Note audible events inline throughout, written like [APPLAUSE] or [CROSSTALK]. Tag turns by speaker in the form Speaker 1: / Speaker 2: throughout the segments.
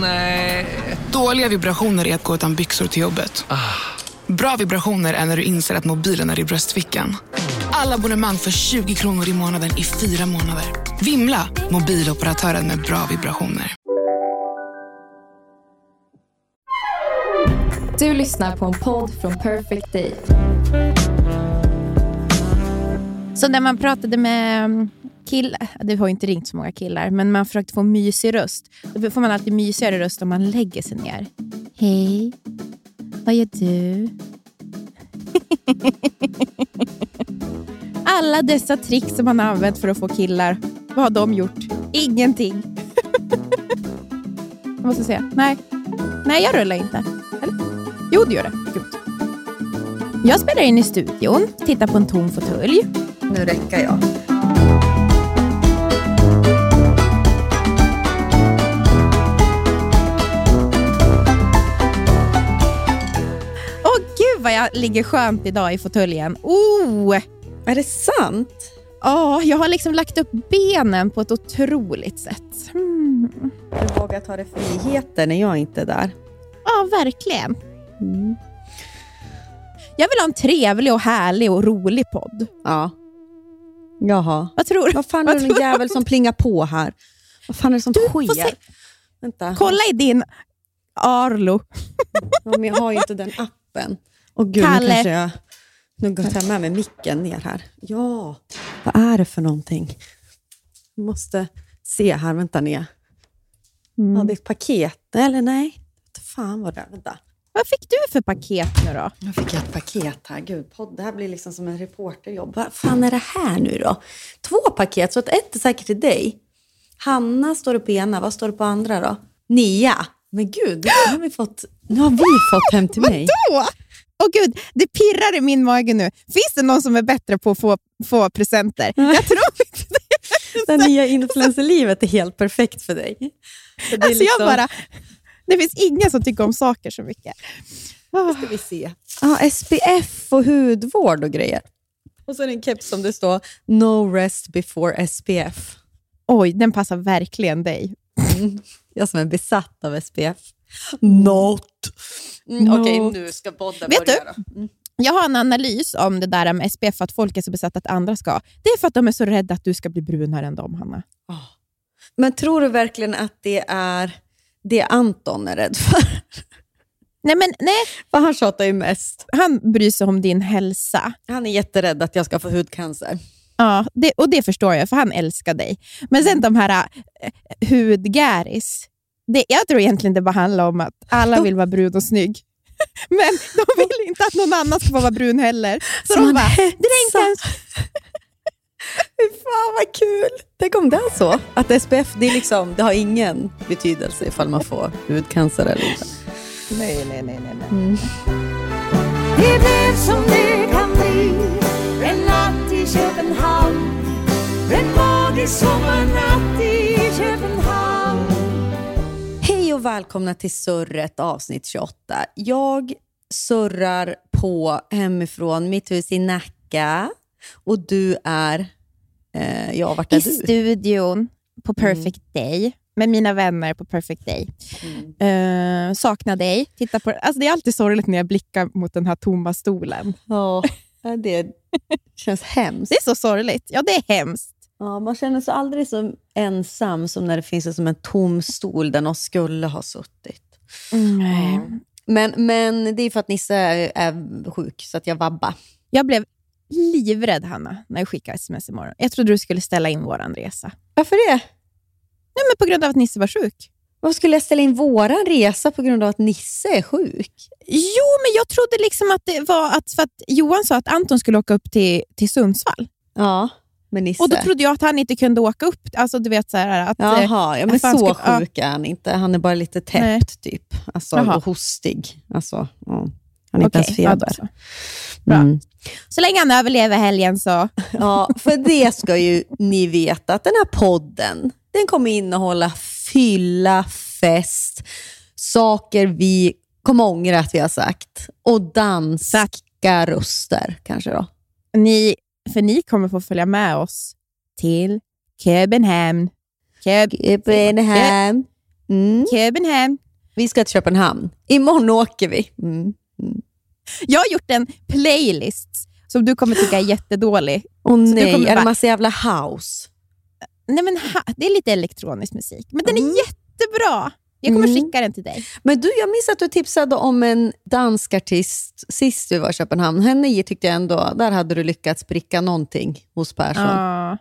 Speaker 1: Nej.
Speaker 2: Dåliga vibrationer är att gå utan byxor till jobbet. Bra vibrationer är när du inser att mobilen är i bröstfickan. Alla abonnemang för 20 kronor i månaden i fyra månader. Vimla! Mobiloperatören med bra vibrationer.
Speaker 3: Du lyssnar på en podd från Perfect Day.
Speaker 4: Så när man pratade med killar, det har inte ringt så många killar, men man försökte få mysig röst. Då får man alltid mysigare röst om man lägger sig ner. Hej, vad gör du? [LAUGHS] Alla dessa tricks som man har använt för att få killar, vad har de gjort? Ingenting. [LAUGHS] jag måste säga, nej. Nej, jag rullar inte. Eller? Jo, det gör det. Gud. Jag spelar in i studion, tittar på en tom fåtölj.
Speaker 5: Nu räcker jag.
Speaker 4: Vad jag ligger skönt idag i fåtöljen. Oh!
Speaker 5: Är det sant?
Speaker 4: Ja, jag har liksom lagt upp benen på ett otroligt sätt. Mm.
Speaker 5: Du vågar ta dig friheter när jag inte är där.
Speaker 4: Ja, verkligen. Mm. Jag vill ha en trevlig och härlig och rolig podd.
Speaker 5: Ja. Jaha.
Speaker 4: Vad tror du?
Speaker 5: Vad fan är det en jävel som plingar på här? Vad fan är det som
Speaker 4: Du,
Speaker 5: sker? Vänta.
Speaker 4: Kolla i din Arlo.
Speaker 5: Ja, men jag har ju inte den appen. Och gud,
Speaker 4: Kalle.
Speaker 5: nu kanske jag... Nu går jag med mig micken ner här. Ja, vad är det för någonting? Jag måste se här. Vänta ner.
Speaker 4: Mm.
Speaker 5: Ja, det är ett paket. Eller nej, fan vad det är. Vänta.
Speaker 4: Vad fick du för paket nu då?
Speaker 5: Nu fick jag ett paket här. Gud, podd, det här blir liksom som en reporterjobb. Vad fan är det här nu då? Två paket, så att ett är säkert till dig. Hanna står det på ena, vad står det på andra då? Nia. Men gud, nu har vi fått, nu har vi fått hem till mig.
Speaker 4: Vadå? Åh gud, det pirrar i min mage nu. Finns det någon som är bättre på att få, få presenter? Jag tror inte det. [LAUGHS]
Speaker 5: Det nya influencerlivet är helt perfekt för dig. För det
Speaker 4: Alltså
Speaker 5: liksom-
Speaker 4: jag bara, det finns ingen som tycker om saker så mycket. Ah.
Speaker 5: ska vi se. Ja, SPF och hudvård och grejer. Och så är det en keps som det står No rest before SPF.
Speaker 4: Oj, den passar verkligen dig.
Speaker 5: Jag som är besatt av SPF. Not. Mm. Okej, nu ska podden
Speaker 4: Vet
Speaker 5: börja då. Mm.
Speaker 4: Jag har en analys om det där med SPF, att folk är så besatta att andra ska. Det är för att de är så rädda att du ska bli brunare än dem, Hanna.
Speaker 5: Men tror du verkligen att det är det Anton är rädd för?
Speaker 4: Nej, men nej.
Speaker 5: För han tjatar ju mest.
Speaker 4: Han bryr sig om din hälsa.
Speaker 5: Han är jätterädd att jag ska få hudcancer.
Speaker 4: Ja, det, och det förstår jag, för han älskar dig. Men sen de här äh, hudgäris. Det, jag tror egentligen det bara handlar om att alla vill vara brun och snygg. [LAUGHS] Men de vill inte att någon annan ska få vara brun heller. Så,
Speaker 5: Så
Speaker 4: de bara, [LAUGHS]
Speaker 5: Fy fan vad kul! Tänk om det är så. Att SPF det är liksom, det har ingen betydelse ifall man får hudcancer eller inte.
Speaker 4: Nej, nej, nej. nej, nej.
Speaker 5: Mm.
Speaker 6: Det blev som det kan bli En natt i Köpenhamn En magisk sommarnatt i
Speaker 5: och välkomna till Surret avsnitt 28. Jag surrar på hemifrån mitt hus i Nacka och du är... Eh, ja, vart är
Speaker 4: I
Speaker 5: du?
Speaker 4: studion på Perfect Day med mina vänner på Perfect Day. Eh, saknar dig. Titta på, alltså det är alltid sorgligt när jag blickar mot den här tomma stolen.
Speaker 5: Ja, det känns hemskt.
Speaker 4: Det är så sorgligt. Ja, det är hemskt.
Speaker 5: Ja, man känner sig aldrig så ensam som när det finns som en tom stol där någon skulle ha suttit.
Speaker 4: Nej.
Speaker 5: Men, men det är för att Nisse är, är sjuk, så att jag vabbar.
Speaker 4: Jag blev livrädd, Hanna, när jag skickade sms imorgon. Jag trodde du skulle ställa in vår resa.
Speaker 5: Varför det?
Speaker 4: Nej, men på grund av att Nisse var sjuk.
Speaker 5: Varför skulle jag ställa in våran resa på grund av att Nisse är sjuk?
Speaker 4: Jo, men jag trodde liksom att det var att, för att Johan sa att Anton skulle åka upp till, till Sundsvall.
Speaker 5: Ja. Med Nisse?
Speaker 4: Och då trodde jag att han inte kunde åka upp. Alltså du vet så här, att... eh,
Speaker 5: Jaha, ja, men
Speaker 4: att
Speaker 5: så
Speaker 4: skulle- ja.
Speaker 5: sjuk är han inte. Han är bara lite täppt
Speaker 4: Nej.
Speaker 5: typ. Alltså,
Speaker 4: Jaha.
Speaker 5: och hostig. Alltså, ja. Han har inte
Speaker 4: Okej,
Speaker 5: ens feber. Mm.
Speaker 4: Så länge han överlever helgen så... [LAUGHS]
Speaker 5: Ja, för det ska ju ni veta att den här podden, den kommer innehålla fylla, fest, saker vi kommer ångra att vi har sagt och danska röster kanske då.
Speaker 4: Ni, för ni kommer få följa med oss till Köpenhamn. Köp,
Speaker 5: Köpenhamn. Mm.
Speaker 4: Köpenhamn.
Speaker 5: Vi ska till Köpenhamn. Imorgon åker vi. Mm.
Speaker 4: Jag har gjort en playlist som du kommer tycka är jättedålig.
Speaker 5: Och
Speaker 4: du
Speaker 5: nej, är det
Speaker 4: bara-
Speaker 5: massa jävla house?
Speaker 4: Nej, men ha, det är lite elektronisk musik, men den är jättebra. Jag kommer
Speaker 5: Mm.
Speaker 4: skicka den till dig.
Speaker 5: Men du, jag minns att du tipsade om en dansk artist sist vi var i Köpenhamn. Henne tyckte jag ändå, där hade du lyckats pricka någonting hos Persson.
Speaker 4: Ja.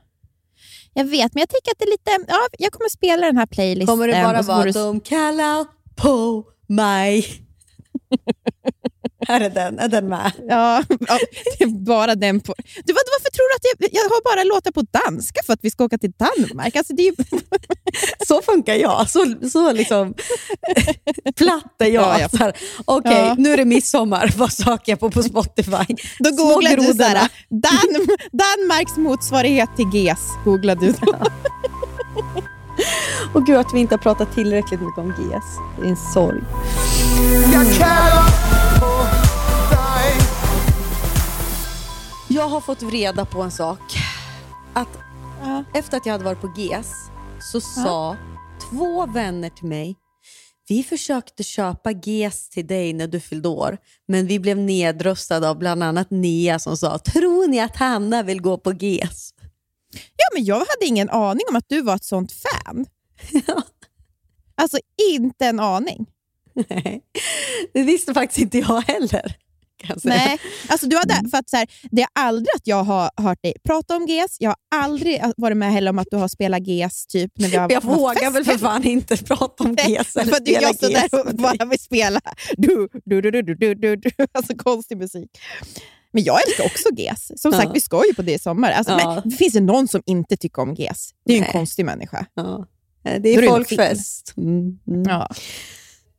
Speaker 4: Jag vet, men jag tycker att det är lite... Ja, jag kommer spela den här playlisten.
Speaker 5: Kommer det bara vara
Speaker 4: du-
Speaker 5: de kallar på mig? [LAUGHS] Här är den, är den med?
Speaker 4: Ja, ja, det är bara den på... Du, vad, varför tror du att jag, jag har bara låtar på danska för att vi ska åka till Danmark? Alltså, det är ju, [LAUGHS]
Speaker 5: Så funkar jag. Så, så liksom platt är jag.
Speaker 4: Ja, ja.
Speaker 5: Så här, Okej,
Speaker 4: Ja.
Speaker 5: nu är det midsommar. [LAUGHS] Vad söker jag på på Spotify?
Speaker 4: då googlade du
Speaker 5: grodorna.
Speaker 4: såhär, Dan, Danmarks motsvarighet till GES. Googlade du. [LAUGHS]
Speaker 5: Och gud att vi inte har pratat tillräckligt mycket om GS. Det är en sorg.
Speaker 1: Jag kallar på dig
Speaker 5: Jag har fått reda på en sak. Att
Speaker 4: Ja.
Speaker 5: efter att jag hade varit på GES så sa två vänner till mig vi försökte köpa GES till dig när du fyllde år, men vi blev nedröstade av bland annat Nia som sa tror ni att Hanna vill gå på GES?
Speaker 4: Ja, men jag hade ingen aning om att du var ett sånt fan. [LAUGHS] Alltså inte en aning. [LAUGHS]
Speaker 5: Nej, det visste faktiskt inte jag heller. Jag.
Speaker 4: Nej, alltså du hade,
Speaker 5: Mm.
Speaker 4: för att så här, det är aldrig att jag har hört dig prata om GES. Jag har aldrig varit med heller om att du har spelat GES typ när vi har [LAUGHS]
Speaker 5: Jag vågar väl för fan inte prata om GES eller
Speaker 4: för att
Speaker 5: spela
Speaker 4: jag står där
Speaker 5: GES.
Speaker 4: och bara vill spela du, du, du, du, du, du, du. [LAUGHS] Alltså konstig musik. Men jag älskar också GES. Som
Speaker 5: Ja.
Speaker 4: sagt, vi ska ju på det i sommar. Alltså,
Speaker 5: Ja.
Speaker 4: men, finns det någon som inte tycker om GES? Det är ju en konstig människa.
Speaker 5: Ja. Det
Speaker 4: Då är
Speaker 5: är
Speaker 4: det
Speaker 5: folkfest. Mm, mm.
Speaker 4: Ja.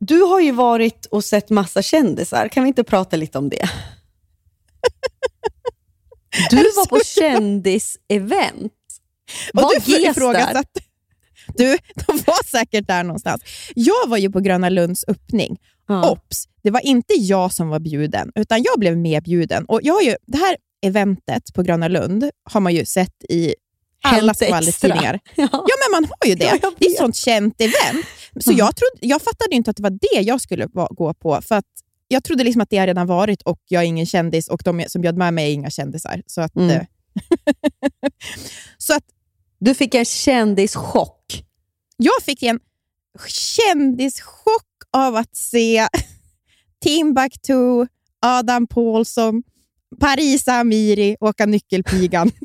Speaker 5: Du har ju varit och sett massa kändisar. Kan vi inte prata lite om det? Du var på kändisevent. [LAUGHS] Var
Speaker 4: du
Speaker 5: GES där?
Speaker 4: Du, de var säkert där någonstans. Jag var ju på Gröna Lunds öppning.
Speaker 5: Ja.
Speaker 4: Ops, det var inte jag som var bjuden, utan jag blev medbjuden. Och jag har ju, det här eventet på Gröna Lund har man ju sett i alla skvallertidningar. [LAUGHS]
Speaker 5: Ja.
Speaker 4: Ja, men man har ju det.
Speaker 5: Ja,
Speaker 4: det är ett sånt känt event. Så
Speaker 5: Ja.
Speaker 4: jag, trodde, jag fattade inte att det var det jag skulle gå på. För att jag trodde liksom att det har redan varit och jag är ingen kändis och de som bjöd med mig är inga kändisar. Så att,
Speaker 5: Mm.
Speaker 4: eh, [LAUGHS] så att
Speaker 5: Du fick en kändischock.
Speaker 4: jag fick en kändischock av att se [LAUGHS] Timbuktu, Adam Paulsson, Parisa Amiri åka nyckelpigan. [LAUGHS]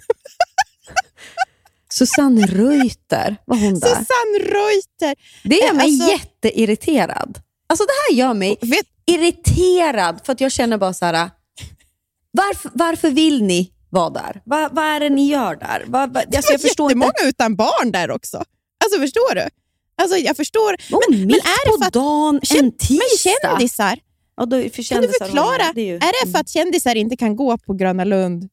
Speaker 5: Susanne Reuter, var hon där?
Speaker 4: Susanne Reuter.
Speaker 5: Det gör
Speaker 4: Eh,
Speaker 5: mig
Speaker 4: alltså-
Speaker 5: jätteirriterad. Alltså det här gör mig
Speaker 4: Vet,
Speaker 5: irriterad för att jag känner bara så här. Varför, varför vill ni vara där? Va, vad är det ni gör där? Va, va, alltså jag förstår
Speaker 4: jättemånga
Speaker 5: inte.
Speaker 4: utan barn där också. Alltså förstår du? Alltså jag förstår.
Speaker 5: Och
Speaker 4: men, men
Speaker 5: mitt
Speaker 4: är det
Speaker 5: på
Speaker 4: för att
Speaker 5: dagen, en tisdag.
Speaker 4: men kändisar,
Speaker 5: Ja, då, för
Speaker 4: kan du förklara?
Speaker 5: det är ju-
Speaker 4: Är det för att kändisar inte kan gå på Gröna Lund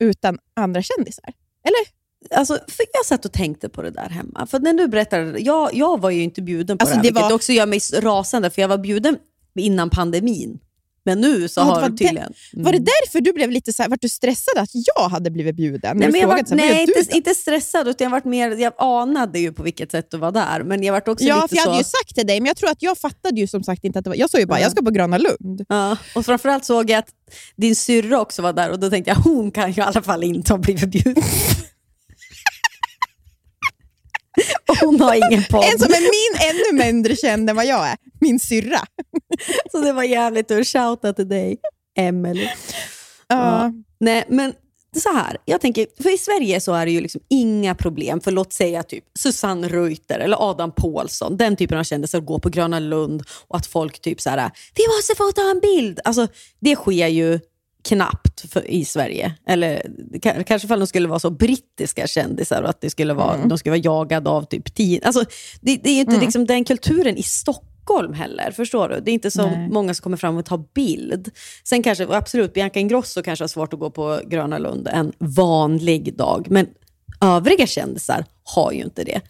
Speaker 4: utan andra kändisar? Eller?
Speaker 5: Alltså, för jag satt och tänkte på det där hemma. För när du berättade, jag, jag var ju inte bjuden på
Speaker 4: Alltså,
Speaker 5: det här,
Speaker 4: det
Speaker 5: vilket
Speaker 4: var-
Speaker 5: också gör mig rasande, för jag var bjuden innan pandemin. Men nu så
Speaker 4: Ja,
Speaker 5: har
Speaker 4: var
Speaker 5: det tydligen...
Speaker 4: Var det därför du blev lite så här, du stressad att jag hade blivit bjuden?
Speaker 5: Nej, men jag var, nej inte,
Speaker 4: då?
Speaker 5: inte stressad, utan jag, varit mer, jag anade ju på vilket sätt du var där. Men jag var också
Speaker 4: Ja,
Speaker 5: lite
Speaker 4: för jag
Speaker 5: så...
Speaker 4: hade ju sagt till dig, men jag tror att jag fattade ju som sagt inte att det var... Jag sa ju bara,
Speaker 5: Ja.
Speaker 4: jag ska på Gröna Lund.
Speaker 5: Ja, och framförallt såg jag att din syrra också var där och då tänkte jag hon kan ju i alla fall inte ha blivit bjuden. [LAUGHS] och hon har ingen podd.
Speaker 4: En som är min ännu mindre känd än vad jag är. Min syrra.
Speaker 5: Så det var jävligt att shouta till dig, Emelie.
Speaker 4: Ja.
Speaker 5: Nej, men så här, jag tänker, för i Sverige så är det ju liksom inga problem för låt säga typ Susanne Reuter eller Adam Pålsson, den typen av kändisar går på Gröna Lund och att folk typ så här, vi måste få ta en bild. Alltså, det sker ju knappt för, i Sverige. Eller ka- kanske ifall de skulle vara så brittiska kändisar och att det skulle vara, de skulle vara jagade av typ tio... Alltså, det, det är inte liksom den kulturen i Stockholm heller. Förstår du? Det är inte så
Speaker 4: Nej.
Speaker 5: många som kommer fram och tar bild. Sen kanske, absolut, Bianca Ingrosso kanske har svårt att gå på Gröna Lund en vanlig dag. Men övriga kändisar har ju inte det.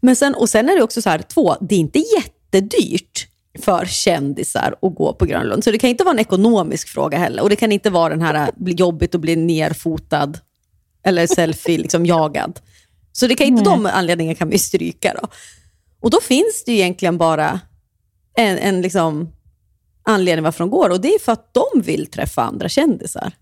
Speaker 5: Men sen, och sen är det också så här, två, det är inte jättedyrt för kändisar att gå på Gröna Lund. Så det kan inte vara en ekonomisk fråga heller. Och det kan inte vara den här, bli jobbigt att bli nerfotad eller selfie [LAUGHS] liksom jagad. Så det kan inte de anledningarna kan vi stryka då. Och då finns det ju egentligen bara en, en liksom anledning varför de går och det är för att de vill träffa andra kändisar.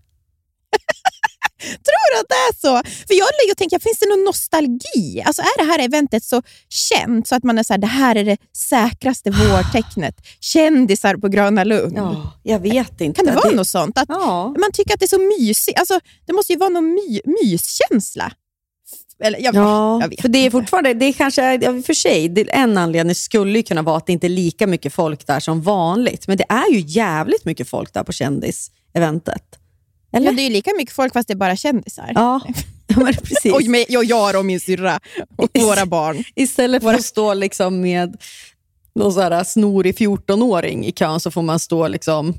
Speaker 4: Tror du att det är så? För jag ligger och tänker, finns det någon nostalgi? Alltså är det här eventet så känt så att man är så här, det här är det säkraste [GASPS] vårtecknet? Kändisar på Gröna Lund.
Speaker 5: Ja, jag vet inte.
Speaker 4: Kan det vara något sånt? Att
Speaker 5: Ja.
Speaker 4: Man tycker att det är så mysigt. Alltså, det måste ju vara någon my myskänsla. Eller, jag,
Speaker 5: Ja,
Speaker 4: jag
Speaker 5: för det är fortfarande, det är kanske, är- ja, för sig, det, en anledning skulle ju kunna vara att det inte är lika mycket folk där som vanligt. Men det är ju jävligt mycket folk där på kändiseventet. Eller?
Speaker 4: Ja, det är ju lika mycket folk fast det är bara kändisar.
Speaker 5: Ja, ja [LAUGHS] precis.
Speaker 4: Och med, jag, jag och min syrra och våra barn.
Speaker 5: Istället för att stå liksom med någon så här snorig 14-åring i kön så får man stå liksom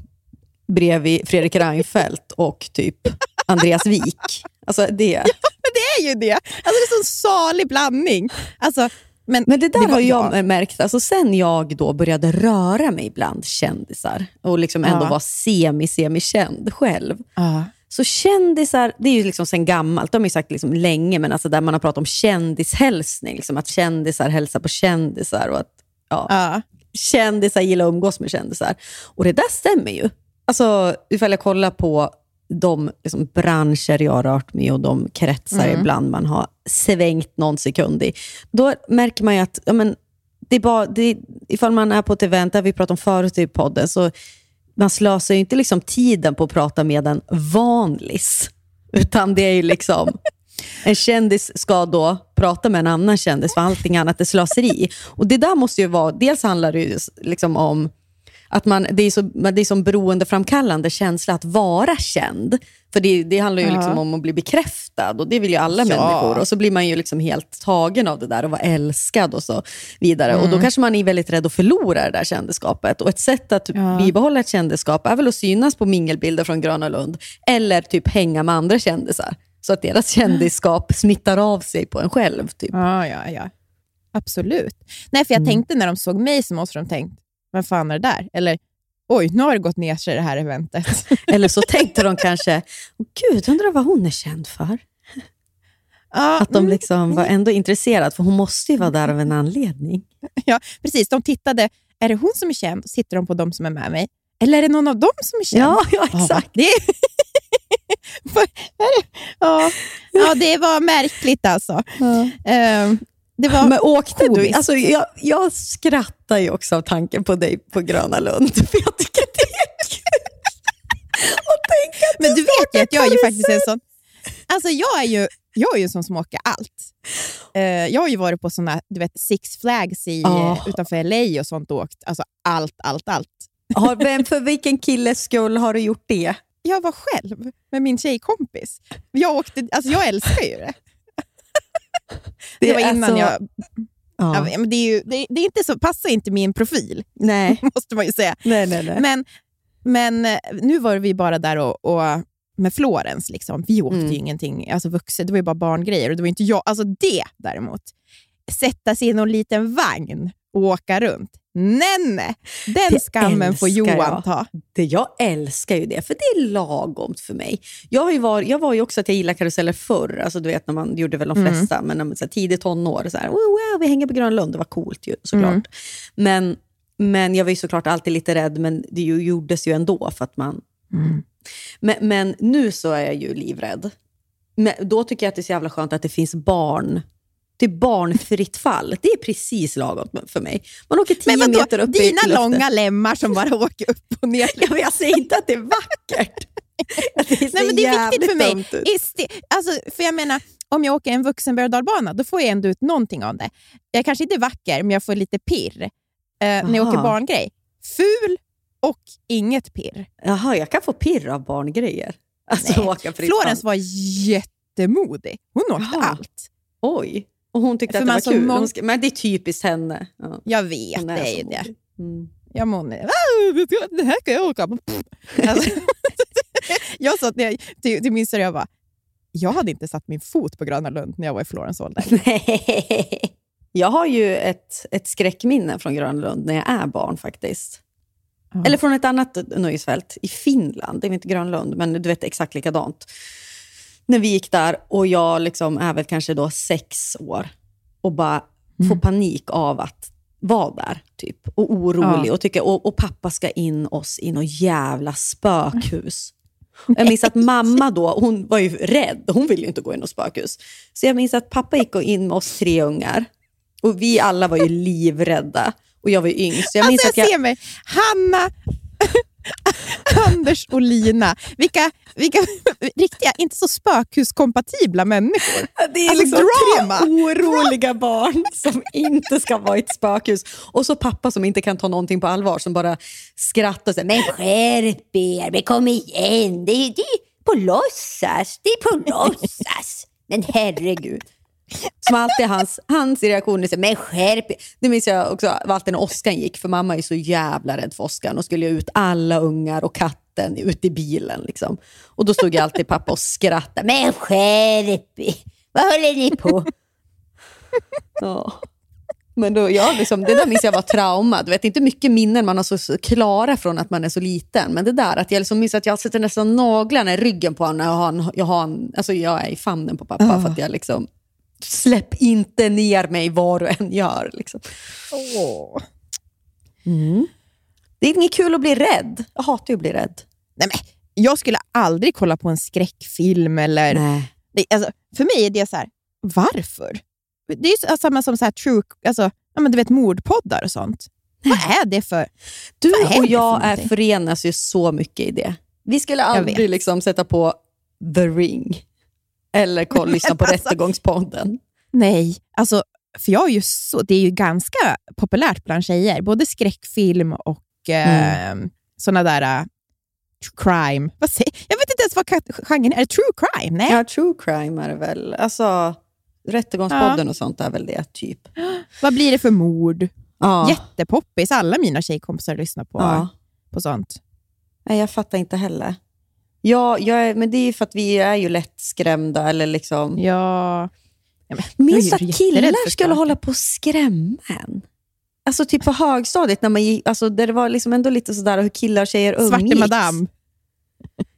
Speaker 5: bredvid Fredrik Reinfeldt och typ Andreas Wik. Alltså det. [LAUGHS]
Speaker 4: Men det är ju det. Alltså, det är en sån salig blandning. Alltså, men,
Speaker 5: Men det där
Speaker 4: var-
Speaker 5: har jag märkt, alltså sen jag då började röra mig bland kändisar och liksom ändå
Speaker 4: Ja.
Speaker 5: vara semi-semi-känd själv.
Speaker 4: Ja.
Speaker 5: Så kändisar, det är ju liksom sen gammalt, de har ju sagt liksom länge, men alltså där man har pratat om kändishälsning, liksom att kändisar hälsar på kändisar och att ja,
Speaker 4: Ja.
Speaker 5: kändisar gillar att umgås med kändisar. Och det där stämmer ju. Alltså, ifall jag kollar på de liksom, branscher jag har rört mig och de kretsar ibland man har svängt någon sekund i, då märker man ju att ja, men, det är bara, det, ifall man är på ett event, där vi pratade om förut i podden, så man slösar ju inte liksom tiden på att prata med en vanlis, utan det är ju liksom [LAUGHS] en kändis ska då prata med en annan kändis, för allting annat är slöseri. Och det där måste ju vara, dels handlar det ju liksom om att man, det, är så, det är som beroendeframkallande känsla att vara känd. För det, det handlar ju
Speaker 4: Ja.
Speaker 5: liksom om att bli bekräftad och det vill ju alla
Speaker 4: Ja.
Speaker 5: människor. Och så blir man ju liksom helt tagen av det där och vara älskad och så vidare. Och då kanske man är väldigt rädd att förlora det där kändisskapet. Och ett sätt att
Speaker 4: Ja.
Speaker 5: bibehålla ett kändisskap är väl att synas på mingelbilder från Gröna Lund. Eller typ hänga med andra kändisar. Så att deras kändisskap smittar av sig på en själv. Typ.
Speaker 4: Ja, ja, ja. Absolut. Nej, för jag tänkte när de såg mig så måste de tänkt, vad fan är det där? Eller, oj, nu har det gått ner sig det här eventet. [LAUGHS]
Speaker 5: Eller så tänkte de kanske, "Åh, gud, undrar vad hon är känd för.
Speaker 4: ja,
Speaker 5: Att de
Speaker 4: mm,
Speaker 5: liksom var ändå intresserade, för hon måste ju vara där av en anledning. [LAUGHS]
Speaker 4: ja, precis. De tittade, är det hon som är känd? Sitter de på de som är med mig? Eller är det någon av dem som är känd?
Speaker 5: Ja, [LAUGHS] ja exakt.
Speaker 4: det, Vad är det? ja. ja, det var märkligt alltså. Ehm, det var
Speaker 5: Men åkte du?
Speaker 4: komiskt.
Speaker 5: Alltså, jag, jag skrattar ju också av tanken på dig på Gröna Lund, för jag tycker det är kul. Och tänk att
Speaker 4: Men du vet ju att jag är ju faktiskt en sån... Alltså jag är ju, jag är ju en sån som åker allt. Eh, jag har ju varit på såna, du vet, Six Flags i, eh, utanför LA och sånt och åkt. Alltså allt, allt, allt.
Speaker 5: Har, vem, för vilken killes skull har du gjort det?
Speaker 4: Jag var själv med min tjejkompis. Jag, åkte, alltså jag älskar ju det. Det, var
Speaker 5: är
Speaker 4: innan
Speaker 5: så-
Speaker 4: jag...
Speaker 5: Ja.
Speaker 4: Ja, men det, är ju, det, det är inte så, passar inte min profil, [LAUGHS]
Speaker 5: Nej,
Speaker 4: måste man ju säga.
Speaker 5: nej, nej. nej.
Speaker 4: Men, men eh, nu var vi bara där och, och med Florens. Liksom. Vi åkte
Speaker 5: Mm.
Speaker 4: ju ingenting alltså vuxet, det var ju bara barngrejer. Och det var inte jag. Alltså det däremot, sätta sig i någon liten vagn och åka runt. Nej. Den
Speaker 5: Det
Speaker 4: skammen får Johan
Speaker 5: jag.
Speaker 4: ta.
Speaker 5: Det, jag älskar ju det, för det är lagomt för mig. Jag, ju var, jag var ju också att jag gillade karuseller förr. Alltså, du vet när man gjorde väl de
Speaker 4: Mm.
Speaker 5: flesta, men när man, så här, tidigt tonår. Så här, wow, wow, vi hänger på Gröna Lund, det var coolt ju såklart.
Speaker 4: Mm.
Speaker 5: Men, men jag var ju såklart alltid lite rädd, men det ju, gjordes ju ändå för att man...
Speaker 4: Mm.
Speaker 5: Men, men nu så är jag ju livrädd. Men då tycker jag att det är så jävla skönt att det finns barn. Är barnfritt fall. Det är precis lagom för mig. Man åker tio
Speaker 4: Men
Speaker 5: meter upp i
Speaker 4: dina
Speaker 5: luften.
Speaker 4: långa lemmar som bara åker upp och ner. [LAUGHS]
Speaker 5: Ja, men jag säger inte att det är vackert. [LAUGHS] Det ser
Speaker 4: Nej, men det är viktigt för mig. alltså, för jag menar, om jag åker en vuxen berg då får jag ändå ut någonting av det. Jag kanske inte är vacker, men jag får lite pirr. Eh, när jag åker barngrej. Ful, och inget pirr.
Speaker 5: Jaha, jag kan få pirr av barngrejer. Alltså fram.
Speaker 4: var jättemodig. Hon åkte
Speaker 5: Jaha.
Speaker 4: allt.
Speaker 5: Oj. Och hon tyckte
Speaker 4: För
Speaker 5: att det var kul.
Speaker 4: mång-
Speaker 5: ska, men det är typiskt henne. Ja.
Speaker 4: Jag vet, det är ju det.
Speaker 5: Mm.
Speaker 4: Ja, hon är, "Ah, det här kan jag åka på. [LAUGHS] Alltså, [LAUGHS] jag sa till, till, min syrra, jag bara, jag hade inte satt min fot på Gröna Lund när jag var i Florens ålder. [LAUGHS]
Speaker 5: Nej. Jag har ju ett, ett skräckminne från Grönlund när jag är barn faktiskt.
Speaker 4: Ja.
Speaker 5: Eller från ett annat nöjesfält i Finland. Det är inte Grönlund, men du vet exakt likadant. När vi gick där och jag liksom är väl kanske då sex år och bara får panik av att vara där. Typ, och orolig.
Speaker 4: Ja.
Speaker 5: Och, tycker, och, och pappa ska in oss i något jävla spökhus. [LAUGHS] Jag minns att mamma då, hon var ju rädd. Hon ville ju inte gå in i något spökhus. Så jag minns att pappa gick in med oss tre ungar. Och vi alla var ju livrädda. Och jag var ju yngst. Jag minns
Speaker 4: Alltså jag
Speaker 5: att jag,
Speaker 4: ser mig, Hanna, [LAUGHS] Anders och Lina. Vilka, vilka [LAUGHS] riktiga, inte så spökhuskompatibla människor.
Speaker 5: Det är
Speaker 4: Alltså,
Speaker 5: liksom
Speaker 4: drama.
Speaker 5: tre oroliga barn som inte ska vara i ett spökhus. Och så pappa som inte kan ta någonting på allvar, som bara skrattar och säger “men skärp er, men kom igen, det är, det är på låtsas, det är på låtsas”. Men herregud. Som alltid hans, hans reaktion är “men skärp er”. Det minns jag också alltid när Oskar gick, för mamma är så jävla rädd för Oskar och skulle ut alla ungar och katten ut i bilen. Liksom. Och då stod jag alltid pappa och skrattade. “Men skärp vad håller ni på?” [LAUGHS] Ja. Men då, ja, liksom, det där minns jag var trauma. Du vet, inte mycket minnen man har så, så klara från att man är så liten. Men det där att jag liksom minns att jag sätter nästan naglarna i ryggen på honom när jag, har en, jag, har en, alltså jag är i famnen på pappa. För att jag liksom, släpp inte ner mig vad du än gör. Liksom. Mm. Det är inget kul att bli rädd. Jag hatar ju att bli rädd.
Speaker 4: Nej, men, jag skulle aldrig kolla på en skräckfilm. Eller,
Speaker 5: Nej.
Speaker 4: det, alltså, för mig är det så här, varför? Det är samma som så här, true, alltså, ja, men du vet, mordpoddar och sånt. Vad är det för...
Speaker 5: Du och
Speaker 4: det för
Speaker 5: jag är förenas ju så mycket i det. Vi skulle aldrig liksom sätta på The Ring. Eller kolla, [LAUGHS] lyssna på
Speaker 4: alltså-
Speaker 5: Rättegångspodden.
Speaker 4: Nej, alltså, för jag är ju så, det är ju ganska populärt bland tjejer. Både skräckfilm och eh, såna där eh, crime. Vad säger, jag vet inte ens vad genren är. Är true crime? Nej.
Speaker 5: Ja, true crime är det väl. Alltså, Rättegångspodden och sånt är väl det, typ. [GASPS]
Speaker 4: Vad blir det för mord?
Speaker 5: Ja.
Speaker 4: Jättepoppis. Alla mina tjejkompisar lyssnar på,
Speaker 5: ja.
Speaker 4: på sånt.
Speaker 5: Nej, jag fattar inte heller. Ja, är, men det är ju för att vi är ju lätt skrämda. Eller liksom.
Speaker 4: Ja. ja men,
Speaker 5: Minns att killar skulle hålla på och skrämma en. Alltså typ på högstadiet, när man gick, alltså, där det var liksom ändå lite sådär hur killar och tjejer umgicks.
Speaker 4: Svarte madam.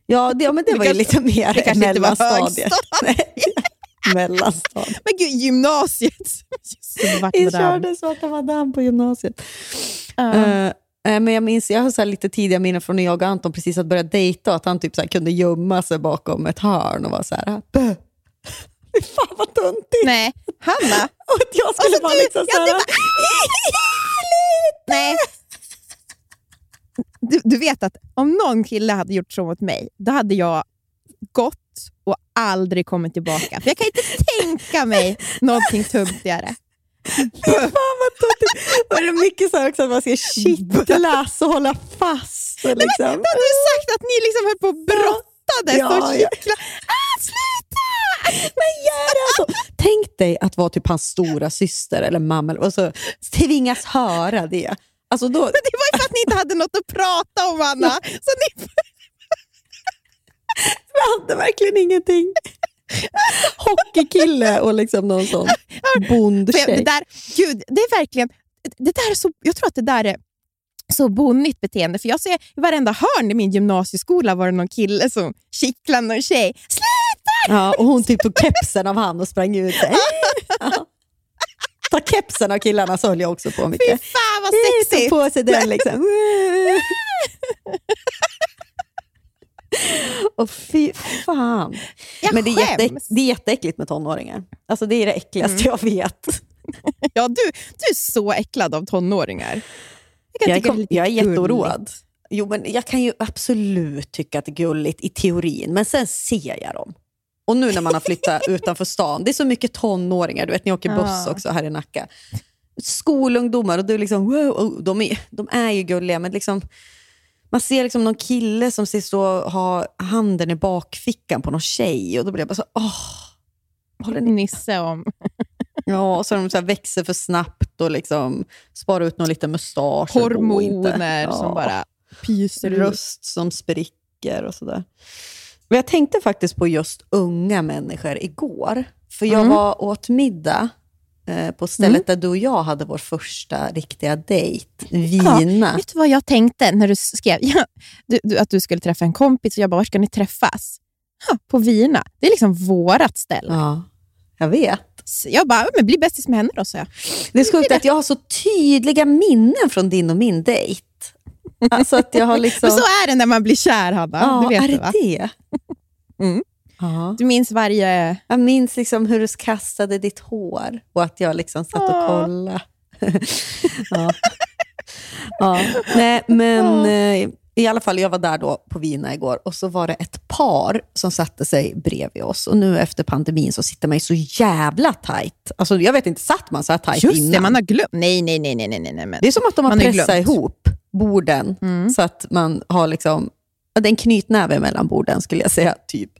Speaker 5: Ja, det, ja, men det,
Speaker 4: Det
Speaker 5: var ju lite mer
Speaker 4: det kanske inte var
Speaker 5: mellanstadiet. [LAUGHS] Mellanstadiet.
Speaker 4: Men gud, gymnasiet. [LAUGHS] Just, svart
Speaker 5: Vi
Speaker 4: madam.
Speaker 5: körde Svarta Madame på gymnasiet.
Speaker 4: Ja.
Speaker 5: Eh, eh, men jag minns, jag har så lite tidiga minnen från när jag och Anton precis hade börjat dejta och att han typ så kunde gömma sig bakom ett hörn och vara så här, bö. [LAUGHS] Fan vad töntigt.
Speaker 4: Nej, Hanna. [LAUGHS]
Speaker 5: Och att jag skulle
Speaker 4: Alltså,
Speaker 5: vara
Speaker 4: du-
Speaker 5: liksom
Speaker 4: ja,
Speaker 5: så här,
Speaker 4: Nej. Du, du vet att om någon kille hade gjort så mot mig, då hade jag gått och aldrig kommit tillbaka. För jag kan inte tänka mig någonting töntigare.
Speaker 5: Fy fan vad töntigt. Och det mycket så också att man ska kittlas och hålla fast. Och
Speaker 4: Du
Speaker 5: liksom.
Speaker 4: hade ju sagt att ni liksom höll på och brottades
Speaker 5: Ja,
Speaker 4: och
Speaker 5: ja.
Speaker 4: kittlade. Ah, sluta!
Speaker 5: Men gör det alltså. Tänk dig att vara typ hans stora syster eller mamma och så tvingas höra det. Alltså då,
Speaker 4: Men det var ju för att ni inte hade något att prata om, Anna. Så ni, [LAUGHS]
Speaker 5: Jag hade verkligen ingenting. [LAUGHS] Hockeykille och liksom någon sån
Speaker 4: jag, det,
Speaker 5: bondtjej.
Speaker 4: där, gud, det är verkligen... Det där är så, jag tror att det där är så bonnigt beteende. För jag ser i varenda hörn i min gymnasieskola var det någon kille som kittlade någon tjej. Sluta!
Speaker 5: Ja, och hon typ tog kepsen av han och sprang ut. [LAUGHS] Ja. Ta kepsen av killarna så höll jag också på
Speaker 4: Fy
Speaker 5: mycket.
Speaker 4: fan vad
Speaker 5: Tog
Speaker 4: sexigt!
Speaker 5: på sig den liksom. [LAUGHS] [LAUGHS] Och fy fan.
Speaker 4: Jag
Speaker 5: Men det är, jätte, det är jätteäckligt med tonåringar. Alltså det är det äckligaste jag vet. [LAUGHS]
Speaker 4: Ja, du, du är så äcklad av tonåringar.
Speaker 5: Jag är,
Speaker 4: det
Speaker 5: kom,
Speaker 4: lite
Speaker 5: jag är jätteoroad.
Speaker 4: gulligt.
Speaker 5: Jo, men jag kan ju absolut tycka att det är gulligt i teorin, men sen ser jag dem. Och nu när man har flyttat [LAUGHS] utanför stan, det är så mycket tonåringar, du vet ni åker buss
Speaker 4: Ja.
Speaker 5: också här i Nacka. Skolungdomar, och du är liksom, wow, de, är, de är ju gulliga, men liksom, Man ser liksom någon kille som ser så ha handen i bakfickan på någon tjej och då blir jag bara så, åh. Håller ni?
Speaker 4: Nisse om. [LAUGHS]
Speaker 5: Ja, och så de så växer för snabbt och liksom sparar ut någon liten mustasch.
Speaker 4: Hormoner
Speaker 5: Ja.
Speaker 4: som bara pyser ut.
Speaker 5: röst som spricker och sådär. Men jag tänkte faktiskt på just unga människor igår. För jag
Speaker 4: Mm.
Speaker 5: var åt middag på stället där du och jag hade vår första riktiga dejt, Vina.
Speaker 4: Vet du vad jag tänkte när du skrev [LAUGHS] ja, du, du, att du skulle träffa en kompis? Och jag bara, var ska ni träffas? Ha, på Vina. Det är liksom vårat ställe.
Speaker 5: Ja, jag vet.
Speaker 4: Så Jag bara, men bli bästis med henne då, så jag.
Speaker 5: Det är sjukt att jag har så tydliga minnen från din och min dejt. Alltså att jag har [LAUGHS] liksom...
Speaker 4: Men så är det när man blir kär, Hanna.
Speaker 5: ja,
Speaker 4: du vet
Speaker 5: är
Speaker 4: det,
Speaker 5: det?
Speaker 4: Mm.
Speaker 5: Ja.
Speaker 4: Du minns varje...
Speaker 5: Jag minns liksom hur du kastade ditt hår och att jag liksom satt och kollade. [LAUGHS] ja. ja. Nej, men eh, i alla fall, jag var där då på Vina igår och så var det ett par som satte sig bredvid oss. Och nu efter pandemin så sitter man ju så jävla tajt. Alltså, jag vet inte, satt man så här tajt
Speaker 4: Just
Speaker 5: innan?
Speaker 4: det, man har glömt. Nej, nej, nej, nej, nej, nej. Men.
Speaker 5: Det är som att de har
Speaker 4: Man
Speaker 5: pressat ihop borden
Speaker 4: Mm.
Speaker 5: så att man har liksom, det är en knytnäve mellan borden skulle jag säga. typ.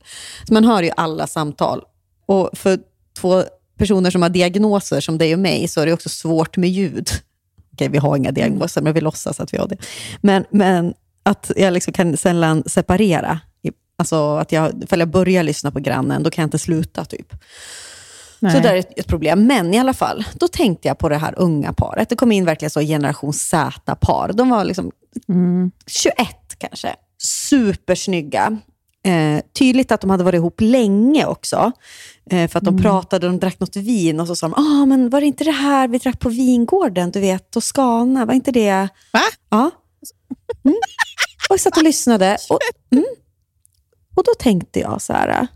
Speaker 5: Så man hör ju alla samtal. Och för två personer som har diagnoser som dig och mig så är det också svårt med ljud. Okej, vi har inga diagnoser, men vi låtsas att vi har det. Men, men att jag liksom kan sällan separera. Alltså att jag, ifall jag börjar lyssna på grannen, då kan jag inte sluta. typ.
Speaker 4: Nej.
Speaker 5: Så det är ett, ett problem. Men i alla fall, då tänkte jag på det här unga paret. Det kom in verkligen så generation Z-par. De var liksom
Speaker 4: Mm.
Speaker 5: 21 kanske. Supersnygga. Eh, tydligt att de hade varit ihop länge också. Eh, för att de pratade, de drack något vin och så sa de, ah, men var det inte det här vi drack på vingården, du vet, Toscana, var inte det...
Speaker 4: Va?
Speaker 5: Ja. Mm. Och jag satt och lyssnade. [LAUGHS] Och, mm. och då tänkte jag så här,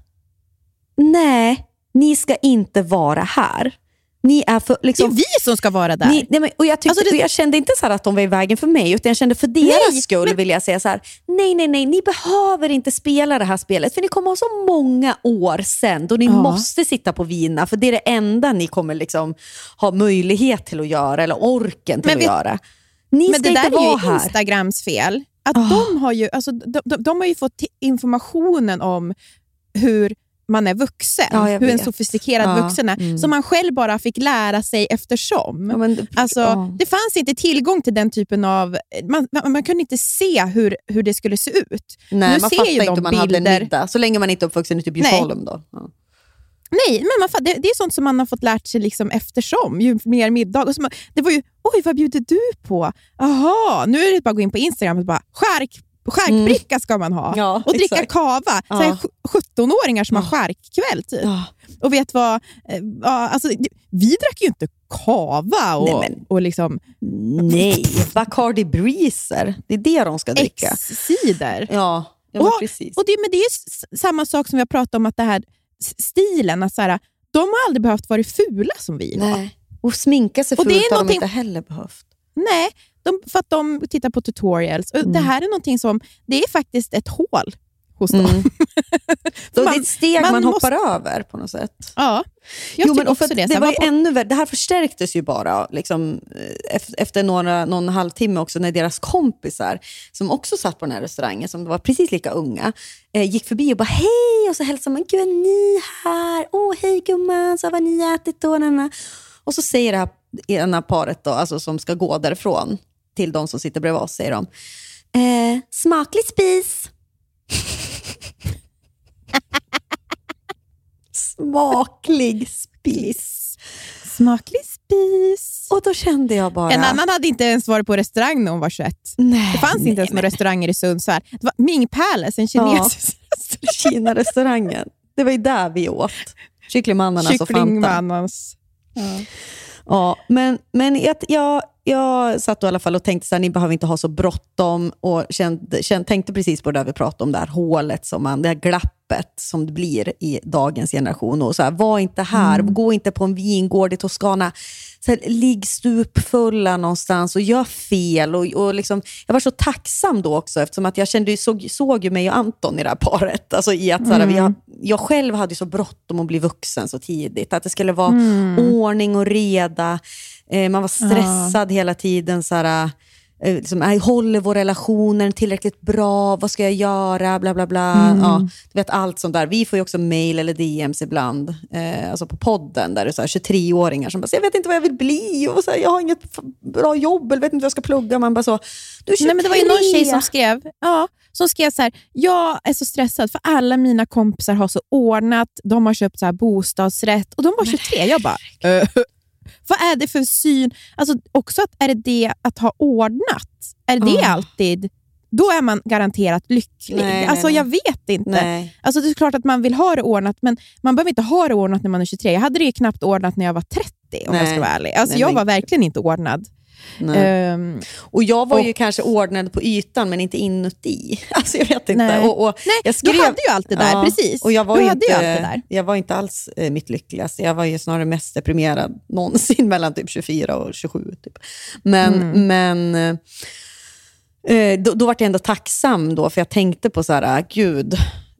Speaker 5: nej, ni ska inte vara här. Ni är för...
Speaker 4: Det är
Speaker 5: Liksom,
Speaker 4: vi som ska vara där.
Speaker 5: ni, nej, men, och jag, tyckte,
Speaker 4: Alltså, det-
Speaker 5: och jag kände inte så här att de var i vägen för mig, utan jag kände för deras
Speaker 4: Nej,
Speaker 5: skull vill jag säga så här, nej, nej, nej, ni behöver inte spela det här spelet, för ni kommer ha så många år sen då ni
Speaker 4: Ja.
Speaker 5: måste sitta på Vina, för det är det enda ni kommer liksom ha möjlighet till att göra, eller orken till
Speaker 4: Men
Speaker 5: att
Speaker 4: vi-
Speaker 5: göra. Ni
Speaker 4: Men
Speaker 5: ska
Speaker 4: det där
Speaker 5: inte
Speaker 4: är ju
Speaker 5: vara här.
Speaker 4: Instagrams fel. Att
Speaker 5: Ah.
Speaker 4: de, har ju, alltså, de, de, de har ju fått ti- informationen om hur man är vuxen,
Speaker 5: Ja,
Speaker 4: hur en sofistikerad
Speaker 5: Ja,
Speaker 4: vuxen är,
Speaker 5: mm.
Speaker 4: som man själv bara fick lära sig eftersom.
Speaker 5: Ja, men,
Speaker 4: Alltså,
Speaker 5: ja.
Speaker 4: Det fanns inte tillgång till den typen av... Man, man, man kunde inte se hur, hur det skulle se ut.
Speaker 5: Nej,
Speaker 4: nu
Speaker 5: man
Speaker 4: ser
Speaker 5: fattar
Speaker 4: ju
Speaker 5: inte om man hade en
Speaker 4: bilder-
Speaker 5: middag, så länge man inte är uppvuxen i typ. Djursholm. Då. Ja.
Speaker 4: Nej, men man, det, det är sånt som man har fått lärt sig liksom eftersom. Ju mer middag. Och så man, det var ju, oj vad bjuder du på? Aha, nu är det bara att gå in på Instagram och bara, skärk, skärkbricka ska man ha.
Speaker 5: Mm. Ja,
Speaker 4: och dricka
Speaker 5: exakt.
Speaker 4: kava.
Speaker 5: Ja.
Speaker 4: Så här, sj- 17-åringar som
Speaker 5: Ja.
Speaker 4: har skärkkväll. Typ.
Speaker 5: Ja.
Speaker 4: Och vet vad? Eh, ja, alltså, vi drack ju inte kava och,
Speaker 5: Nej, men-
Speaker 4: och liksom
Speaker 5: Nej, Bacardi Breezer, det är det de ska dricka.
Speaker 4: X-cider.
Speaker 5: Ja, ja
Speaker 4: Och-
Speaker 5: precis.
Speaker 4: Och det, men det är samma sak som vi har pratat om, att det här stilen, att så här, de har aldrig behövt vara fula som vi var.
Speaker 5: Nej. Och sminka sig fult har de inte heller behövt.
Speaker 4: Nej, de, för att de tittar på tutorials. Och Det
Speaker 5: Mm.
Speaker 4: här är någonting som, det är faktiskt ett hål hos dem.
Speaker 5: Mm. [LAUGHS]
Speaker 4: Man-
Speaker 5: det är ett steg man,
Speaker 4: man
Speaker 5: hoppar över på något sätt.
Speaker 4: Ja, jag
Speaker 5: Jo, men,
Speaker 4: också det.
Speaker 5: det, var
Speaker 4: på-
Speaker 5: ännu värre. det här förstärktes ju bara liksom, eh, ef- efter några, någon halvtimme också när deras kompisar, som också satt på den här restaurangen, som var precis lika unga, eh, gick förbi och bara hej och så hälsade man, gud är ni här? Åh hej gumman, så vad har ni ätit då? Nanna?" Och så säger det här ena paret då, alltså, som ska gå därifrån till de som sitter bredvid oss, säger de, eh, smaklig spis. Smaklig spis.
Speaker 4: Smaklig spis.
Speaker 5: Och då kände jag bara...
Speaker 4: En annan hade inte ens varit på restaurang när hon var 21.
Speaker 5: Nej,
Speaker 4: Det fanns inte ens några restauranger i Sundsvall. Det var Ming Palace, en kinesisk restaurang.
Speaker 5: Kina-restaurangen. Det var ju där vi åt. Kycklingmannarnas och Fanta.
Speaker 4: Kycklingmannens.
Speaker 5: Ja, men, men jag, jag, jag satt då i alla fall och tänkte att ni behöver inte ha så bråttom och kände, kände, tänkte precis på det där vi pratade om, det här hålet, som man, det här glappet som det blir i dagens generation. Och så här, var inte här, gå inte på en vingård i Toscana. Så här, ligg stupfulla någonstans och gör fel. Och, och liksom, jag var så tacksam då också eftersom att jag kände, såg, såg ju mig och Anton i det här paret. Alltså i att, så här, jag, jag själv hade så bråttom att bli vuxen så tidigt. Att det skulle vara ordning och reda. Eh, man var stressad hela tiden. Så här, liksom, "Nej, håller vår relation, tillräckligt bra, vad ska jag göra, bla bla bla.
Speaker 4: Mm.
Speaker 5: Ja, du vet allt sånt där. Vi får ju också mail eller DMs ibland, eh, alltså på podden, där det är så här 23-åringar som bara jag vet inte vad jag vill bli, och så här, jag har inget bra jobb, eller vet inte vad jag ska plugga. Man bara så, du är 23.
Speaker 4: Nej, men det var ju någon tjej som skrev, ja, som skrev så här, jag är så stressad för alla mina kompisar har så ordnat, de har köpt så här bostadsrätt och de var 23. Jag bara, "Eh, [LAUGHS] vad är det för syn? Alltså också att är det det att ha ordnat? Är det
Speaker 5: Ah.
Speaker 4: alltid, då är man garanterat lycklig.
Speaker 5: Nej,
Speaker 4: alltså
Speaker 5: nej.
Speaker 4: jag vet inte.
Speaker 5: Nej.
Speaker 4: Alltså det är klart att man vill ha det ordnat, men man behöver inte ha det ordnat när man är 23. Jag hade det knappt ordnat när jag var 30 om jag
Speaker 5: Nej.
Speaker 4: ska vara ärlig. Alltså
Speaker 5: Nej,
Speaker 4: jag var verkligen inte ordnad. Ehm,
Speaker 5: Och jag var ju
Speaker 4: Och-
Speaker 5: kanske ordnad på ytan men inte inuti. [LAUGHS] Alltså jag vet inte.
Speaker 4: Nej.
Speaker 5: Och, och
Speaker 4: Nej,
Speaker 5: jag
Speaker 4: du hade ju allt det där, precis.
Speaker 5: Och jag var
Speaker 4: Du
Speaker 5: ju inte,
Speaker 4: ju allt där.
Speaker 5: Jag var inte alls eh, mitt lyckligaste. Jag var ju snarare mest deprimerad [LAUGHS] någonsin mellan typ 24 och 27. Typ. Men,
Speaker 4: Mm.
Speaker 5: men eh, då, då var jag ändå tacksam då, för jag tänkte på så här, gud,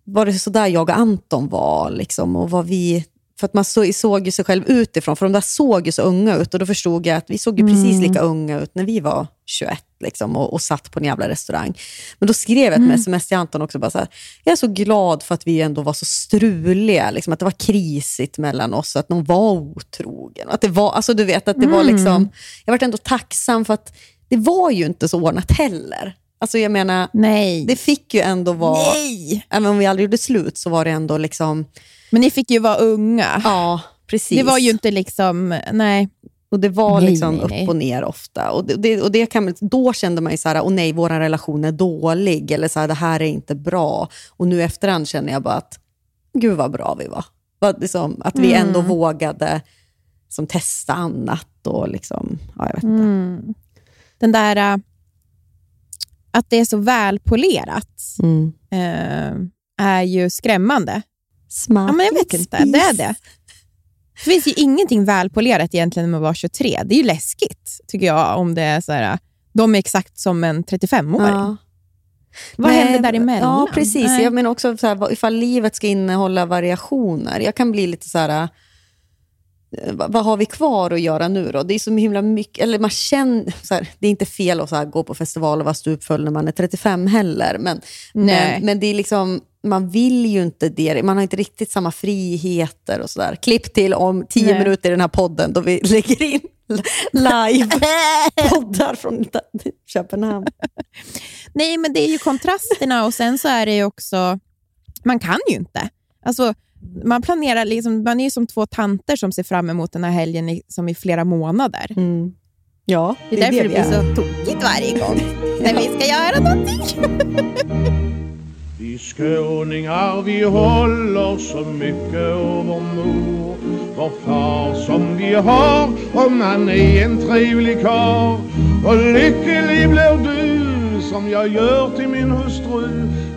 Speaker 5: var det så där jag och Anton var? Liksom, och vad vi... För att man så, såg ju sig själv utifrån, för de där såg ju så unga ut och då förstod jag att vi såg ju precis lika unga ut när vi var 21 liksom, och, och satt på en jävla restaurang. Men då skrev jag ett sms till Anton också, bara så här, jag är så glad för att vi ändå var så struliga, liksom, att det var krisigt mellan oss, att någon var otrogen. Att det var, alltså du vet, att det var liksom, jag var ändå tacksam för att det var ju inte så ordnat heller. Alltså jag menar,
Speaker 4: nej.
Speaker 5: det fick ju ändå vara,
Speaker 4: nej!
Speaker 5: även om vi aldrig gjorde slut så var det ändå liksom,
Speaker 4: Men ni fick ju vara unga.
Speaker 5: ja precis.
Speaker 4: det var ju inte liksom, nej.
Speaker 5: Och det var
Speaker 4: Nej,
Speaker 5: liksom
Speaker 4: nej, nej.
Speaker 5: upp och ner ofta. Och det, och det kan, då kände man ju så här, åh nej, vår relation är dålig, eller så här, det här är inte bra. Och nu efterhand känner jag bara att, gud vad bra vi var. Vad, liksom, att vi ändå
Speaker 4: Mm.
Speaker 5: vågade som testa annat. Och liksom, ja, jag vet inte.
Speaker 4: Mm. Den där äh, att det är så välpolerat
Speaker 5: Mm.
Speaker 4: äh, är ju skrämmande.
Speaker 5: Smart
Speaker 4: Ja, men jag vet inte, det är det. Det finns ju ingenting välpolerat egentligen när man var 23. Det är ju läskigt, tycker jag, om det är så här, de är exakt som en 35-åring.
Speaker 5: Ja.
Speaker 4: Vad
Speaker 5: Nej,
Speaker 4: händer däremellan?
Speaker 5: Ja, precis.
Speaker 4: Nej.
Speaker 5: Jag menar också så här, ifall livet ska innehålla variationer. Jag kan bli lite så här... Vad, har vi kvar att göra nu då? Det är så himla mycket, eller man känner, så här, det är inte fel att så här, gå på festival och vara stupfull när man är 35 heller, men, men, men det är liksom, man vill ju inte det. Man har inte riktigt samma friheter och sådär. Klipp till om tio
Speaker 4: Nej.
Speaker 5: minuter i den här podden då vi [LAUGHS] lägger in live-poddar [LAUGHS] från Köpenhamn.
Speaker 4: Nej, men det är ju kontrasterna och sen så är det ju också, man kan ju inte. Alltså, man planerar, liksom, man är ju som två tanter som ser fram emot den här helgen i, som i flera månader.
Speaker 5: Mm. Ja,
Speaker 4: Det är därför det
Speaker 5: vi
Speaker 4: blir
Speaker 5: är.
Speaker 4: så tokigt varje [LAUGHS] gång när vi ska göra någonting.
Speaker 7: Vi skåningar vi håller så mycket av vår mor Vår far som vi har om han är en trevlig karl Och lycklig blir du som jag gör till min hustru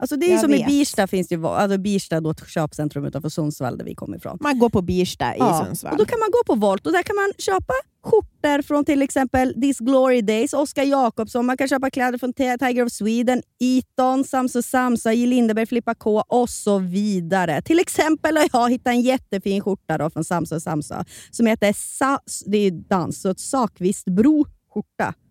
Speaker 8: Alltså det är
Speaker 4: Jag
Speaker 8: som i
Speaker 4: vet.
Speaker 8: Birsta, finns det alltså Birsta då ett köpcentrum utanför Sundsvall där vi kommer ifrån.
Speaker 4: Man går på Birsta i
Speaker 8: Ja,
Speaker 4: Sundsvall.
Speaker 8: Och då kan man gå på Volt och där kan man köpa skjortor från till exempel This Glory Days, Oscar Jakobsson, man kan köpa kläder från Ti- Tiger of Sweden, Eton, Samso Samsa, J. Lindeberg, Filippa K och så vidare. Till exempel har jag hittat en jättefin skjorta då från Samso Samsa som heter Sa- det är dans, så ett Sakvistbro skjorta.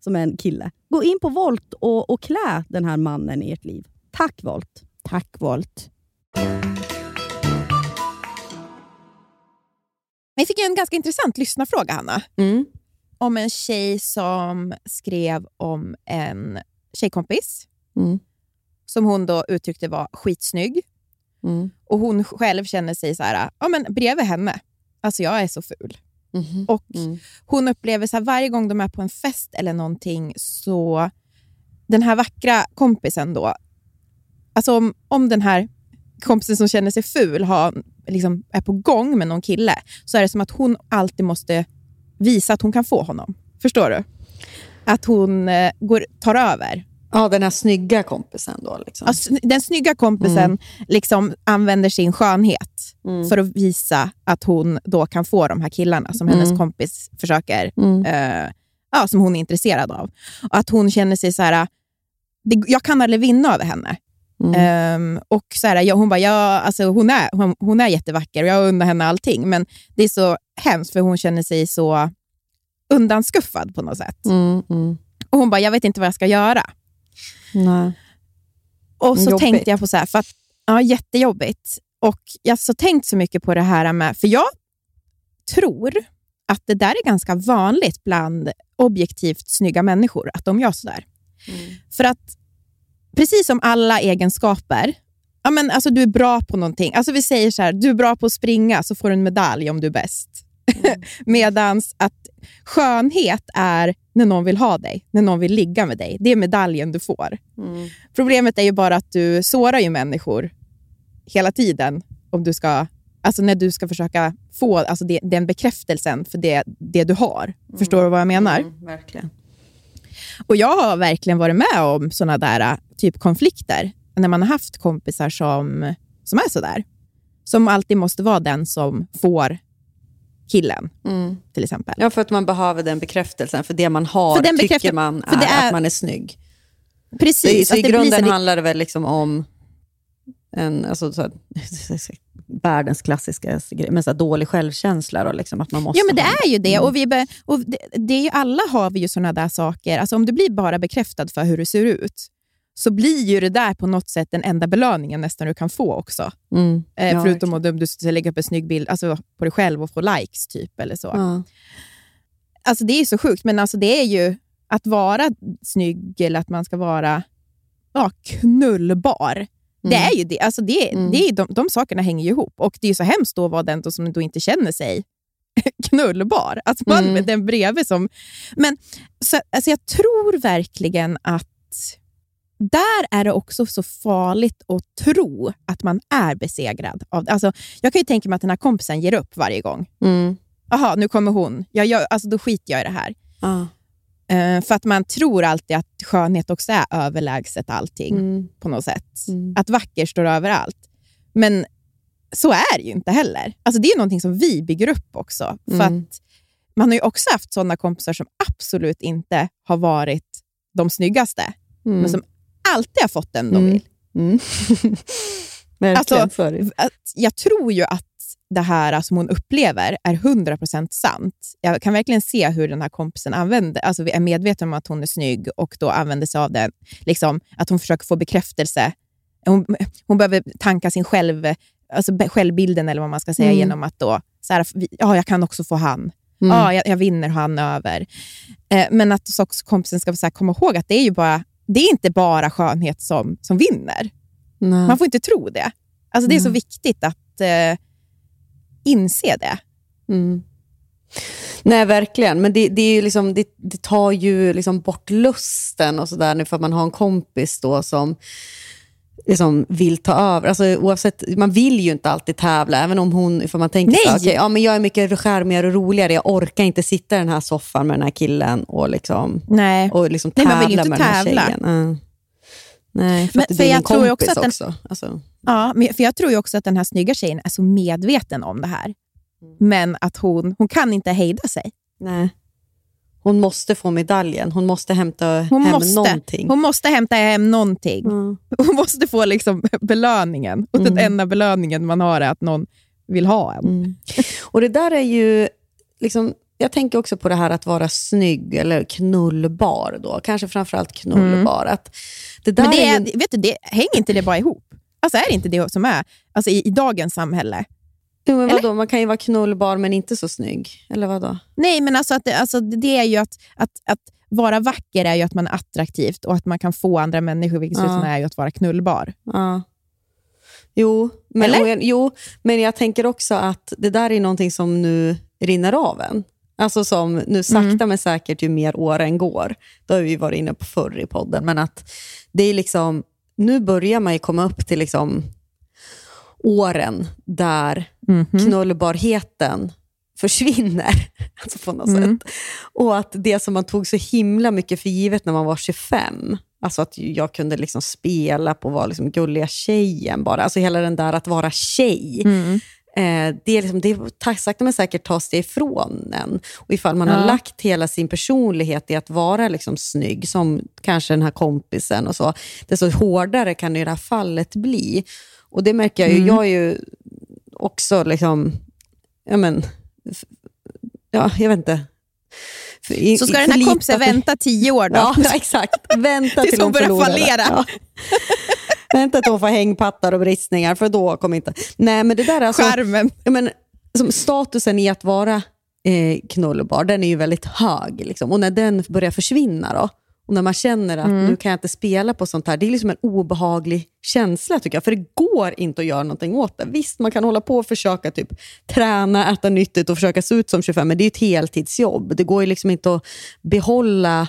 Speaker 8: som är en kille. Gå in på Volt och, och klä den här mannen i ert liv. Tack Volt!
Speaker 4: Tack Volt. Vi fick en ganska intressant lyssnarfråga, Hanna.
Speaker 5: Mm.
Speaker 4: Om en tjej som skrev om en tjejkompis
Speaker 5: Mm.
Speaker 4: som hon då uttryckte var skitsnygg.
Speaker 5: Mm.
Speaker 4: Och hon själv känner sig så här, ja men bredvid henne, alltså jag är så ful.
Speaker 5: Mhm.
Speaker 4: Och
Speaker 5: Mm.
Speaker 4: hon upplever så här, varje gång de är på en fest eller någonting så den här vackra kompisen då, alltså om, om den här kompisen som känner sig ful har, liksom, är på gång med någon kille så är det som att hon alltid måste visa att hon kan få honom. Förstår du? Att hon eh, går, tar över.
Speaker 5: Ja, den här snygga kompisen då. Liksom.
Speaker 4: Alltså, den snygga kompisen liksom använder sin skönhet
Speaker 5: Mm.
Speaker 4: för att visa att hon då kan få de här killarna som hennes
Speaker 5: Mm.
Speaker 4: kompis försöker,
Speaker 5: Mm.
Speaker 4: eh, ja, som hon är intresserad av. Och att hon känner sig så här, det, jag kan aldrig vinna över henne.
Speaker 5: Mm.
Speaker 4: Ehm, och så här, ja, hon bara, ja, alltså, hon, är, hon, hon är jättevacker och jag undrar henne allting, men det är så hemskt för hon känner sig så undanskuffad på något sätt.
Speaker 5: Mm, mm.
Speaker 4: Och hon bara, jag vet inte vad jag ska göra.
Speaker 5: Nej.
Speaker 4: Och så
Speaker 5: Jobbigt.
Speaker 4: tänkte jag på så här, för att, ja, jättejobbigt. Och jag har så tänkt så mycket på det här med, för jag tror att det där är ganska vanligt bland objektivt snygga människor, att de gör sådär. För att precis som alla egenskaper, ja, men alltså du är bra på någonting. Alltså vi säger så här, du är bra på att springa så får du en medalj om du är bäst. [LAUGHS] Medans att skönhet är när någon vill ha dig, när någon vill ligga med dig. Det är medaljen du får.
Speaker 5: Mm.
Speaker 4: Problemet är ju bara att du sårar ju människor hela tiden om du ska, alltså när du ska försöka få alltså det, den bekräftelsen för det, det du har. Förstår du vad jag menar?
Speaker 5: Mm, verkligen.
Speaker 4: Och Jag har verkligen varit med om såna där äh, typ konflikter när man har haft kompisar som, som är sådär. Som alltid måste vara den som får killen,
Speaker 5: Mm.
Speaker 4: till exempel.
Speaker 5: Ja, för att man behöver den bekräftelsen. För det man har
Speaker 4: För den
Speaker 5: tycker man är,
Speaker 4: är-
Speaker 5: att man är snygg.
Speaker 4: Precis.
Speaker 5: så i
Speaker 4: att det
Speaker 5: grunden
Speaker 4: så-
Speaker 5: handlar det väl liksom om en, alltså, så här, [LAUGHS] världens klassiska grej, men så dålig självkänsla. Då, liksom, att man måste
Speaker 4: Ja, men det
Speaker 5: ha
Speaker 4: är ju det.
Speaker 5: Mm.
Speaker 4: Och vi be, och det, det är ju, alla har vi ju såna där saker. Alltså, om du blir bara bekräftad för hur du ser ut, så blir ju det där på något sätt den enda belöningen nästan du kan få också.
Speaker 5: Mm.
Speaker 4: Eh,
Speaker 5: Ja,
Speaker 4: förutom att du, ska lägga upp en snygg bild alltså, på dig själv och få likes, typ. eller så.
Speaker 5: Ja.
Speaker 4: Alltså Det är så sjukt, men alltså, det är ju att vara snygg eller att man ska vara ja, knullbar. Det
Speaker 5: Mm.
Speaker 4: är ju det. Alltså det,
Speaker 5: Mm.
Speaker 4: det är, de, de sakerna hänger ju ihop. Och det är så hemskt då att vara den som då inte känner sig [LAUGHS] knullbar. Alltså man
Speaker 5: Mm.
Speaker 4: med den bredvid som... Men så, alltså jag tror verkligen att där är det också så farligt att tro att man är besegrad. Av, alltså, jag kan ju tänka mig att den här kompisen ger upp varje gång.
Speaker 5: Mm.
Speaker 4: Nu kommer hon. Jag gör, alltså, då skiter jag i det här.
Speaker 5: Ja.
Speaker 4: Eh, för att man tror alltid att skönhet också är överlägset allting
Speaker 5: Mm.
Speaker 4: på något sätt.
Speaker 5: Mm.
Speaker 4: Att vacker står över allt. Men så är det ju inte heller. Alltså, det är någonting som vi bygger upp också. För
Speaker 5: Mm.
Speaker 4: att man har ju också haft sådana kompisar som absolut inte har varit de snyggaste,
Speaker 5: Mm.
Speaker 4: men som alltid har fått den de
Speaker 5: Mm.
Speaker 4: vill.
Speaker 5: Mm. [LAUGHS]
Speaker 4: Alltså, jag tror ju att det här som hon upplever är 100% sant. Jag kan verkligen se hur den här kompisen använder, alltså är medveten om att hon är snygg och då använder sig av det. Liksom, att hon försöker få bekräftelse. Hon, hon behöver tanka sin själv, alltså självbilden eller vad man ska säga
Speaker 5: Mm.
Speaker 4: genom att då, så här, ja, jag kan också få han.
Speaker 5: Mm.
Speaker 4: Ja, jag, jag vinner han över. Eh, men att så också kompisen ska så komma ihåg att det är ju bara, det är inte bara skönhet som, som vinner.
Speaker 5: Nej.
Speaker 4: Man får inte tro det. Alltså, det är så viktigt att eh, inse det.
Speaker 5: Mm. Nej, verkligen. Men det, det, är ju liksom, det, det tar ju liksom bort lusten och sådär nu för att man har en kompis då som liksom vill ta över. Alltså, oavsett, man vill ju inte alltid tävla, även om hon, för man tänker
Speaker 4: Nej!
Speaker 5: så, okej, ja, men jag är mycket skärmigare och roligare, jag orkar inte sitta i den här soffan med den här killen och, liksom,
Speaker 4: Nej.
Speaker 5: och liksom
Speaker 4: Nej,
Speaker 5: tävla
Speaker 4: man vill ju inte
Speaker 5: med den här
Speaker 4: tävla.
Speaker 5: tjejen. Ja. Nej, för
Speaker 4: Men-
Speaker 5: att
Speaker 4: för jag tror också
Speaker 5: också.
Speaker 4: att den-
Speaker 5: Alltså,
Speaker 4: Ja, men, för jag tror ju också att den här snygga tjejen är så medveten om det här. Men att hon, hon kan inte hejda sig.
Speaker 5: nej. Hon måste få medaljen, hon måste hämta
Speaker 4: Hon
Speaker 5: hem
Speaker 4: måste,
Speaker 5: någonting.
Speaker 4: hon måste hämta hem någonting.
Speaker 5: Mm.
Speaker 4: Hon måste få liksom belöningen. Och den
Speaker 5: Mm.
Speaker 4: enda belöningen man har är att någon vill ha en.
Speaker 5: Mm. Och det där är ju... Liksom, jag tänker också på det här att vara snygg eller knullbar. Då. Kanske framförallt knullbar. Att det där
Speaker 4: Men det,
Speaker 5: är
Speaker 4: är,
Speaker 5: ju,
Speaker 4: vet du, det, hänger inte det bara ihop? Alltså är det inte det som är alltså i, i dagens samhälle?
Speaker 5: Jo, men
Speaker 4: eller?
Speaker 5: vadå, man kan ju vara knullbar men inte så snygg. Eller vadå?
Speaker 4: Nej, men alltså, att det, alltså det är ju att, att, att vara vacker är ju att man är attraktivt och att man kan få andra människor, vilket
Speaker 5: Ja.
Speaker 4: är ju att vara knullbar.
Speaker 5: Ja. Jo, men, jag, jo, men jag tänker också att det där är någonting som nu rinner av en. Alltså som nu sakta
Speaker 4: Mm.
Speaker 5: men säkert ju mer åren går. Det har vi varit inne på förr i podden. Men att det är liksom, nu börjar man komma upp till liksom åren där
Speaker 4: Mhm.
Speaker 5: knullbarheten försvinner. [LAUGHS] Alltså på något
Speaker 4: Mm.
Speaker 5: sätt. Och att det som man tog så himla mycket för givet när man var 25, alltså att jag kunde liksom spela på att vara liksom gulliga tjejen bara, alltså hela den där att vara tjej.
Speaker 4: Mm.
Speaker 5: Eh, det är liksom, det sakta men säkert tas det ifrån en. Och ifall man
Speaker 4: Ja.
Speaker 5: har lagt hela sin personlighet i att vara liksom snygg, som kanske den här kompisen och så, desto hårdare kan det i det här fallet bli. Och det märker jag ju,
Speaker 4: Mm.
Speaker 5: jag är ju också liksom, ja men, ja, jag vet inte. I-
Speaker 4: Så ska den här kompisen vänta tio år då?
Speaker 5: Ja, [LAUGHS] exakt. Vänta
Speaker 4: Tills
Speaker 5: till
Speaker 4: hon börjar fallera.
Speaker 5: Ja. [LAUGHS] Vänta till hon får hängpattar och bristningar, för då kommer inte... Nej, men det där är alltså...
Speaker 4: Skärmen.
Speaker 5: Men, som statusen i att vara eh, knullbar, den är ju väldigt hög. Liksom. Och när den börjar försvinna då, och när man känner att
Speaker 4: Mm.
Speaker 5: nu kan jag inte spela på sånt här, det är liksom en obehaglig känsla tycker jag. För det går inte att göra någonting åt det. Visst, man kan hålla på och försöka typ, träna, äta nyttigt och försöka se ut som 25, men det är ett heltidsjobb. Det går ju liksom inte att behålla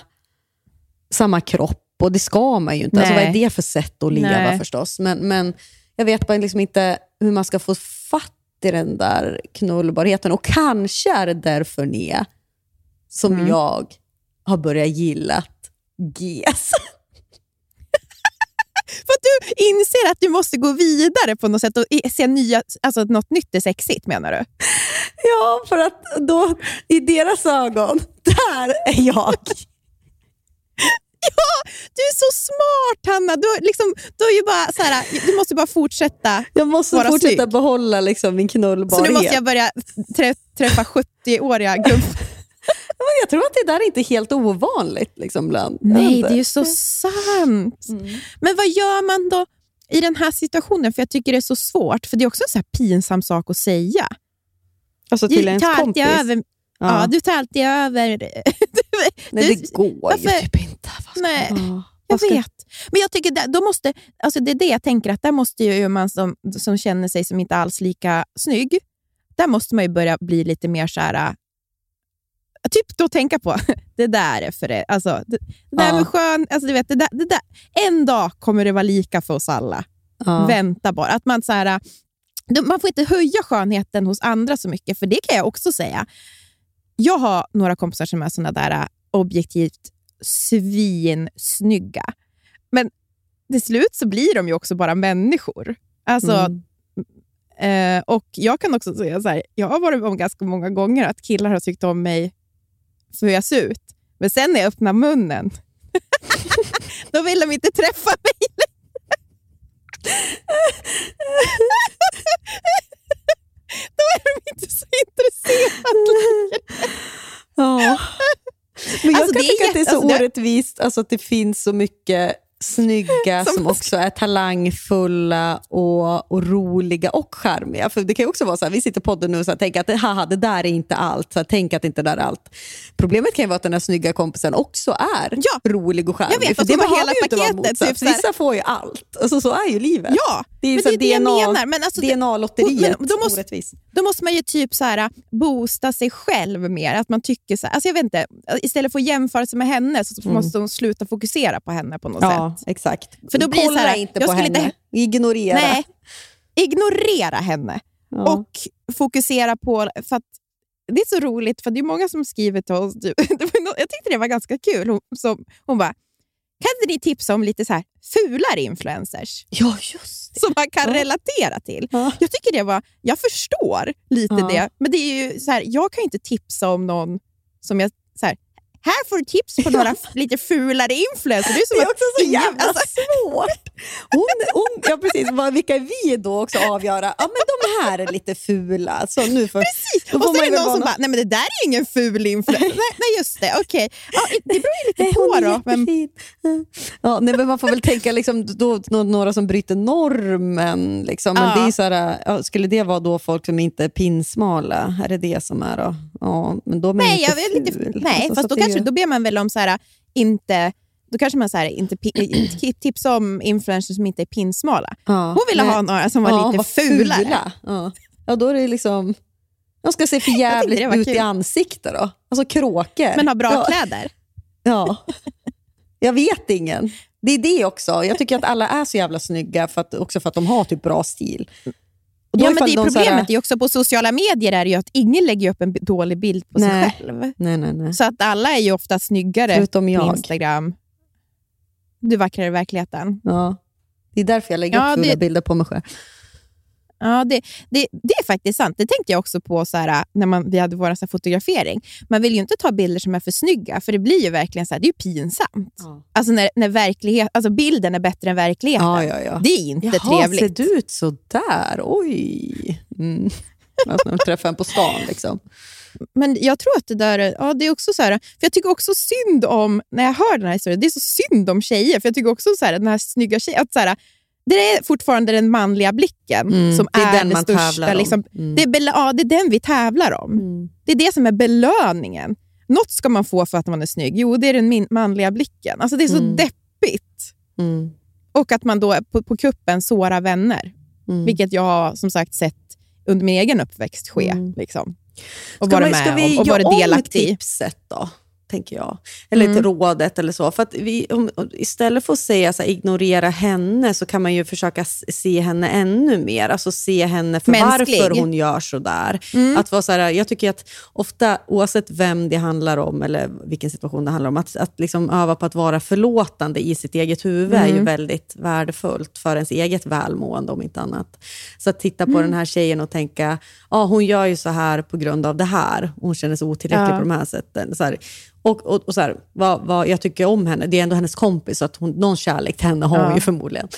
Speaker 5: samma kropp och det ska man ju inte. Alltså, vad är det för sätt att leva
Speaker 4: Nej.
Speaker 5: förstås? Men, men jag vet bara liksom inte hur man ska få fatt i den där knullbarheten. Och kanske är det därför Nia, som
Speaker 4: Mm.
Speaker 5: jag har börjat gilla GES. [LAUGHS]
Speaker 4: För att du inser att du måste gå vidare på något sätt och se nya, alltså något nytt är sexigt menar du?
Speaker 5: Ja, för att då i deras ögon, där är jag. [LAUGHS]
Speaker 4: Ja, du är så smart Hanna! Du, liksom, du, är ju bara, så här, du måste bara fortsätta.
Speaker 5: Jag måste
Speaker 4: Vara
Speaker 5: fortsätta
Speaker 4: snygg.
Speaker 5: behålla liksom min
Speaker 4: Så
Speaker 5: knullbarhet.
Speaker 4: nu måste jag börja trä, träffa 70-åriga gubbar. [LAUGHS]
Speaker 5: Jag tror att det där är inte helt ovanligt. Liksom, bland.
Speaker 4: Nej, det är ju så sant. Men vad gör man då i den här situationen? För jag tycker det är så svårt, för det är också en så här pinsam sak att säga.
Speaker 5: Alltså till ens kompis.
Speaker 4: över... Ja.
Speaker 5: Ja.
Speaker 4: du tar alltid över... [LAUGHS]
Speaker 5: Nej,
Speaker 4: du-
Speaker 5: det går
Speaker 4: varför-
Speaker 5: ju typ inte.
Speaker 4: Nej.
Speaker 5: Ja.
Speaker 4: Jag
Speaker 5: ska-
Speaker 4: vet. Men jag tycker då måste, alltså det är det jag tänker, att där måste ju man som, som känner sig som inte alls lika snygg, där måste man ju börja bli lite mer så här, äh, typ då tänka på, [LAUGHS] det där är för det. Alltså, det, det där
Speaker 5: Ja.
Speaker 4: med skön, alltså du vet, det där, det där, en dag kommer det vara lika för oss alla.
Speaker 5: Ja.
Speaker 4: Vänta bara. Att man, så här, äh, man får inte höja skönheten hos andra så mycket, för det kan jag också säga. Jag har några kompisar som är såna där äh, objektivt svinsnygga. Men till slut så blir de ju också bara människor. Alltså,
Speaker 5: Mm.
Speaker 4: eh, och Jag kan också säga så här, jag har varit om ganska många gånger att killar har tyckt om mig för hur jag ser ut. Men sen när jag öppnar munnen, [LAUGHS] då vill de inte träffa mig [LAUGHS] Då är de inte så intresserade
Speaker 5: Ja. Men jag
Speaker 4: Alltså,
Speaker 5: kan tycka att det är så
Speaker 4: alltså, det-
Speaker 5: orättvist alltså, att det finns så mycket snygga [LAUGHS] som,
Speaker 4: Som-
Speaker 5: också är talangfulla och, och roliga och charmiga. För Det kan också vara så här, vi sitter på podden nu och så här, tänker att haha, det där är inte allt. Så här, tänk att inte det där är allt. Problemet kan ju vara att den här snygga kompisen också är
Speaker 4: Ja.
Speaker 5: rolig och charmig.
Speaker 4: Jag vet,
Speaker 5: för det behöver
Speaker 4: hela
Speaker 5: ju inte vara
Speaker 4: paketet,
Speaker 5: motsatt.
Speaker 4: typ
Speaker 5: Vissa får ju allt. Alltså, så är ju livet.
Speaker 4: Ja,
Speaker 5: det är,
Speaker 4: men det är jag menar. Men alltså
Speaker 5: DNA-lotteriet.
Speaker 4: Då måste-. Då måste man ju typ så här, boosta sig själv mer. Att man tycker så här, alltså jag vet inte, istället för att jämföra sig med henne så måste hon sluta fokusera på henne på något
Speaker 5: Ja,
Speaker 4: sätt.
Speaker 5: Exakt.
Speaker 4: För då blir
Speaker 5: Kolla
Speaker 4: så här,
Speaker 5: inte på henne.
Speaker 4: inte-
Speaker 5: Ignorera.
Speaker 4: Nej, ignorera henne
Speaker 5: Ja.
Speaker 4: och fokusera på... För att det är så roligt, för det är många som skriver till oss. [LAUGHS] Typ, jag tyckte det var ganska kul. Hon, som, hon bara, kan inte ni tipsa om lite så här fulare influencers
Speaker 5: ja, just det.
Speaker 4: som man kan
Speaker 5: Ja.
Speaker 4: relatera till?
Speaker 5: Ja.
Speaker 4: Jag tycker det var, jag förstår lite det, men det är ju så här, jag kan inte tipsa om någon som jag... Så här, här får du tips på några [LAUGHS] lite fulare influencers. Det är, som
Speaker 5: Det är också så
Speaker 4: ingen-
Speaker 5: jävla
Speaker 4: alltså,
Speaker 5: svårt. Hon, hon, ja, precis. Vad- Vilka är vi då också avgöra? Ja, men de här är lite fula. Så nu för,
Speaker 4: Precis! Och så är det någon som bara, nej men det där är ingen ful influencer. nej, nej, just det. Okej. Ja, det beror ju lite
Speaker 5: Nej,
Speaker 4: på
Speaker 5: hon är
Speaker 4: då. Men.
Speaker 5: Ja, nej, men man får väl tänka liksom, då, nå- några som bryter normen. Liksom. Men
Speaker 4: Ja.
Speaker 5: det är så här, skulle det vara då folk som inte är pinsmala? Är det det som är då? Ja, men då är man
Speaker 4: nej,
Speaker 5: ju
Speaker 4: jag
Speaker 5: inte
Speaker 4: vet lite,
Speaker 5: ful.
Speaker 4: nej
Speaker 5: Alltså, så
Speaker 4: fast då, kanske,
Speaker 5: ju-
Speaker 4: då ber man väl om så här, inte... Då kanske man så här, inte [CLEARS THROAT] tipsar om influencers som inte är pinsmala.
Speaker 5: Ja,
Speaker 4: Hon ville ha några som var
Speaker 5: Ja,
Speaker 4: lite
Speaker 5: vad
Speaker 4: fulare.
Speaker 5: fula. Ja. ja, då är det liksom... De ska se för [LAUGHS] jävligt
Speaker 4: var
Speaker 5: ut i
Speaker 4: kul.
Speaker 5: ansiktet då. Alltså kråkor.
Speaker 4: Men har bra
Speaker 5: ja,
Speaker 4: kläder. [LAUGHS]
Speaker 5: Ja. Jag vet ingen. Det är det också. Jag tycker att alla är så jävla snygga för att, också för att de har typ bra stil.
Speaker 4: Ja, men det är
Speaker 5: de så här-
Speaker 4: problemet är också på sociala medier är ju att ingen lägger upp en dålig bild på
Speaker 5: Nej.
Speaker 4: sig själv.
Speaker 5: Nej, nej, nej.
Speaker 4: Så att alla är ju ofta snyggare
Speaker 5: Förutom
Speaker 4: på
Speaker 5: jag.
Speaker 4: Instagram. Du är vackrare i verkligheten.
Speaker 5: Ja. Det är därför jag lägger
Speaker 4: Ja,
Speaker 5: upp fula
Speaker 4: det-
Speaker 5: bilder på mig själv.
Speaker 4: Ja, det, det, det är faktiskt sant. Det tänkte jag också på så här, när man, vi hade vår så här, fotografering. Man vill ju inte ta bilder som är för snygga, för det blir ju verkligen så här, det är pinsamt.
Speaker 5: Ja.
Speaker 4: Alltså när, när verklighet, alltså bilden är bättre än verkligheten.
Speaker 5: Ja, ja, ja.
Speaker 4: Det är inte
Speaker 5: Jaha,
Speaker 4: trevligt.
Speaker 5: ser du ut så där? Oj. Mm. Att man träffar en på stan. Liksom.
Speaker 4: Men jag tror att det där är- ja, det är också så här, för jag tycker också synd om, när jag hör den här historien, det är så synd om tjejer. För jag tycker också så här, den här snygga tjejen, att så här, det är fortfarande den manliga blicken
Speaker 5: Mm,
Speaker 4: som
Speaker 5: det är
Speaker 4: är,
Speaker 5: den
Speaker 4: det
Speaker 5: man
Speaker 4: största. Liksom,
Speaker 5: Mm.
Speaker 4: det, är ja, det är den vi tävlar om. Det är det som är belöningen. Något ska man få för att man är snygg. Jo, det är den manliga blicken. Alltså Det är så
Speaker 5: Mm.
Speaker 4: deppigt.
Speaker 5: Mm.
Speaker 4: Och att man då på, på kuppen sårar vänner.
Speaker 5: Mm.
Speaker 4: Vilket jag har som sagt sett under min egen uppväxt ske.
Speaker 5: Mm.
Speaker 4: Liksom. Och
Speaker 5: Ska,
Speaker 4: vara
Speaker 5: man,
Speaker 4: med
Speaker 5: ska vi
Speaker 4: och, vara
Speaker 5: om
Speaker 4: delaktig i.
Speaker 5: tipset då? Tänker jag. Eller
Speaker 4: Mm.
Speaker 5: ett rådet eller så. För att vi, om, istället för att säga så här, ignorera henne så kan man ju försöka se henne ännu mer. Alltså se henne för
Speaker 4: Mänsklig.
Speaker 5: varför hon gör så där.
Speaker 4: Mm.
Speaker 5: Att vara så här, jag tycker att ofta, oavsett vem det handlar om eller vilken situation det handlar om, att, att liksom öva på att vara förlåtande i sitt eget huvud är ju
Speaker 4: Mm.
Speaker 5: väldigt värdefullt för ens eget välmående om inte annat. Så att titta på
Speaker 4: Mm.
Speaker 5: den här tjejen och tänka, ja hon gör ju så här på grund av det här. Hon känner sig otillräcklig
Speaker 4: Ja.
Speaker 5: på de här sätten. Så här, och, och, och så här, vad, vad jag tycker om henne, det är ändå hennes kompis, så att hon, någon kärlek till henne har hon
Speaker 4: Ja.
Speaker 5: ju förmodligen.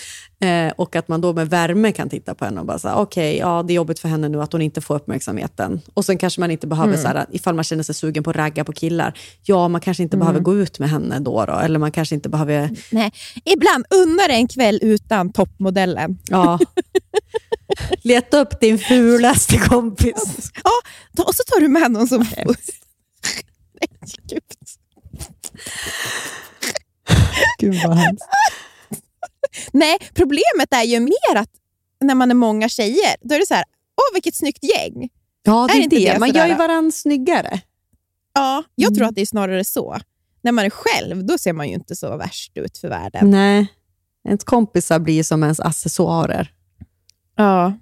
Speaker 5: Eh, och att man då med värme kan titta på henne och bara säga, okej, ja det är jobbigt för henne nu att hon inte får uppmärksamheten. Och sen kanske man inte behöver,
Speaker 4: Mm.
Speaker 5: så här, ifall man känner sig sugen på att ragga på killar, ja man kanske inte behöver gå ut med henne då, då eller man kanske inte behöver...
Speaker 4: Nej. Ibland unnar en kväll utan toppmodellen.
Speaker 5: Ja. [LAUGHS] Leta upp din fulaste kompis.
Speaker 4: Ja, och så tar du med någon som... Nej, gud.
Speaker 5: Gud vad hemskt.
Speaker 4: Nej, problemet är ju mer att när man är många tjejer, då är det så här, åh vilket snyggt gäng.
Speaker 5: Ja, det
Speaker 4: Är
Speaker 5: är
Speaker 4: inte
Speaker 5: det.
Speaker 4: det
Speaker 5: Man
Speaker 4: sådär?
Speaker 5: gör ju varandra snyggare.
Speaker 4: Ja, jag
Speaker 5: Mm.
Speaker 4: tror att det är snarare så. När man är själv, då ser man ju inte så värst ut för världen.
Speaker 5: Nej. Ens kompisar blir som ens accessoarer.
Speaker 4: Ja.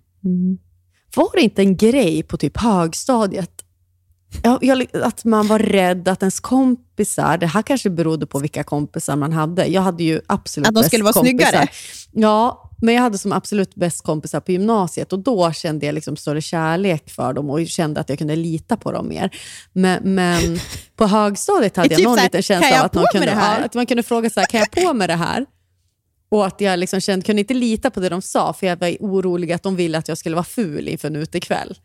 Speaker 5: Var det inte en grej på typ högstadiet? Ja, jag, att man var rädd att ens kompisar, det här kanske berodde på vilka kompisar man hade. Jag hade ju absolut
Speaker 4: Att de
Speaker 5: bäst
Speaker 4: skulle vara
Speaker 5: kompisar.
Speaker 4: snyggare?
Speaker 5: Ja, men jag hade som absolut bäst kompisar på gymnasiet och då kände jag liksom större kärlek för dem och kände att jag kunde lita på dem mer. Men, men [LAUGHS] på högstadiet hade jag
Speaker 4: typ
Speaker 5: någon
Speaker 4: här,
Speaker 5: liten känsla av att, någon kunde, ja, att man kunde fråga så här, kan jag på med det här? Och att jag liksom kände, kunde inte lita på det de sa, för jag var orolig att de ville att jag skulle vara ful inför en utekväll.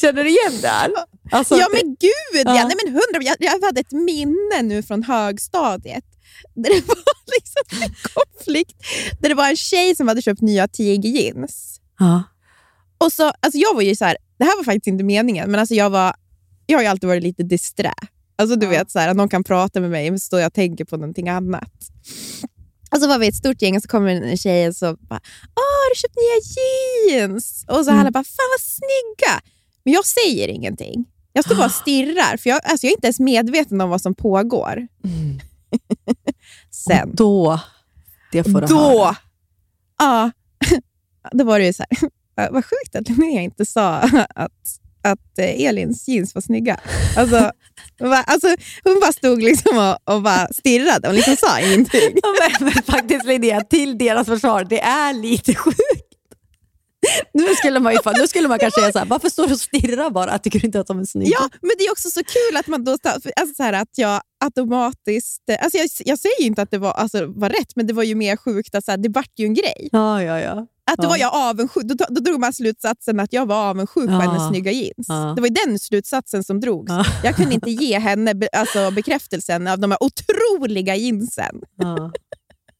Speaker 5: Känner du igen det? Alltså,
Speaker 4: ja men gud! Ja.
Speaker 5: Ja.
Speaker 4: nej, men hundra, jag, jag hade ett minne nu från högstadiet. där det [LAUGHS] var liksom en konflikt. Där det var en tjej som hade köpt nya Tiger-jeans.
Speaker 5: Ja.
Speaker 4: Och så, alltså jag var ju så här, det här var faktiskt inte meningen, men alltså jag, var, jag har ju alltid varit lite disträ. Alltså du vet, så här, att någon kan prata med mig, men så står jag tänker på någonting annat. Och så var vi ett stort gäng och så kommer en tjej och så bara, Åh, har du köpt nya jeans? Och så alla bara, fan vad snygga. Men jag säger ingenting. Jag står bara och [GASPS] stirrar, för jag, alltså jag är inte ens medveten om vad som pågår. Sen,
Speaker 5: Då, det får du
Speaker 4: då,
Speaker 5: höra.
Speaker 4: ja, [LAUGHS] då var det ju så här, vad- sjukt att Linnea inte sa att, att eh, Elins jeans var snygga. Alltså, [LAUGHS] va, alltså, hon bara stod liksom och, och bara stirrade och liksom sa ingenting. [LAUGHS]
Speaker 5: Ja, men, men faktiskt Linnea, till deras försvar, det är lite sjukt. Nu skulle man, ju, fan- nu skulle man kanske säga så här, varför står du och stirrar bara? Tycker du inte att de är snygga?
Speaker 4: Ja, men det är också så kul att man då alltså så här, att jag automatiskt... Alltså jag, jag säger ju inte att det var, alltså, var rätt, men det var ju mer sjukt att så här, det vart ju en grej.
Speaker 5: ja, ja. ja.
Speaker 4: Att då
Speaker 5: Ja.
Speaker 4: var jag avundsjuk. Då, då drog man slutsatsen att jag var avundsjuk på
Speaker 5: Ja.
Speaker 4: hennes snygga jeans.
Speaker 5: Ja.
Speaker 4: Det var ju den slutsatsen som drogs.
Speaker 5: Ja.
Speaker 4: Jag kunde inte ge henne be, alltså, bekräftelsen av de här otroliga jeansen.
Speaker 5: ja.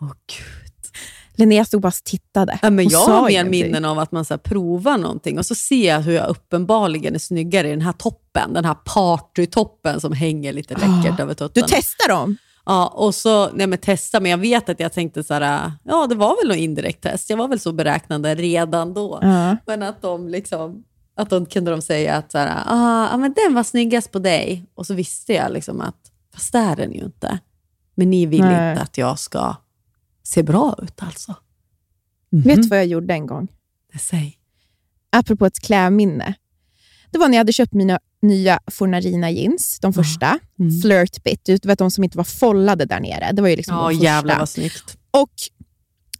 Speaker 5: Åh, Gud.
Speaker 4: Linnea stod bara och tittade.
Speaker 5: Ja, men jag har mer minnen av att man så här, provar någonting och så ser jag hur jag uppenbarligen är snyggare i den här toppen. Den här partytoppen som hänger lite läckert över
Speaker 4: Du
Speaker 5: tuttarna.
Speaker 4: testar dem?
Speaker 5: Ja, och så, nej men testa, men jag vet att jag tänkte så här, ja det var väl något indirekt test. Jag var väl så beräknande redan då.
Speaker 4: Ja.
Speaker 5: Men att de liksom, att de kunde de säga att så här, ah, men den var snyggast på dig. Och så visste jag liksom att, fast det är den ju inte. Men ni vill
Speaker 4: Nej.
Speaker 5: inte att jag ska se bra ut alltså.
Speaker 4: Vet du vad jag gjorde en gång?
Speaker 5: Det säg.
Speaker 4: apropå ett klädminne. Det var när jag hade köpt mina nya Fornarina jeans, de första.
Speaker 5: Mm.
Speaker 4: Flirtbit, du vet de som inte var follade där nere. Det var ju liksom
Speaker 5: Ja,
Speaker 4: de
Speaker 5: jävlar vad snyggt.
Speaker 4: Och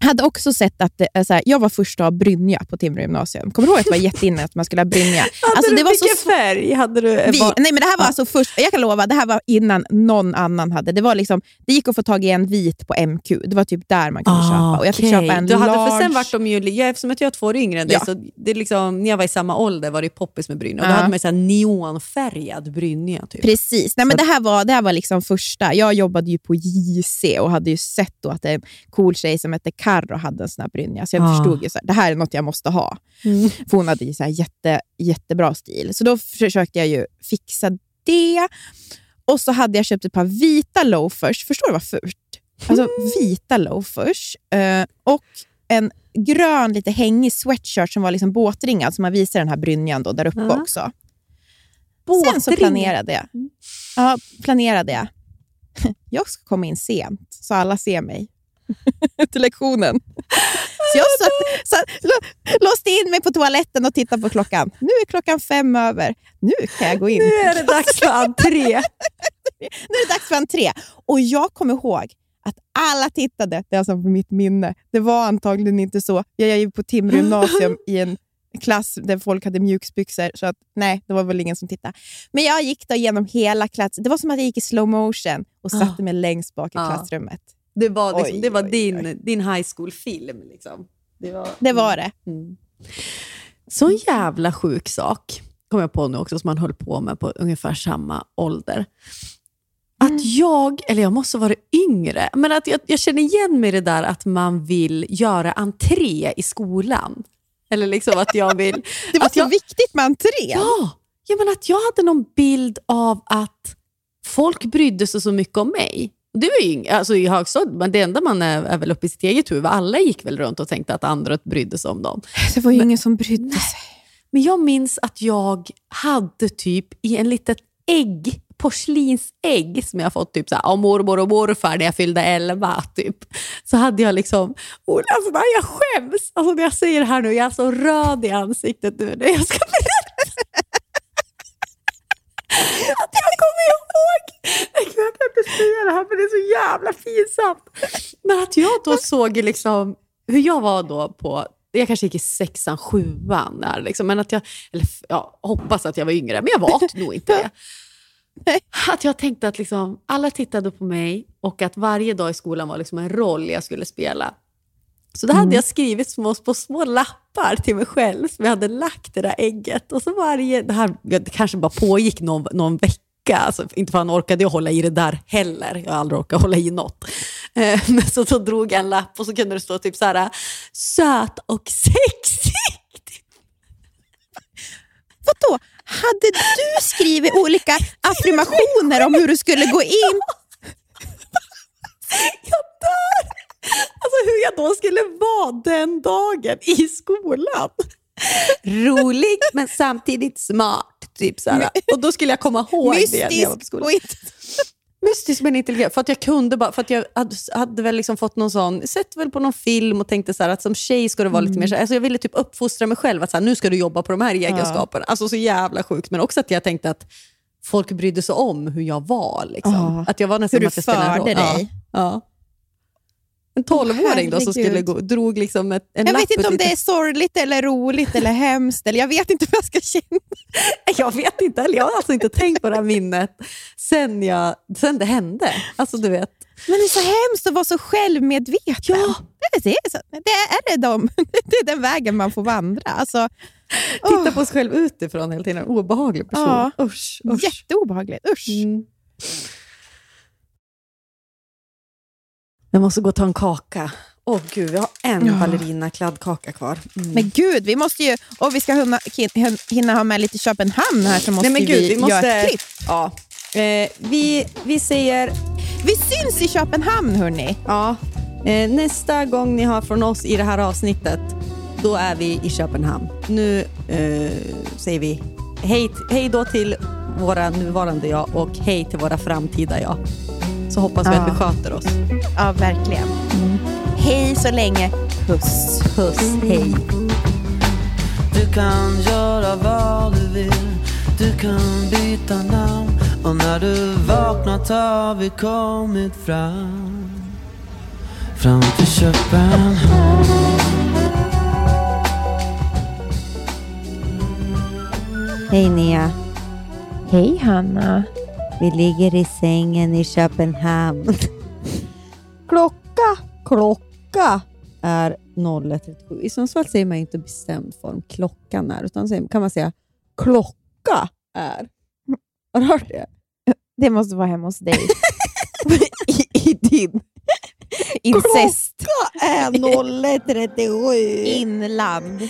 Speaker 4: hade också sett att det, är så här, jag var första av brynja på Timrå gymnasium. Kommer du ihåg att det var jätteinne att man skulle ha brynja? [LAUGHS] Alltså, det var så
Speaker 5: färg hade du?
Speaker 4: vi, nej men det här var alltså först, jag kan lova, det här var innan någon annan hade. Det, var liksom, det gick att få tag i en vit på MQ. Det var typ där man kunde köpa. Och jag fick
Speaker 5: Ah, Okej.
Speaker 4: köpa en
Speaker 5: du hade,
Speaker 4: large.
Speaker 5: För sen vart de ju, ja, eftersom att jag är två år yngre än dig,
Speaker 4: Ja.
Speaker 5: så det är liksom, när jag var i samma ålder var det poppis med brynja. Och då hade man så neonfärgad brynja. Typ.
Speaker 4: Precis. Nej, men det här var, det här var liksom första. Jag jobbade ju på JC och hade ju sett att en cool tjej som hette Carro hade en sån här brynja. Så jag
Speaker 5: Ah.
Speaker 4: förstod ju att det här är något jag måste ha.
Speaker 5: Mm.
Speaker 4: För hon hade ju så här jätte, jättebra stil. Så då försökte jag ju fixa det. Och så hade jag köpt ett par vita loafers. Förstår du vad fult? Alltså vita loafers. Eh, och en grön, lite hängig sweatshirt som var liksom båtringad, så man visar den här brynjan då, där uppe
Speaker 5: Ja.
Speaker 4: också.
Speaker 5: Båtring.
Speaker 4: Sen så planerade jag. Ja, planerade jag. [LAUGHS] Jag ska komma in sent, så alla ser mig [LAUGHS] till lektionen. Så jag satt, satt, lå- låste in mig på toaletten och tittade på klockan. Nu är klockan fem över. Nu kan jag gå in.
Speaker 5: Nu är det [LAUGHS] dags för entré.
Speaker 4: Nu är det dags för entré. Och jag kommer ihåg att alla tittade. Det är alltså på mitt minne. Det var antagligen inte så. Jag gick på Timrå gymnasium i en klass där folk hade mjukisbyxor, så att, nej, det var väl ingen som tittade. Men jag gick då genom hela klassen. Det var som att jag gick i slow motion och satte mig längst bak i
Speaker 5: Ah.
Speaker 4: klassrummet.
Speaker 5: Det var, liksom,
Speaker 4: Oj,
Speaker 5: det var
Speaker 4: oj,
Speaker 5: din, din high school-film. Liksom. Det var,
Speaker 4: Det var det.
Speaker 5: Mm. Så en jävla sjuk sak kom jag på nu också, som man höll på med på ungefär samma ålder. Att jag, eller jag måste vara yngre, men att jag, jag känner igen mig i det där att man vill göra entré i skolan. Eller liksom att jag vill... [LAUGHS]
Speaker 4: Det var
Speaker 5: att
Speaker 4: så
Speaker 5: jag,
Speaker 4: viktigt med entrén.
Speaker 5: Ja, ja, men att jag hade någon bild av att folk brydde sig så mycket om mig. Det var ju alltså i högstadiet, men det enda man är, är väl uppe i sitt eget huvud. Alla gick väl runt och tänkte att andra brydde sig om dem.
Speaker 4: Det var ju ingen som brydde sig.
Speaker 5: Men jag minns att jag hade typ i en litet ägg, porslinsägg som jag fått typ så här, av mormor och morfar när jag fyllde 11. Typ. Så hade jag liksom, oh, alltså, jag skäms. Alltså, när jag säger det här nu, jag är så röd i ansiktet nu när jag ska berätta. Att jag kommer ihåg, jag kan inte säga det här för det är så jävla pinsamt. Men att jag då såg liksom, hur jag var då på jag kanske gick i sexan, sjuan, där, liksom, men att jag, eller ja, hoppas att jag var yngre, men jag var [LAUGHS] nog inte det. Att jag tänkte att liksom, alla tittade på mig och att varje dag i skolan var liksom en roll jag skulle spela. Så då hade jag skrivit små, på små lappar till mig själv som jag hade lagt i det där ägget. Och så varje, det här det kanske bara pågick någon, någon vecka Alltså, inte för han orkade jag hålla i det där heller. Jag har aldrig orkat hålla i något. Eh, [LAUGHS] Men så, så drog jag en lapp och så kunde det stå typ så här, söt och sexig. [LAUGHS]
Speaker 4: Vadå? Hade du skrivit olika affirmationer om hur du skulle gå in? [LAUGHS]
Speaker 5: Jag dör! [LAUGHS] Alltså hur jag då skulle vara den dagen i skolan. Rolig men samtidigt smart. Typ så. [LAUGHS] Och då skulle jag komma ihåg det när jag var på
Speaker 4: Mystisk
Speaker 5: skolan. [LAUGHS] Mystisk men intelligent. För att jag kunde bara, för att jag hade, hade väl liksom fått någon sån, sett väl på någon film och tänkte så här, att som tjej ska det vara lite mer så här, alltså jag ville typ uppfostra mig själv, att så här, nu ska du jobba på de här egenskaperna. Alltså så jävla sjukt. Men också att jag tänkte att folk brydde sig om hur jag var. Liksom.
Speaker 4: Ja.
Speaker 5: Att jag var nästan
Speaker 4: Hur du
Speaker 5: att jag
Speaker 4: förde dig.
Speaker 5: Ja. Ja. En tolvåring då som skulle gå, drog liksom ett, en
Speaker 4: Jag vet inte om
Speaker 5: lite-
Speaker 4: det är sorgligt eller roligt eller hemskt. Eller jag vet inte vad jag ska känna. [LAUGHS]
Speaker 5: Jag vet inte heller. Jag har alltså inte tänkt på det här minnet sen, jag, sen det hände. Alltså du vet.
Speaker 4: Men det är så hemskt att vara så självmedveten.
Speaker 5: Ja.
Speaker 4: Det, är så, det, är det, de, [LAUGHS] det är den vägen man får vandra. Alltså,
Speaker 5: Titta på sig själv utifrån hela tiden. En obehaglig person.
Speaker 4: Ja.
Speaker 5: Usch, usch.
Speaker 4: Jätteobehagligt. Usch.
Speaker 5: Mm. Jag måste gå och ta en kaka. Åh gud, jag har en
Speaker 4: Ja.
Speaker 5: ballerinakladdkaka kvar. Mm.
Speaker 4: Men gud, vi måste ju, och vi ska hinna, hin- hinna ha med lite Köpenhamn här så måste
Speaker 5: Nej, men gud,
Speaker 4: vi,
Speaker 5: vi måste-
Speaker 4: göra ett klipp.
Speaker 5: Ja. Eh, vi, vi säger
Speaker 4: Vi syns i Köpenhamn hörni.
Speaker 5: ja, eh, nästa gång ni har från oss i det här avsnittet, då är vi i Köpenhamn. Nu eh, säger vi hej, hej då till våra nuvarande jag och hej till våra framtida jag. Så hoppas vi
Speaker 4: Ja.
Speaker 5: att vi sköter oss.
Speaker 4: Ja, verkligen. Hej så länge. Puss.
Speaker 5: Puss, hej.
Speaker 9: Du kan göra vad du vill Du kan byta namn Och när du vaknat har vi kommit fram Fram till Köpenhamn
Speaker 5: Hej Nia.
Speaker 4: Hej Hanna.
Speaker 5: Vi ligger i sängen i Köpenhamn. [LAUGHS] Klocka, klocka är 01.37. I Sundsvall säger man inte bestämd form klockan är, utan kan man säga klocka är. Har du hört det?
Speaker 4: Det måste vara hemma hos dig. [LAUGHS]
Speaker 5: I, i din.
Speaker 4: Incest.
Speaker 5: Klocka är 01.37.
Speaker 4: Inland.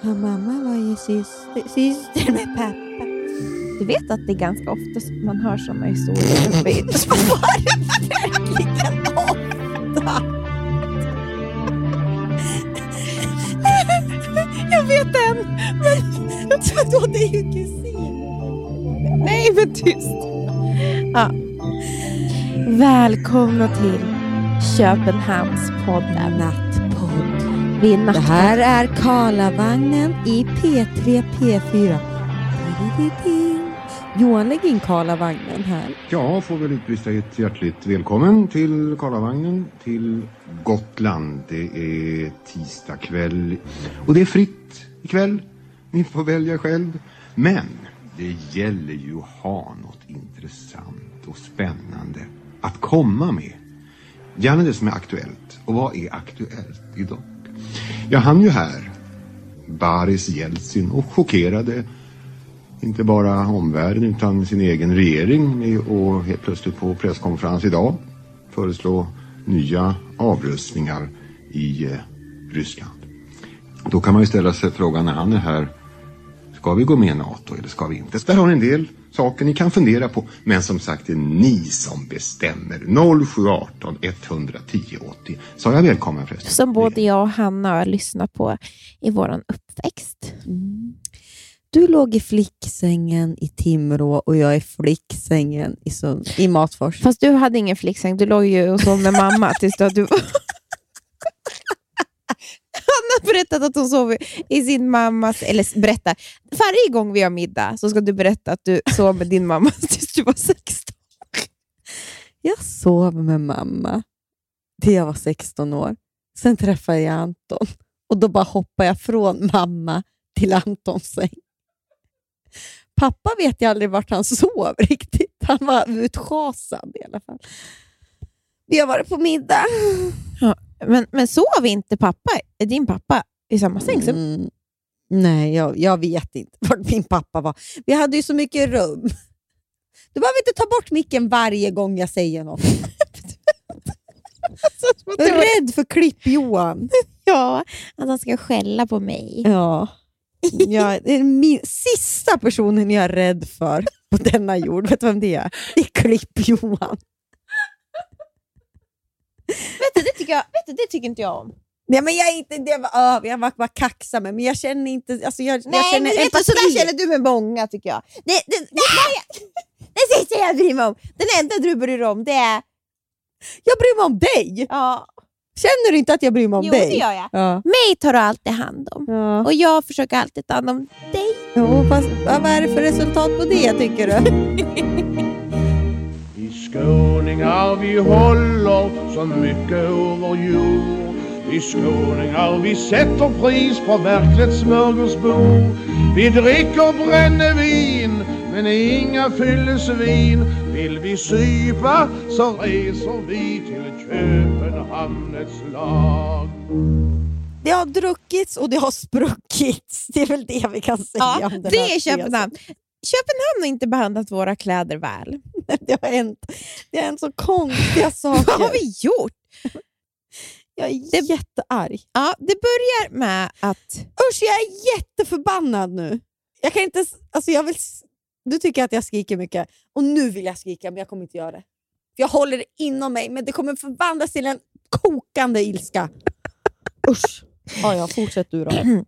Speaker 5: Ja, mamma var ju syster, syster med pappa.
Speaker 4: Du vet att det är ganska ofta som man hör sådana historier uppe i [LAUGHS]
Speaker 5: Verkligen ofta. [LAUGHS] Jag vet en, men vadå, det är ju kusin.
Speaker 4: Nej, men tyst. Ja. Välkomna till Köpenhamnspodden.
Speaker 5: Nattpodd.
Speaker 4: Vi är
Speaker 5: Det
Speaker 4: nattpodd.
Speaker 5: här är Karlavagnen i P3 P4. Di-di-di-di. Johan, lägg in Karlavagnen här.
Speaker 10: Ja, får väl utbrista ett hjärtligt välkommen till Karlavagnen till Gotland. Det är tisdag kväll och det är fritt ikväll. Ni får välja själv. Men det gäller ju att ha något intressant och spännande att komma med. Gärna det som är aktuellt. Och vad är aktuellt idag? Jag hann ju här Boris Jeltsin och chockerade inte bara omvärlden utan sin egen regering och helt plötsligt på presskonferens idag föreslå nya avrustningar i eh, Ryssland. Då kan man ju ställa sig frågan när han är här, ska vi gå med i NATO eller ska vi inte? Så där har ni en del saker ni kan fundera på. Men som sagt, det är ni som bestämmer. 0718 110 80. Sa jag välkommen förresten?
Speaker 4: Som både jag och Hanna har lyssnat på i vår uppväxt.
Speaker 5: Du låg i flicksängen i Timrå och jag i flicksängen i, Sund- i Matfors.
Speaker 4: Fast du hade ingen flicksäng, du låg ju och sov med mamma tills du... du... [LAUGHS] Hanna berättade att hon sov i sin mammas... Eller berätta, varje gång vi har middag så ska du berätta att du sov med din mamma [LAUGHS] tills du var 16.
Speaker 5: Jag sov med mamma till jag var 16 år. Sen träffade jag Anton och då bara hoppade jag från mamma till Antons säng. Pappa vet jag aldrig vart han sov [LAUGHS] riktigt. Han var utschasad i alla fall. Vi har varit på middag.
Speaker 4: Men, men sov inte pappa, din pappa i samma säng?
Speaker 5: Mm. Nej, jag, jag vet inte vart min pappa var. Vi hade ju så mycket rum. Du behöver inte ta bort micken varje gång jag säger något. [LAUGHS] Jag är rädd för klipp-Johan.
Speaker 4: Ja, att han ska skälla på mig.
Speaker 5: Ja. Jag det är min sista personen jag är rädd för på denna jord. Vet du vem det är? Det är Klipp-Johan.
Speaker 4: Vet du, det tycker, jag, vet du, det tycker inte jag om.
Speaker 5: Nej, men jag är inte det var, jag var bara kaxig med, men jag känner inte... Alltså jag, jag
Speaker 4: Nej,
Speaker 5: känner
Speaker 4: men vet sådär känner du med många tycker jag. Det, det, det, det, det sista jag bryr mig om, den enda du bryr dig om, det är...
Speaker 5: Jag bryr mig om dig!
Speaker 4: Ja,
Speaker 5: Känner du inte att jag bryr mig om
Speaker 4: jo,
Speaker 5: dig?
Speaker 4: det gör jag.
Speaker 5: Ja.
Speaker 4: Mig tar du alltid hand om.
Speaker 5: Ja.
Speaker 4: Och jag försöker alltid ta hand om dig.
Speaker 5: Jo, fast, ja, vad är det för resultat på det tycker du? [LAUGHS]
Speaker 7: Vi skåningar vi håller så mycket över jord Vi skåningar vi sätter pris på verkligt smörgåsbord Vi dricker brännevin men inga fyllesvin Vill vi sypa så reser vi till Köpenhamn ett slag
Speaker 5: Det har druckits och det har spruckits. Det är väl det vi kan säga
Speaker 4: Ja,
Speaker 5: om den
Speaker 4: det är Köpenhamn. Köpenhamn har inte behandlat våra kläder väl. [LAUGHS]
Speaker 5: Det har hänt, det har hänt så konstiga saker. [LAUGHS]
Speaker 4: Vad har vi gjort?
Speaker 5: Jag är jättearg.
Speaker 4: Ja, det börjar med att...
Speaker 5: Usch, jag är jätteförbannad nu. Jag kan inte... Alltså jag vill, du tycker att jag skriker mycket och nu vill jag skrika men jag kommer inte göra det. För Jag håller det inom mig men det kommer förvandlas till en kokande ilska. Usch. Ja, ja, fortsätt du då. [CLEARS THROAT]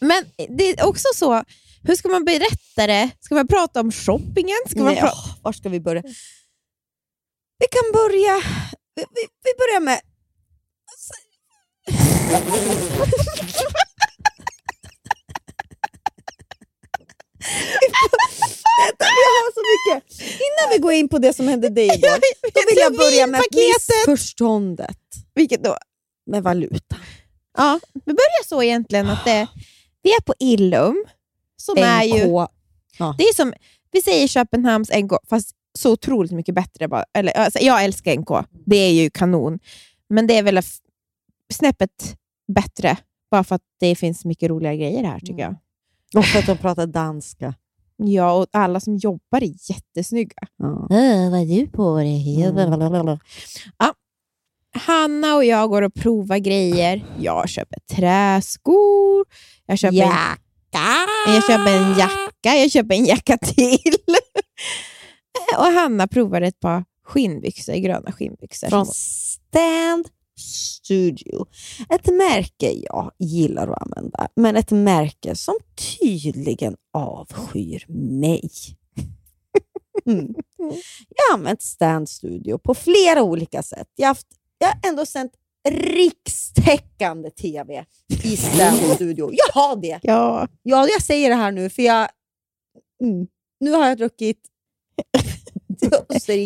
Speaker 4: Men det är också så, hur ska man berätta det? Ska man prata om shoppingen? Ska man
Speaker 5: Nej,
Speaker 4: pra-
Speaker 5: åh, var ska vi börja? Vi kan börja... Vi, vi börjar med... Vänta, vi har så mycket. Innan vi går in på det som hände dig igår, [LAUGHS] då vill jag börja med missförståndet
Speaker 4: Vilket då?
Speaker 5: med valuta.
Speaker 4: Ja, det börjar så egentligen att det, vi är på Illum, som är ju...
Speaker 5: NK. Ja.
Speaker 4: Det är som, vi säger Köpenhamns NK, fast så otroligt mycket bättre. Bara. Eller, alltså, jag älskar NK, det är ju kanon. Men det är väl snäppet bättre, bara för att det finns mycket roliga grejer här tycker jag.
Speaker 5: Och för att de pratar danska.
Speaker 4: Ja, och alla som jobbar är jättesnygga.
Speaker 5: Ja.
Speaker 4: vad är du på dig? Ja. Hanna och jag går och provar grejer. Jag köper träskor, jag köper, en,
Speaker 5: Jacka!
Speaker 4: jag köper en jacka, jag köper en jacka till. [LAUGHS] och Hanna provar ett par skinnbyxor, gröna skinnbyxor.
Speaker 5: Från Stand Studio. Ett märke jag gillar att använda, men ett märke som tydligen avskyr mig. [LAUGHS] Mm. Jag har använt Stand Studio på flera olika sätt. Jag har, haft, jag har ändå sänt rikstäckande TV i Stand [LAUGHS] Studio. Jag har det!
Speaker 4: Ja.
Speaker 5: Ja, jag säger det här nu, för jag... Mm. Nu har jag druckit...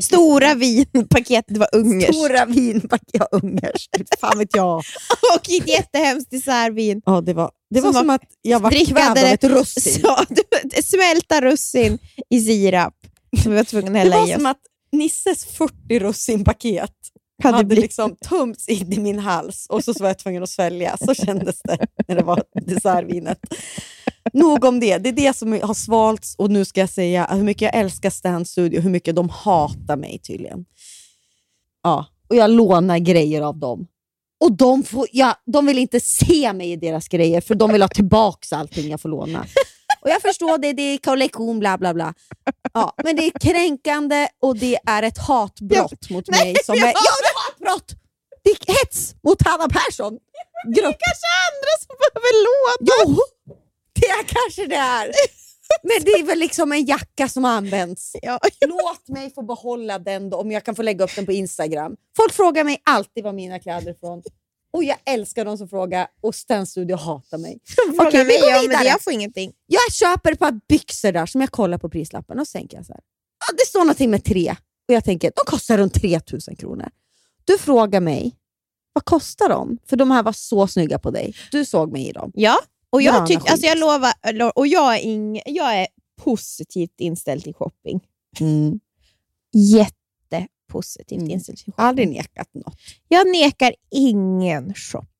Speaker 4: Stora vinpaketet var ungerskt.
Speaker 5: Stora vinpaket, ja ungerskt. Fan vet jag. [LAUGHS]
Speaker 4: och ett jättehemskt dessertvin.
Speaker 5: Ja, det var, det
Speaker 4: Som
Speaker 5: var som
Speaker 4: var
Speaker 5: att jag var kvävd av ett russin. [LAUGHS]
Speaker 4: Så, smälta russin i sirap som vi var tvungna att
Speaker 5: Det
Speaker 4: hälla
Speaker 5: var
Speaker 4: i oss.
Speaker 5: som att Nisses 40 russinpaket
Speaker 4: Hade
Speaker 5: hade, liksom tömts in i min hals och så var jag tvungen att svälja. Så kändes det när det var dessertvinet. Nog om det. Det är det som har svalts och nu ska jag säga hur mycket jag älskar Stand Studio, hur mycket de hatar mig tydligen. Ja, och jag lånar grejer av dem. Och de, får, ja, de vill inte se mig i deras grejer för de vill ha tillbaka allting jag får låna. Och jag förstår det, det är kollektion, bla bla bla. Ja, men det är kränkande och det är ett hatbrott mot mig. Som är, ja, det är hatbrott! Det är hets mot Hanna Persson. Grupp.
Speaker 4: kanske andra som behöver låna.
Speaker 5: Jo, det är [LAUGHS] kanske det är. Men det är väl liksom en jacka som används.
Speaker 4: Ja. [LAUGHS]
Speaker 5: Låt mig få behålla den då, om jag kan få lägga upp den på Instagram. Folk frågar mig alltid var mina kläder är ifrån. Och jag älskar de som frågar och Sten Studio hatar mig. [LAUGHS] Okej, vi
Speaker 4: mig
Speaker 5: går
Speaker 4: men
Speaker 5: vidare.
Speaker 4: jag får ingenting.
Speaker 5: Jag köper ett par byxor där som jag kollar på prislappen och så tänker jag så här. Ja, det står någonting med tre och jag tänker de kostar runt 3000 kronor. Du frågar mig, vad kostar de? För de här var så snygga på dig. Du såg mig i dem.
Speaker 4: Ja, och jag, tycker, alltså jag lovar, lo- och jag är, ing, jag är positivt inställd till shopping.
Speaker 5: Mm.
Speaker 4: Jättepositivt
Speaker 5: Mm.
Speaker 4: inställd till shopping.
Speaker 5: Aldrig nekat något.
Speaker 4: Jag nekar ingen shopping.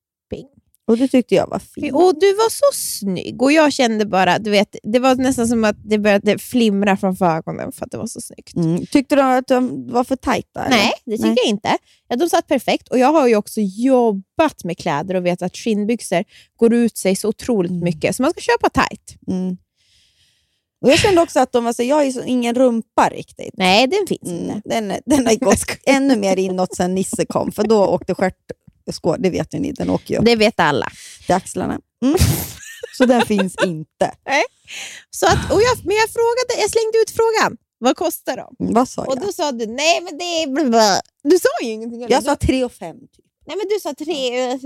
Speaker 5: Och det tyckte jag var fint.
Speaker 4: Och du var så snygg och jag kände bara, du vet, det var nästan som att det började flimra framför ögonen för att det var så snyggt.
Speaker 5: Mm. Tyckte du att de var för tajta? eller?
Speaker 4: Nej, det tycker jag inte. Ja, de satt perfekt och jag har ju också jobbat med kläder och vet att skinnbyxor går ut sig så otroligt mycket, så man ska köpa tight.
Speaker 5: Mm. Och jag kände också att de var så, jag har ju ingen rumpa riktigt.
Speaker 4: Nej, den finns
Speaker 5: Mm.
Speaker 4: inte.
Speaker 5: Den, den har gått [LAUGHS] ännu mer inåt sen Nisse kom, för då åkte stjärt... skå- Det vet ju ni, den åker ju
Speaker 4: Det vet alla.
Speaker 5: till axlarna. Mm. Så den finns inte. [LAUGHS]
Speaker 4: Så att, och jag, men jag, frågade, jag slängde ut frågan, vad kostar de?
Speaker 5: Mm, Vad sa
Speaker 4: Och
Speaker 5: jag?
Speaker 4: då sa du, nej men det är... blablabla." Du sa ju ingenting. eller?
Speaker 5: Jag sa 3 och 5. Typ.
Speaker 4: Nej men du sa tre.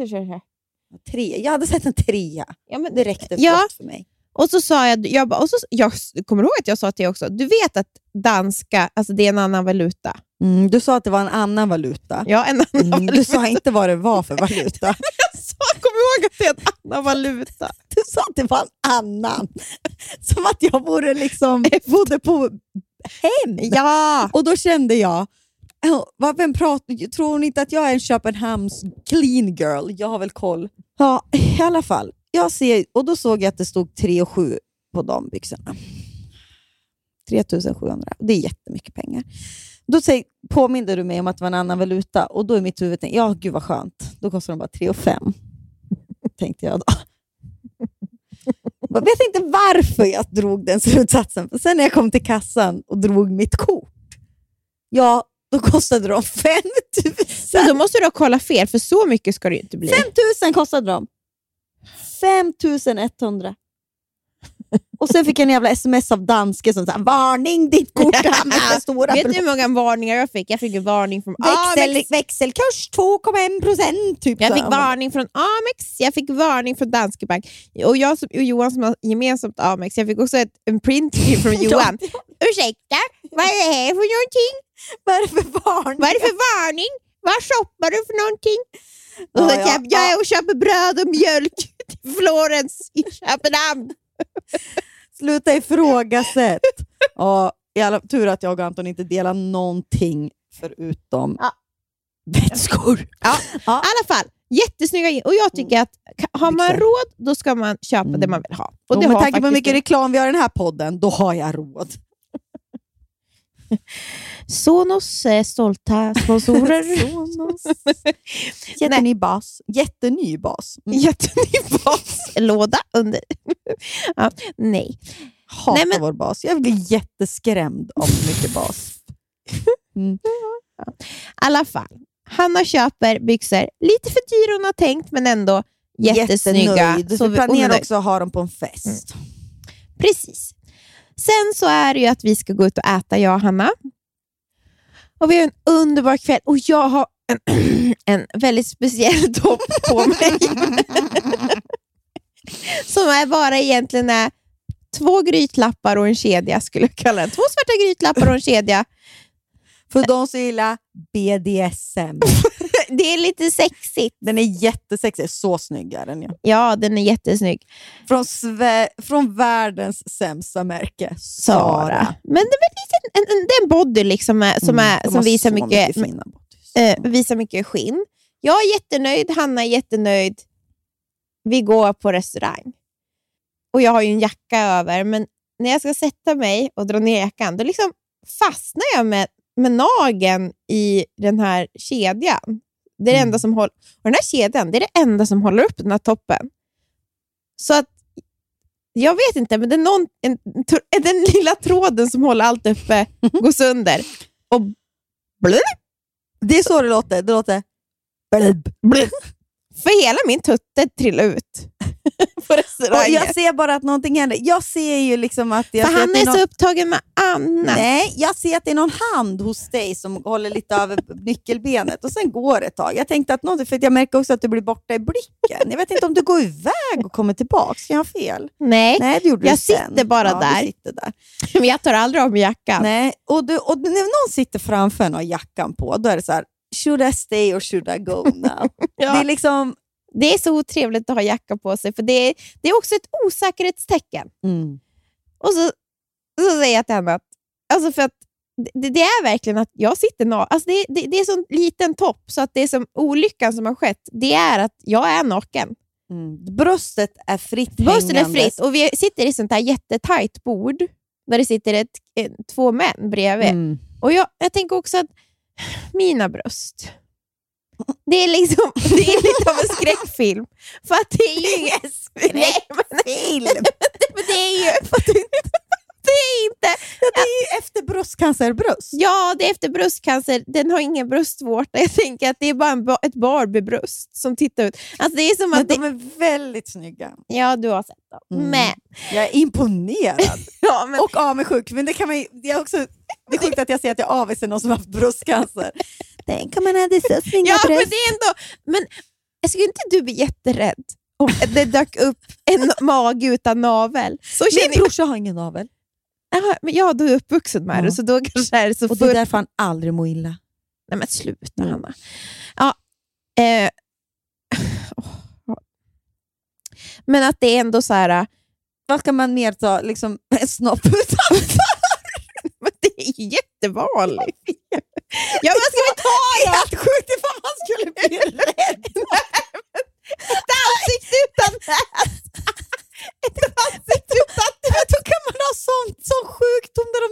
Speaker 5: Tre. Jag hade sett en trea.
Speaker 4: Ja, men,
Speaker 5: Det räckte
Speaker 4: Ja.
Speaker 5: gott för mig.
Speaker 4: Och så sa jag, jag, och så, jag kommer ihåg att jag sa till dig också, du vet att danska, alltså det är en annan valuta.
Speaker 5: Mm, du sa att det var en annan valuta.
Speaker 4: Ja, en annan
Speaker 5: Mm,
Speaker 4: valuta.
Speaker 5: du sa inte vad det var för valuta. [LAUGHS]
Speaker 4: Jag sa, kom ihåg att det är en annan valuta.
Speaker 5: Du sa att det var en annan. Som att jag vore liksom, bodde på hem.
Speaker 4: Ja!
Speaker 5: Och då kände jag, "Ja, vad- vem pratar, tror hon inte att jag är en Köpenhamns clean girl? Jag har väl koll. Ja, i alla fall. Jag ser, och då såg jag att det stod 3 och 7 på de byxorna. 3700. Det är jättemycket pengar. Då säger, påminde du mig om att det var en annan valuta och då är mitt huvud tänkt, ja gud vad skönt. Då kostar de bara 3 och 5. [LAUGHS] Tänkte jag då. Jag vet inte varför jag drog den slutsatsen. För sen när jag kom till kassan och drog mitt kort, ja, då kostade de [LAUGHS] 5 000.
Speaker 4: Men då måste du ha kollat fel, för så mycket ska det ju inte bli.
Speaker 5: 5 000 kostade de. 5 100. Och sen fick jag en jävla sms av danske som sa varning, ditt kort för [LAUGHS] stora
Speaker 4: Vet du hur många varningar jag fick? Jag fick en varning från
Speaker 5: Växel,
Speaker 4: Amex.
Speaker 5: växelkurs 2,1 procent. Typ,
Speaker 4: Jag fick varning från Amex, jag fick varning från Danske Bank. Och jag som, och Johan som har gemensamt Amex, jag fick också ett, en print från [LAUGHS] Johan. Ursäkta, vad är det här för någonting?
Speaker 5: Vad är det för varning?
Speaker 4: Vad är det för varning? Vad shoppar du för någonting? Och
Speaker 5: Ja,
Speaker 4: så,
Speaker 5: ja,
Speaker 4: jag, jag och köper bröd och mjölk [LAUGHS] till Florens i Köpenhamn. [LAUGHS]
Speaker 5: Sluta ifrågasätt. ja, alla, tur att jag och Anton inte delar någonting förutom
Speaker 4: Ja.
Speaker 5: vätskor.
Speaker 4: Ja, I alla fall, jättesnygga. Och jag tycker att har man
Speaker 5: Byxor.
Speaker 4: råd, då ska man köpa det man vill ha. Och
Speaker 5: Och
Speaker 4: det
Speaker 5: med tanke på hur mycket
Speaker 4: jag.
Speaker 5: reklam vi har i den här podden, då har jag råd.
Speaker 4: Sonos eh, stolta sponsorer. [LAUGHS]
Speaker 5: Sonos. Jätteny bas. Jätteny bas. Mm.
Speaker 4: Jätteny baslåda under. ja, nej.
Speaker 5: Hatar
Speaker 4: Nej, men-
Speaker 5: vår bas. Jag blir jätteskrämd av mycket bas. Mm.
Speaker 4: I alla fall, Hanna köper byxor lite för dyra hon har tänkt, men ändå jättesnygga.
Speaker 5: Jättenöjd.
Speaker 4: Så
Speaker 5: vi planerar
Speaker 4: är
Speaker 5: också att ha dem på en fest.
Speaker 4: Precis. Sen så är det ju att vi ska gå ut och äta, jag och Hanna. Och vi har en underbar kväll och jag har en, [CLEARS THROAT] en väldigt speciell [LAUGHS] topp på mig. [LAUGHS] Som är bara egentligen är två grytlappar och en kedja, skulle jag kalla den. Två svarta grytlappar och en kedja.
Speaker 5: För de som gillar BDSM. [LAUGHS]
Speaker 4: Det är lite sexigt.
Speaker 5: Den är jättesexig. Så snygg är den ju.
Speaker 4: Ja, den är jättesnygg.
Speaker 5: Från, Sve- från världens sämsta märke.
Speaker 4: Sara.
Speaker 5: Sara.
Speaker 4: Men det är, lite, en, en, är en body liksom är, som,
Speaker 5: Mm,
Speaker 4: är, som
Speaker 5: har
Speaker 4: visar
Speaker 5: så
Speaker 4: mycket,
Speaker 5: fina bodys.
Speaker 4: eh, visar mycket skinn. Jag är jättenöjd, Hanna är jättenöjd. Vi går på restaurang. Och jag har ju en jacka över, men när jag ska sätta mig och dra ner jackan, då liksom fastnar jag med, med nageln i den här kedjan. Det är det enda som håller, och den här kedjan det är det enda som håller upp den här toppen. Så att, jag vet inte, men det är någon, en, [LAUGHS] den lilla tråden som håller allt uppe [LAUGHS] går sönder. Och blub,
Speaker 5: Det är så det låter. Det låter... Blub.
Speaker 4: blub. För hela min tutte trillar ut [LAUGHS] på
Speaker 5: Och
Speaker 4: restaurangen.
Speaker 5: jag ser bara att någonting händer. Jag ser ju liksom att... Jag
Speaker 4: För han
Speaker 5: att
Speaker 4: är
Speaker 5: någon...
Speaker 4: så upptagen med annat.
Speaker 5: Nej, jag ser att det är någon hand hos dig som håller lite över nyckelbenet och sen går det ett tag. Jag tänkte att något, för jag märker också att du blir borta i blicken. Jag vet inte om du går iväg och kommer tillbaka. Kan jag ha fel?
Speaker 4: Nej,
Speaker 5: Nej, det gjorde
Speaker 4: jag
Speaker 5: du sen.
Speaker 4: sitter bara
Speaker 5: ja,
Speaker 4: där.
Speaker 5: Sitter där. [LAUGHS]
Speaker 4: men jag tar aldrig av mig jackan.
Speaker 5: Nej, och, du, och när någon sitter framför en och har jackan på, då är det så här, should I stay or should I go now? [LAUGHS]
Speaker 4: Ja.
Speaker 5: Det är liksom...
Speaker 4: Det är så otrevligt att ha jacka på sig, för det är, det är också ett osäkerhetstecken.
Speaker 5: Mm.
Speaker 4: Och så, så säger jag till henne att, alltså för att det, det är verkligen att jag sitter naken. Alltså det, det, det är så liten topp, så att det är som olyckan som har skett, det är att jag är naken.
Speaker 5: Mm. Bröstet är fritt
Speaker 4: Bröstet är fritt och vi sitter i sånt här jättetajt bord där det sitter ett, två män bredvid.
Speaker 5: Mm.
Speaker 4: Och jag, jag tänker också att mina bröst, det är liksom det är lite av en skräckfilm. För att det är ju ingen skräckfilm. Men det är ju... Det är inte...
Speaker 5: Det är ju efter bröstcancerbröst.
Speaker 4: Ja, det är efter bröstcancer. Den har ingen bröstvårta. Jag tänker att det är bara en, ett Barbie-bröst som tittar ut. Alltså det är som
Speaker 5: Men
Speaker 4: att det,
Speaker 5: de är väldigt snygga.
Speaker 4: Ja, du har sett dem.
Speaker 5: Mm.
Speaker 4: Men...
Speaker 5: Jag är imponerad.
Speaker 4: Ja, men...
Speaker 5: Och avundsjuk. Men det, kan man, ju- det, är också, det är sjukt att jag säger att jag avvisar någon som har haft bröstcancer. Tänk om man hade så snygga
Speaker 4: Ja, men
Speaker 5: bröst.
Speaker 4: det är ändå... Men skulle inte du bli jätterädd om det dök upp en mage utan navel? Så
Speaker 5: Min brorsa har ingen navel.
Speaker 4: Jaha, men ja, du är uppvuxen med
Speaker 5: Ja.
Speaker 4: det, så då kanske är det så
Speaker 5: Och det är därför han aldrig mår illa.
Speaker 4: Nej men sluta
Speaker 5: Mm.
Speaker 4: Hanna. Ja, eh, åh. men att det är ändå så här...
Speaker 5: Vad ska man mer ta? Liksom en snopp utanför? [LAUGHS] [LAUGHS]
Speaker 4: jättevanligt. [LAUGHS] ja, vad ska vi ta [LAUGHS]
Speaker 5: Det är helt sjukt ifall man skulle bli rädd.
Speaker 4: Ett ansikte utan! Ett ansikte utan
Speaker 5: då kan man ha sån, sån sjukdom där de,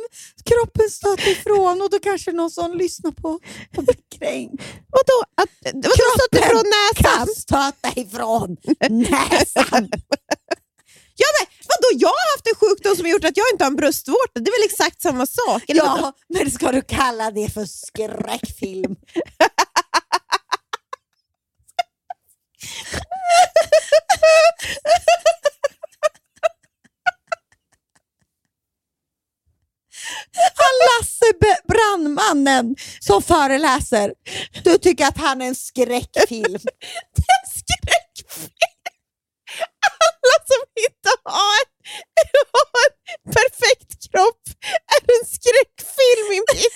Speaker 5: kroppen stöter ifrån och då kanske någon som lyssnar på kränkt.
Speaker 4: Vadå? Att, vadå stöter från näsan?
Speaker 5: kan stöta ifrån näsan.
Speaker 4: Ja, men, vadå? Jag har haft en sjukdom som gjort att jag inte har en bröstvårta. Det är väl exakt samma sak? Eller vadå?
Speaker 5: Ja, men ska du kalla det för skräckfilm? Han Lasse brandmannen som föreläser. Du tycker att han är en skräckfilm. [LAUGHS]
Speaker 4: Det är en skräckfilm! Som inte har, har en [LAUGHS] perfekt kropp är en skräckfilm i mina.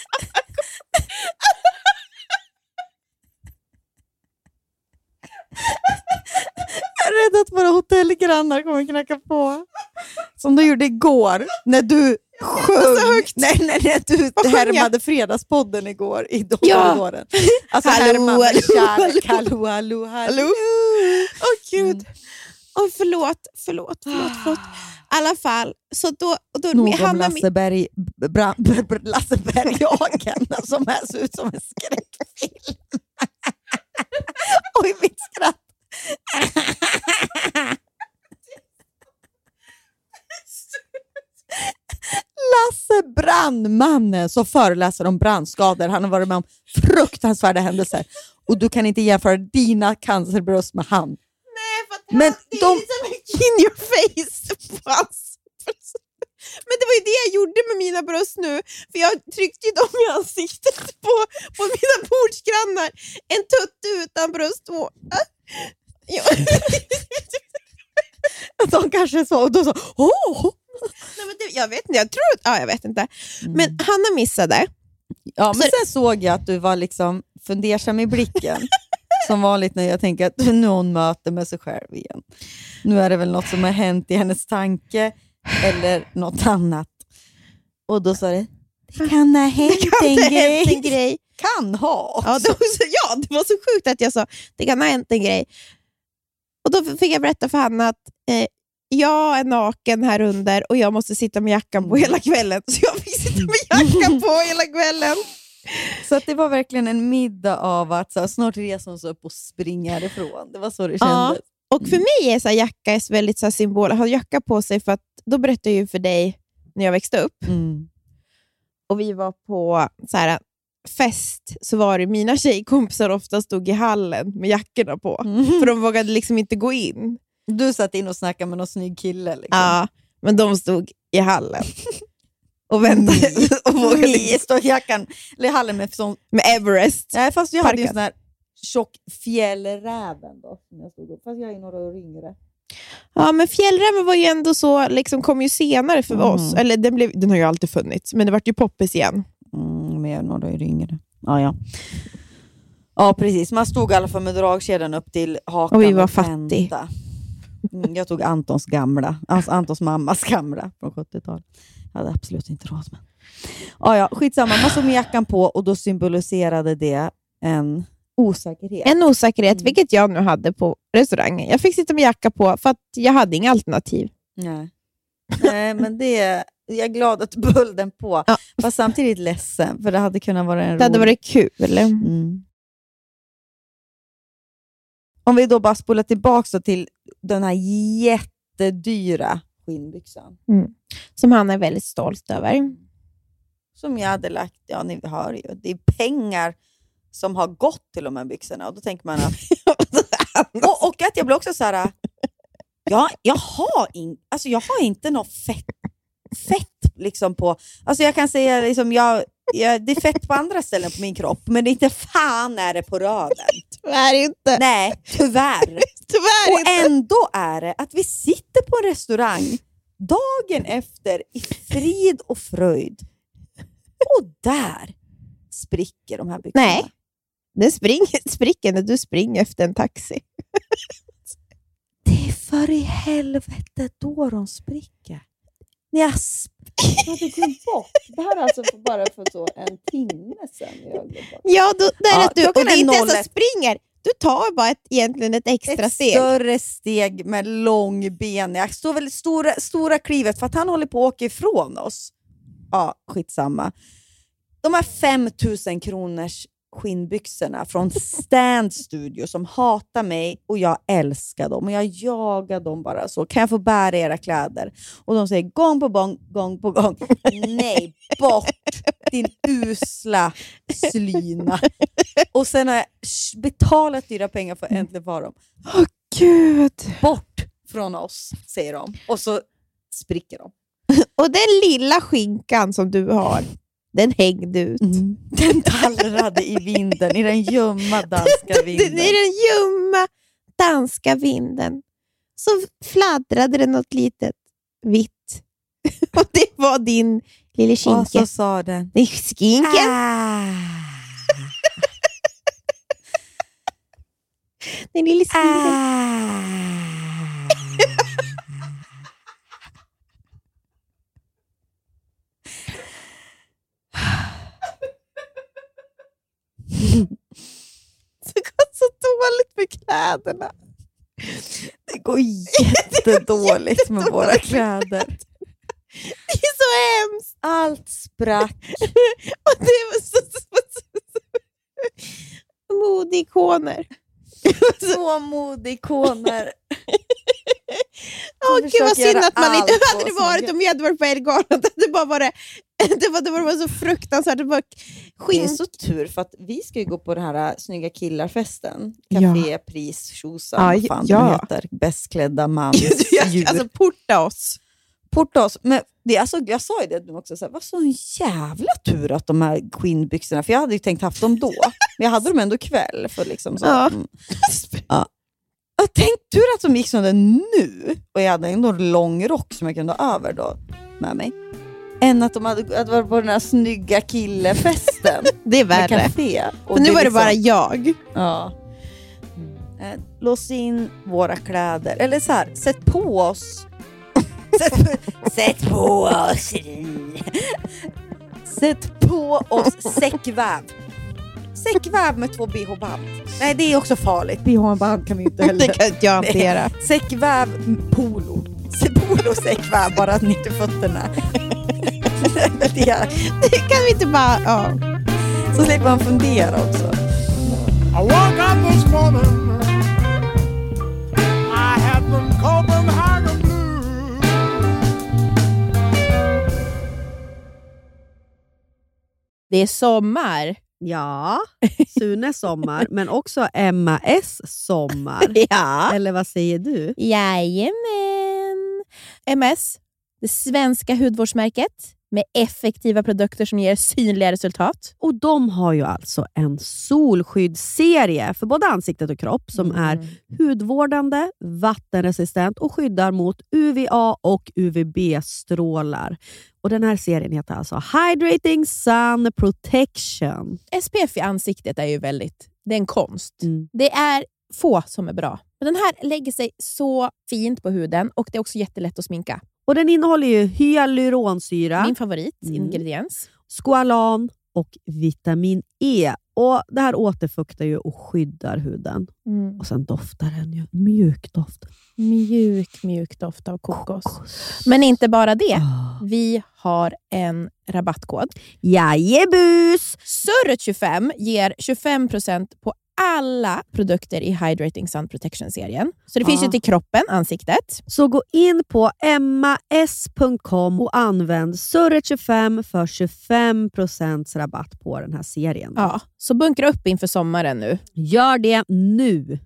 Speaker 5: Jag är rädd att våra hotellgrannar kommer knacka på. Som de gjorde igår när du sjöng. Nej, nej, när du
Speaker 4: Vad sjöng jag?
Speaker 5: härmade Fredagspodden igår i
Speaker 4: Ja.
Speaker 5: korridoren. Alltså
Speaker 4: Hallå,
Speaker 5: härmade
Speaker 4: hallå,
Speaker 5: kärlek.
Speaker 4: hallå.
Speaker 5: Hallå, hallå, hallå.
Speaker 4: Åh gud. Åh, förlåt, förlåt, förlåt, förlåt. [GASPS] I alla fall, så då... och då
Speaker 5: Nog om
Speaker 4: Hanna-
Speaker 5: Lasse, Berg, Bra, [LAUGHS] Br- Br- Lasse Berghagen [LAUGHS] som här ser ut som en skräckfilm. [LAUGHS] Oj, mitt skratt. Lasse Brandmannen som föreläser om brandskador. Han har varit med om fruktansvärda händelser. Och du kan inte jämföra dina cancerbröst med han. Men de-
Speaker 4: in your face bröst. Men det var ju det jag gjorde med mina bröst nu, för jag tryckte ju dem i ansiktet på, på mina bordsgrannar. En tutte utan bröstvårta. Ja. [LAUGHS]
Speaker 5: De kanske så, och då så, åh!
Speaker 4: Nej, men det, jag vet inte, jag tror att, ja, jag vet inte. Men Hanna missade.
Speaker 5: Ja, men
Speaker 4: Så-
Speaker 5: sen såg jag att du var liksom fundersam i blicken. Som vanligt när jag tänker att nu hon möte med sig själv igen. Nu är det väl något som har hänt i hennes tanke eller något annat. Och då sa det, det kan ha hänt
Speaker 4: Kan
Speaker 5: en,
Speaker 4: ha
Speaker 5: grej.
Speaker 4: hänt en grej?
Speaker 5: Kan ha.
Speaker 4: Ja det, var så, ja, det var så sjukt att jag sa det kan ha hänt en grej. Och Då fick jag berätta för Hanna att eh, jag är naken här under och jag måste sitta med jackan på hela kvällen. Så jag fick sitta med jackan på hela kvällen.
Speaker 5: Så att det var verkligen en middag av att så här, snart reser hon sig upp och springer ifrån. Det var så det
Speaker 4: Ja.
Speaker 5: kändes.
Speaker 4: Och för mig är så här, jacka är väldigt så här, symbol. Att ha jacka på sig, för att då berättade jag ju för dig när jag växte upp
Speaker 5: Mm.
Speaker 4: och vi var på så här, fest, så var det mina tjejkompisar ofta stod i hallen med jackorna på. För de vågade liksom inte gå in.
Speaker 5: Du satt in och snackade med någon snygg kille. Liksom.
Speaker 4: Ja, men de stod i hallen [LAUGHS] och väntade. [LAUGHS] och vågade
Speaker 5: Ni
Speaker 4: inte.
Speaker 5: står i jackan, eller i hallen med sån
Speaker 4: Med Everest.
Speaker 5: Nej, fast jag hade ju sån här tjock fjällräven då, som jag stod upp. Fast jag är några år yngre.
Speaker 4: Ja, men fjällräven var ju ändå så, liksom, kom ju senare för
Speaker 5: Mm.
Speaker 4: oss. Eller den, blev, den har ju alltid funnits, men det vart ju poppis igen.
Speaker 5: Mm, men jag är några år yngre. Ja, ja. Ja, precis. Man stod i alla fall med dragkedjan upp till hakan
Speaker 4: Och vi var
Speaker 5: vänta.
Speaker 4: fattig.
Speaker 5: Mm, jag tog Antons gamla, alltså Antons mammas gamla från 70-talet. Jag hade absolut inte råd med. Ja, ja, skitsamma. Man stod med jackan på och då symboliserade det en osäkerhet.
Speaker 4: En osäkerhet, vilket jag nu hade på restaurangen. Jag fick sitta med jacka på för att jag hade inga alternativ.
Speaker 5: Nej. Nej, men det är, jag är glad att du behöll den på.
Speaker 4: Ja.
Speaker 5: Fast samtidigt ledsen, för det hade kunnat vara en
Speaker 4: Det hade
Speaker 5: rolig-
Speaker 4: varit kul.
Speaker 5: Mm. Om vi då bara spolar tillbaka till den här jättedyra skinnbyxan.
Speaker 4: Som han är väldigt stolt över.
Speaker 5: Som jag hade lagt, ja ni hör ju, det är pengar som har gått till de här byxorna. Och då tänker man att... [LAUGHS] och, och att jag blir också så här... Ja, jag, har in, alltså jag har inte något fett, fett liksom på... Alltså jag kan säga liksom jag, jag, det är fett på andra ställen på min kropp, men det inte fan är det på röven.
Speaker 4: Tyvärr inte.
Speaker 5: Nej, tyvärr. [LAUGHS]
Speaker 4: Tyvärr
Speaker 5: Och
Speaker 4: inte.
Speaker 5: ändå är det att vi sitter på en restaurang dagen efter i frid och fröjd. Och där spricker de här byxorna.
Speaker 4: Nej, den springer, spricker när du springer efter en taxi.
Speaker 5: Det är för i helvete då de spricker. När jag hade glömt bort. Det här är alltså för bara för så en timme sedan. Jag.
Speaker 4: Ja, då, där
Speaker 5: Ja,
Speaker 4: att du, och det är inte ens
Speaker 5: 01.
Speaker 4: att springer. Du tar bara ett, egentligen ett extra
Speaker 5: ett
Speaker 4: steg.
Speaker 5: större steg med lång ben. Jag står väl stora, stora klivet för att han håller på att åka ifrån oss. Ja, skitsamma. De här 5000 kronors skinnbyxorna från Stand Studio som hatar mig och jag älskar dem. Och jag jagar dem bara så. Kan jag få bära era kläder? Och de säger gång på gång, gång på gång. Nej, bort din usla slyna. Och sen har jag betalat dyra pengar för att äntligen få dem.
Speaker 4: Åh gud.
Speaker 5: Bort från oss, säger de. Och så spricker de.
Speaker 4: Och den lilla skinkan som du har, den hängde ut. [LAUGHS]
Speaker 5: Den tallrade i vinden, i den ljumma danska vinden.
Speaker 4: I den ljumma danska vinden så fladdrade det något litet vitt. [LAUGHS] Och det var din lilla
Speaker 5: Och
Speaker 4: skinka.
Speaker 5: så sa den.
Speaker 4: Det är skinken.
Speaker 5: Ah.
Speaker 4: Den lilla skinken.
Speaker 5: Ah. [LAUGHS]
Speaker 4: Det går så dåligt med kläderna.
Speaker 5: Det går jättedåligt med våra kläder.
Speaker 4: Det är så hemskt.
Speaker 5: Allt sprack. [LAUGHS]
Speaker 4: Och det var så, så, så. Modeikoner.
Speaker 5: Så modeikoner.
Speaker 4: Åh
Speaker 5: Som
Speaker 4: gud vad synd att man inte... [LAUGHS] hade det varit om vi hade varit på Ellegalan? Det hade bara varit... [LAUGHS] Det var, det var så fruktansvärt. Det var
Speaker 5: Det är så tur för att vi ska ju gå på den här äh, snygga killarfesten.
Speaker 4: Ja.
Speaker 5: Café, pris, tjosan,
Speaker 4: Ja,
Speaker 5: vad [LAUGHS]
Speaker 4: ja.
Speaker 5: heter. Bäst klädda man, djur.
Speaker 4: alltså porta oss.
Speaker 5: Porta oss. Men det, alltså, jag sa ju det nu också, så här, vad så en jävla tur att de här skinnbyxorna, för jag hade ju tänkt haft dem då, [LAUGHS] men jag hade dem ändå ikväll. För liksom så.
Speaker 4: Ja.
Speaker 5: Mm. Ja. Jag tänkte tur att de gick som det nu, och jag hade ändå en lång rock som jag kunde ha över då med mig, än att de hade att varit på den här snygga killefesten. [LAUGHS]
Speaker 4: Det är värre.
Speaker 5: café. Och
Speaker 4: För nu
Speaker 5: är
Speaker 4: var det
Speaker 5: liksom-
Speaker 4: bara jag.
Speaker 5: Ja. Eh, lås in våra kläder. Eller så här, sätt på oss. [LAUGHS] sätt, sätt på oss. [LAUGHS] sätt på oss säckväv. Säckväv med två bh-band. Nej, det är också farligt. Bh-band kan vi inte heller.
Speaker 4: Det kan inte jag hantera.
Speaker 5: Säckväv polo. Polo säckväv, bara ner till fötterna. Det
Speaker 4: Det kan vi inte bara... Ja.
Speaker 5: så slipper man fundera också.
Speaker 7: I woke up this morning. I had them Copenhagen blues.
Speaker 4: Det är sommar.
Speaker 8: Ja, Sunes sommar, men också Emma S sommar.
Speaker 4: Ja.
Speaker 8: Eller vad säger du?
Speaker 4: Jajamän. MS, det svenska hudvårdsmärket med effektiva produkter som ger synliga resultat.
Speaker 8: Och De har ju alltså en solskyddsserie för både ansiktet och kropp som
Speaker 4: Mm.
Speaker 8: är hudvårdande, vattenresistent och skyddar mot UVA och UVB-strålar. Och Den här serien heter alltså Hydrating Sun Protection.
Speaker 4: SPF i ansiktet är ju väldigt... Det är en konst.
Speaker 8: Mm.
Speaker 4: Det är få som är bra. Men den här lägger sig så fint på huden och det är också jättelätt att sminka.
Speaker 8: Och Den innehåller ju hyaluronsyra,
Speaker 4: Min favoritingrediens.
Speaker 8: Mm. squalan och vitamin E. Och Det här återfuktar ju och skyddar huden.
Speaker 4: Mm.
Speaker 8: Och sen doftar den ju mjuk doft.
Speaker 4: Mjuk, mjuk doft av kokos. Men inte bara det.
Speaker 8: Ah.
Speaker 4: Vi har en rabattkod.
Speaker 8: Jajebus!
Speaker 4: Surret25 ger 25% på alla produkter i Hydrating Sun Protection-serien. Så det finns
Speaker 8: Ja.
Speaker 4: ju till kroppen, ansiktet.
Speaker 8: Så gå in på emmas.com och använd surret25 för 25% rabatt på den här serien.
Speaker 4: Ja, så bunkra upp inför sommaren nu.
Speaker 8: Gör det nu!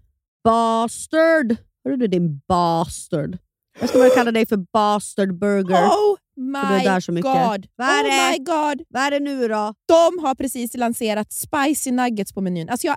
Speaker 8: Bastard! Hörru du din bastard. Jag ska börja kalla dig för bastard burger.
Speaker 4: Oh my
Speaker 8: där så mycket.
Speaker 4: god!
Speaker 8: Vad är
Speaker 4: oh
Speaker 8: det?
Speaker 4: my god!
Speaker 8: Vad är det nu då?
Speaker 4: De har precis lanserat spicy nuggets på menyn. Alltså jag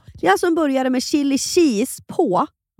Speaker 8: Det är alltså en burgare med chili cheese på.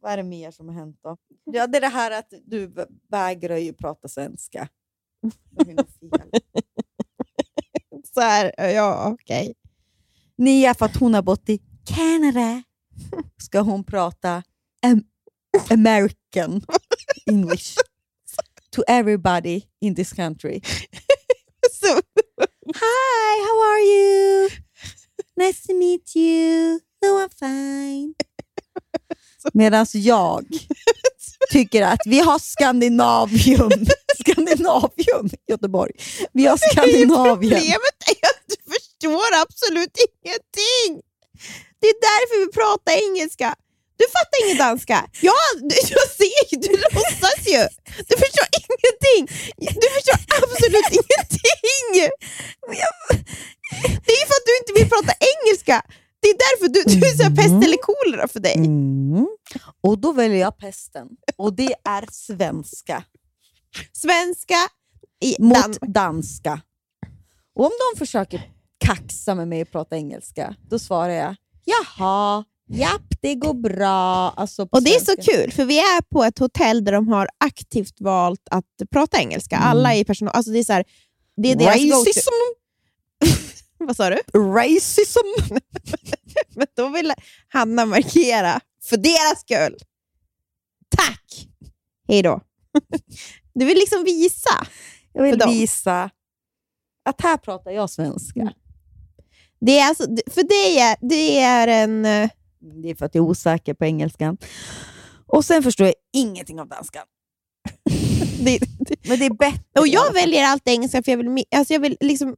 Speaker 5: Vad är det mer som har hänt då? Ja, det är det här att du vägrar ju prata svenska. [LAUGHS]
Speaker 4: Så här, ja okej.
Speaker 5: Nia, för att hon har bott i Canada, ska hon prata am- American English to everybody in this country. [LAUGHS] Hi, how are you? Nice to meet you. No, I'm fine. Medan jag tycker att vi har Skandinavium. [LAUGHS] Skandinavium Göteborg. Vi har Skandinavien.
Speaker 4: Problemet är att du förstår absolut ingenting. Det är därför vi pratar engelska. Du fattar ingen danska. Ja, du, [LAUGHS] jag ser ju, du låtsas ju. Du förstår ingenting. Du förstår absolut ingenting. Det är ju för att du inte vill prata engelska. Det är därför du, du är här pest eller kolera för dig.
Speaker 5: Mm. Och då väljer jag pesten. Och det är svenska
Speaker 4: Svenska i
Speaker 5: mot
Speaker 4: Dan-
Speaker 5: danska. Och om de försöker kaxa med mig och prata engelska, då svarar jag jaha, japp, det går bra. Alltså
Speaker 4: Och det är så kul, för vi är på ett hotell där de har aktivt valt att prata engelska. Alla i personal... Alltså det är så här, det är deras.
Speaker 5: Racism, [LAUGHS]
Speaker 4: Vad sa du?
Speaker 5: racism. [LAUGHS]
Speaker 4: Men då vill Hanna markera för deras skull. Tack! Hej då. [LAUGHS] Du vill liksom visa.
Speaker 5: Jag vill visa att här pratar jag svenska.
Speaker 4: Det är alltså, för dig är, det är en... eh,
Speaker 5: Det är för att jag är osäker på engelskan. Och sen förstår jag ingenting av danskan.
Speaker 4: Det,
Speaker 5: Men det är bättre.
Speaker 4: och jag väljer allt engelska för jag vill, alltså jag vill liksom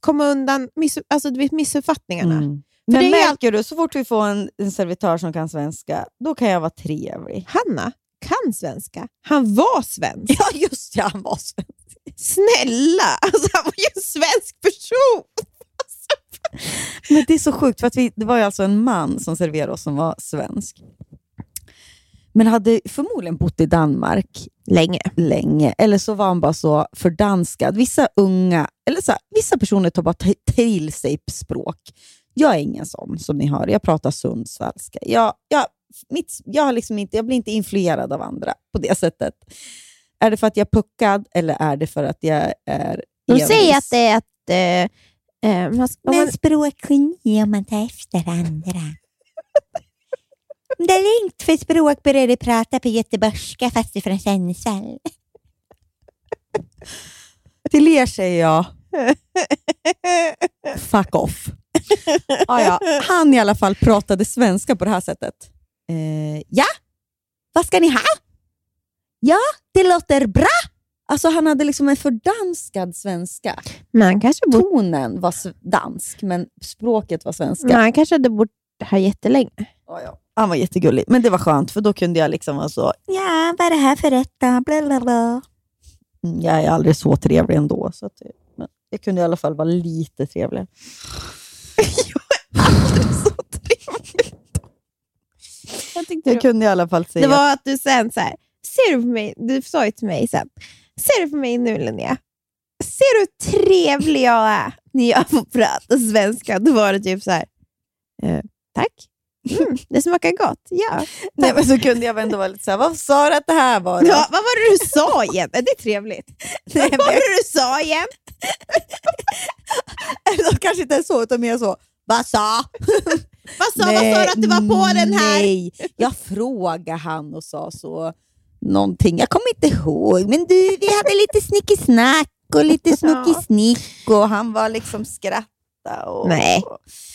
Speaker 4: komma undan miss, alltså du vet, missuppfattningarna.
Speaker 5: Mm. Men
Speaker 4: det
Speaker 5: märker du, så fort vi får en, en servitör som kan svenska, då kan jag vara trevlig.
Speaker 4: Hanna kan svenska. Han var svensk.
Speaker 5: Ja, just ja, han var svensk.
Speaker 4: Snälla! Alltså, han var ju en svensk person.
Speaker 5: Men det är så sjukt, för att vi, det var ju alltså en man som serverade oss som var svensk. Men hade förmodligen bott i Danmark
Speaker 4: Länge.
Speaker 5: länge. Eller så var han bara så fördanskad. Vissa unga, eller så här, vissa personer tar bara till sig språk. Jag är ingen sån som ni hör. Jag pratar sundsvallska. Jag, jag, mitt, jag, liksom inte, jag blir inte influerad av andra på det sättet. Är det för att jag är puckad eller är det för att jag är
Speaker 4: De
Speaker 5: envis?
Speaker 4: säger att det är att Eh, man, ska- om
Speaker 11: Men
Speaker 4: man,
Speaker 11: språkgeni om man tar efter andra. [LAUGHS] Det är lugnt för språk började prata på göteborgska fast från Sundsvall. [LAUGHS]
Speaker 5: Till er säger jag fuck off. ah, ja. Han i alla fall pratade svenska på det här sättet. Eh, ja, vad ska ni ha? Ja, det låter bra. Alltså han hade liksom en fördanskad svenska.
Speaker 4: man, kanske bort,
Speaker 5: Tonen var dansk, men språket var svenska.
Speaker 4: man kanske hade bott här jättelänge.
Speaker 5: Ja, ja. Han var jättegullig, men det var skönt för då kunde jag liksom vara så,
Speaker 11: Ja, vad är det här för rätt då? Bla, bla, bla.
Speaker 5: "Mm, jag är aldrig så trevlig ändå. Så att, det- men jag kunde i alla fall vara lite trevlig. [LAUGHS]
Speaker 4: Vad tyckte
Speaker 5: Jag
Speaker 4: du?
Speaker 5: kunde i alla fall säga
Speaker 4: Det var att du sen så här, ser du på mig, du sa ju till mig sen, ser du på mig nu Linnea? Ser du hur trevlig jag är när jag får prata svenska? Då var det typ så här, eh, tack. Mm, det smakar gott. Ja. [LAUGHS]
Speaker 5: Nej, men så kunde jag ändå vara lite såhär, vad sa du att det här var? då?"
Speaker 4: ja. Vad var det du sa igen? Är det trevligt? [LAUGHS]
Speaker 5: Nej,
Speaker 4: vad var det du sa igen? [LAUGHS]
Speaker 5: Eller kanske inte så, utan mer så, vad sa?
Speaker 4: Vad sa, vad sa du att det var på den här?
Speaker 5: Nej, jag frågade han och sa så, någonting, jag kommer inte ihåg, men du, vi hade lite snickesnack och lite snockesnick och han var liksom skratta. Och,
Speaker 4: Nej,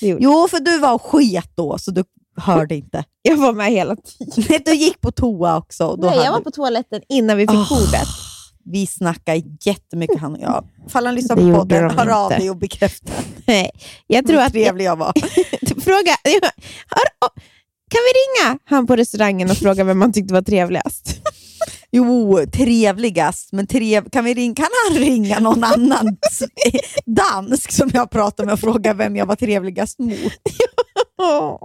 Speaker 5: Jo, för du var och sket då, så du hörde inte.
Speaker 4: Jag var med hela tiden.
Speaker 5: Du gick på toa också. och Då
Speaker 4: Nej, jag var på toaletten innan vi fick
Speaker 5: Ah,
Speaker 4: bordet.
Speaker 5: Vi snackade jättemycket han och jag. Ifall han lyssnar på podden,
Speaker 4: de
Speaker 5: hör av dig och bekräfta
Speaker 4: Nej, jag tror
Speaker 5: hur
Speaker 4: att...
Speaker 5: trevlig jag var. [LAUGHS]
Speaker 4: Fråga, har, kan vi ringa han på restaurangen och fråga vem man tyckte var trevligast? [LAUGHS]
Speaker 5: Jo, trevligast, men trev... kan, vi ring... kan han ringa någon annan [LAUGHS] dansk som jag pratar med och fråga vem jag var trevligast mot?
Speaker 4: Åh.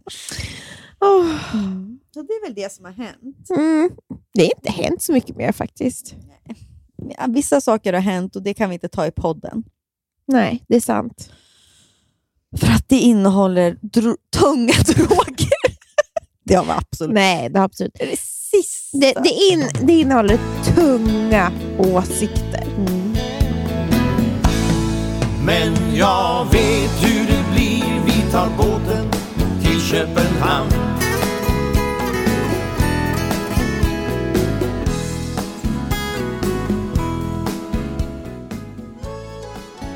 Speaker 4: Åh.
Speaker 5: Så det är väl det som har hänt.
Speaker 4: Mm. Det har inte hänt så mycket mer faktiskt.
Speaker 5: Ja, Vissa saker har hänt och det kan vi inte ta i podden.
Speaker 4: Nej, det är sant.
Speaker 5: För att det innehåller dro... tunga [LAUGHS] droger. Det har vi absolut.
Speaker 4: Nej, det har absolut
Speaker 5: Det är det sista.
Speaker 4: det, det, in, det innehåller tunga åsikter.
Speaker 12: Men jag vet hur det blir, vi tar båten Köpenhamn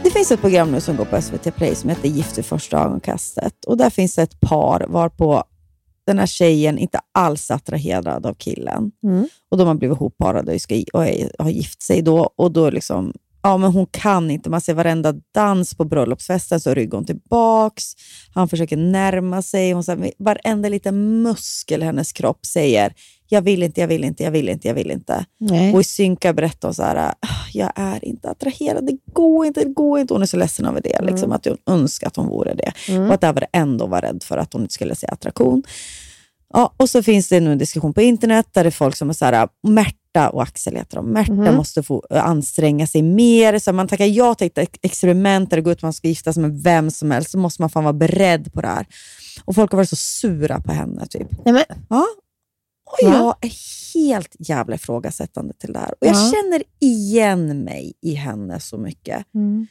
Speaker 5: Det finns ett program nu som går på SVT Play som heter Gift vid första ögonkastet. Och där finns ett par varpå den här tjejen inte alls är attraherad av killen.
Speaker 4: Mm.
Speaker 5: Och de har blivit ihopparade och, ska, och är, har gift sig då. Och då liksom, ja men hon kan inte. Man ser varenda dans på bröllopsfesten så ryggar hon tillbaks. Han försöker närma sig. Hon säger, varenda liten muskel i hennes kropp säger jag vill inte, jag vill inte, jag vill inte, jag vill inte.
Speaker 4: Nej.
Speaker 5: Och i synka berättar hon så här, "Ah, jag är inte attraherad, det går inte, det går inte. Hon är så ledsen över det, liksom, att hon önskar att hon vore det.
Speaker 4: Mm.
Speaker 5: Och att Davor ändå var rädd för att hon inte skulle se attraktion. Ja, och så finns det nu en diskussion på internet där det är folk som är så här, Märta och Axel heter de. Märta
Speaker 4: Mhm.
Speaker 5: måste få eh, anstränga sig mer. Så man tackar ja till ett ex- experiment där det går ut att man ska gifta sig med vem som helst. Så måste man fan vara beredd på det här. Och folk har varit så sura på henne. Typ.
Speaker 4: Nej, men,
Speaker 5: Ja. Och jag är helt jävla ifrågasättande till det här. Och jag
Speaker 4: Ja.
Speaker 5: känner igen mig i henne så mycket.
Speaker 4: mm.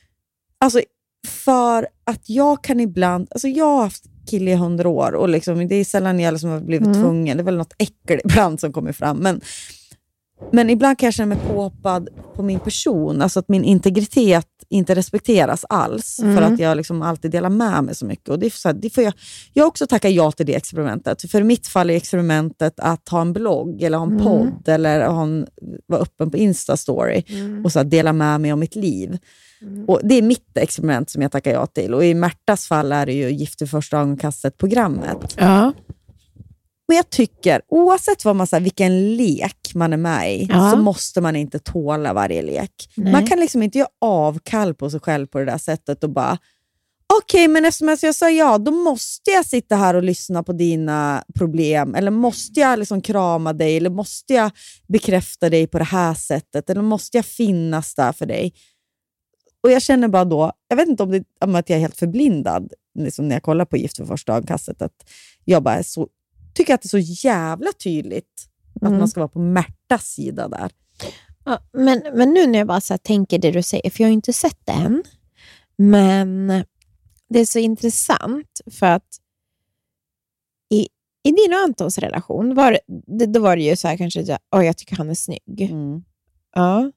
Speaker 5: Alltså, för att jag kan ibland... Alltså jag har haft kille i hundra år och liksom, det är sällan jag liksom har blivit
Speaker 4: Mm.
Speaker 5: tvungen. Det är väl något äckel ibland som kommer fram. Men, men ibland kan jag känna mig påhoppad på min person. Alltså att min integritet inte respekteras alls.
Speaker 4: Mm.
Speaker 5: För att jag liksom alltid delar med mig så mycket. Och det så här, det får jag, jag har också tackat ja till det experimentet. För i mitt fall är experimentet att ha en blogg, eller ha en
Speaker 4: Mm.
Speaker 5: podd, eller ha en, vara öppen på Insta-story
Speaker 4: Mm.
Speaker 5: och så här, dela med mig om mitt liv. Och Det är mitt experiment som jag tackar ja till. Och I Märtas fall är det ju Gift i första ögonkastet-programmet.
Speaker 4: Ja.
Speaker 5: Men jag tycker, oavsett vad man, så här, vilken lek man är med i,
Speaker 4: Ja.
Speaker 5: så måste man inte tåla varje lek.
Speaker 4: Nej.
Speaker 5: Man kan liksom inte göra avkall på sig själv på det där sättet och bara Okej, men eftersom jag sa ja, då måste jag sitta här och lyssna på dina problem. Eller måste jag liksom krama dig? Eller måste jag bekräfta dig på det här sättet? Eller måste jag finnas där för dig? Och Jag känner bara då, jag vet inte om, det, om att jag är helt förblindad liksom när jag kollar på Gift för första ögonkastet, att jag bara är så, tycker att det är så jävla tydligt att
Speaker 4: Mm.
Speaker 5: man ska vara på Märtas sida där.
Speaker 4: Ja, men, men nu när jag bara så tänker det du säger, för jag har ju inte sett det än, men det är så intressant för att i, i din och Antons relation, var, det, då var det ju så här kanske, att jag- "Oj, jag tycker han är snygg.
Speaker 8: Mm.
Speaker 4: Ja.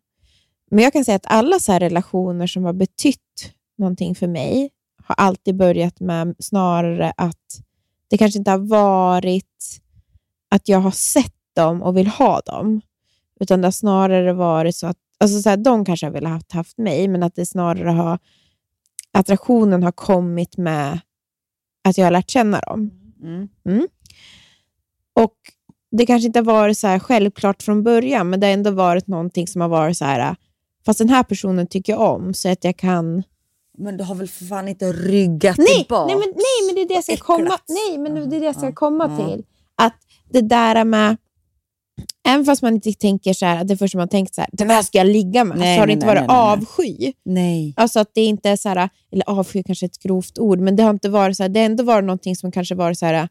Speaker 4: Men jag kan säga att alla så här relationer som har betytt någonting för mig har alltid börjat med snarare att det kanske inte har varit att jag har sett dem och vill ha dem, utan det har snarare varit så att alltså så här, de kanske har velat haft, haft mig, men att det snarare har attraktionen har kommit med att jag har lärt känna dem.
Speaker 8: Mm.
Speaker 4: Mm. Och Det kanske inte har varit så här självklart från början, men det har ändå varit någonting som har varit så här, fast den här personen tycker jag om, så att jag kan...
Speaker 5: Men du har väl för fan inte ryggat
Speaker 4: Nej,
Speaker 5: tillbaka?
Speaker 4: nej, men, nej, men det är det jag ska komma, nej, men det är det jag ska komma till. Att det där med... Även fast man inte tänker så här, att det första man tänkt så här, den här ska jag ligga med,
Speaker 5: Nej,
Speaker 4: så har det inte
Speaker 5: nej,
Speaker 4: varit
Speaker 5: nej,
Speaker 4: avsky.
Speaker 5: Nej.
Speaker 4: Alltså att det inte är så här, eller avsky kanske är ett grovt ord, men det har inte varit så här, det har ändå varit någonting som kanske varit så här,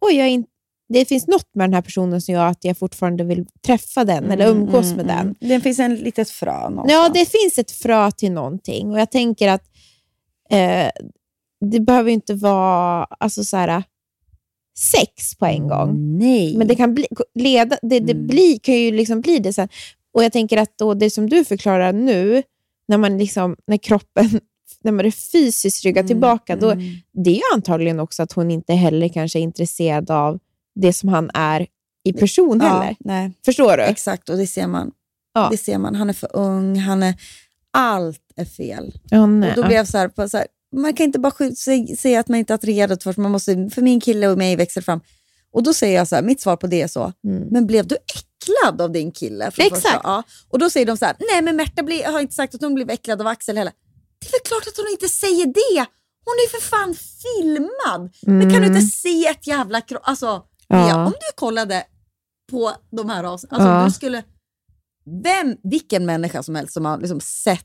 Speaker 4: oj, jag är in, det finns något med den här personen som gör att jag fortfarande vill träffa den eller
Speaker 5: Mm,
Speaker 4: umgås
Speaker 5: mm,
Speaker 4: med
Speaker 5: mm.
Speaker 4: den.
Speaker 5: Det finns en litet frö någonstans.
Speaker 4: Ja, det finns ett frö till någonting och jag tänker att eh, det behöver inte vara alltså så här, sex på en gång.
Speaker 5: Nej.
Speaker 4: Men det kan bli, leda, det, det blir, kan ju liksom bli det sen. Och jag tänker att då det som du förklarar nu, när man liksom, när kroppen [LAUGHS] när man är fysiskt ryggar tillbaka, då, det är ju antagligen också att hon inte heller kanske är intresserad av det som han är i person
Speaker 5: Ja,
Speaker 4: heller.
Speaker 5: nej.
Speaker 4: Förstår du?
Speaker 5: Exakt, och det ser man.
Speaker 4: Ja.
Speaker 5: Det ser man. Han är för ung, han är... allt är fel.
Speaker 4: Ja, nej.
Speaker 5: Och då blev jag så här, så här man kan inte bara säga att man inte är attraherad först, man måste, för min kille och mig växer fram. Och då säger jag så här, mitt svar på det är så, men blev du äcklad av din kille? För
Speaker 4: Exakt.
Speaker 5: Första? Ja. Och då säger de så här, nej men Märta blir, har inte sagt att hon blev äcklad av Axel heller. Det är väl klart att hon inte säger det! Hon är för fan filmad! Men kan du
Speaker 4: Mm.
Speaker 5: inte se ett jävla kropp? Alltså,
Speaker 4: Ja.
Speaker 5: Mia, om du kollade på de här avsnitten, alltså
Speaker 4: Ja.
Speaker 5: du skulle... Vem, vilken människa som helst som har liksom sett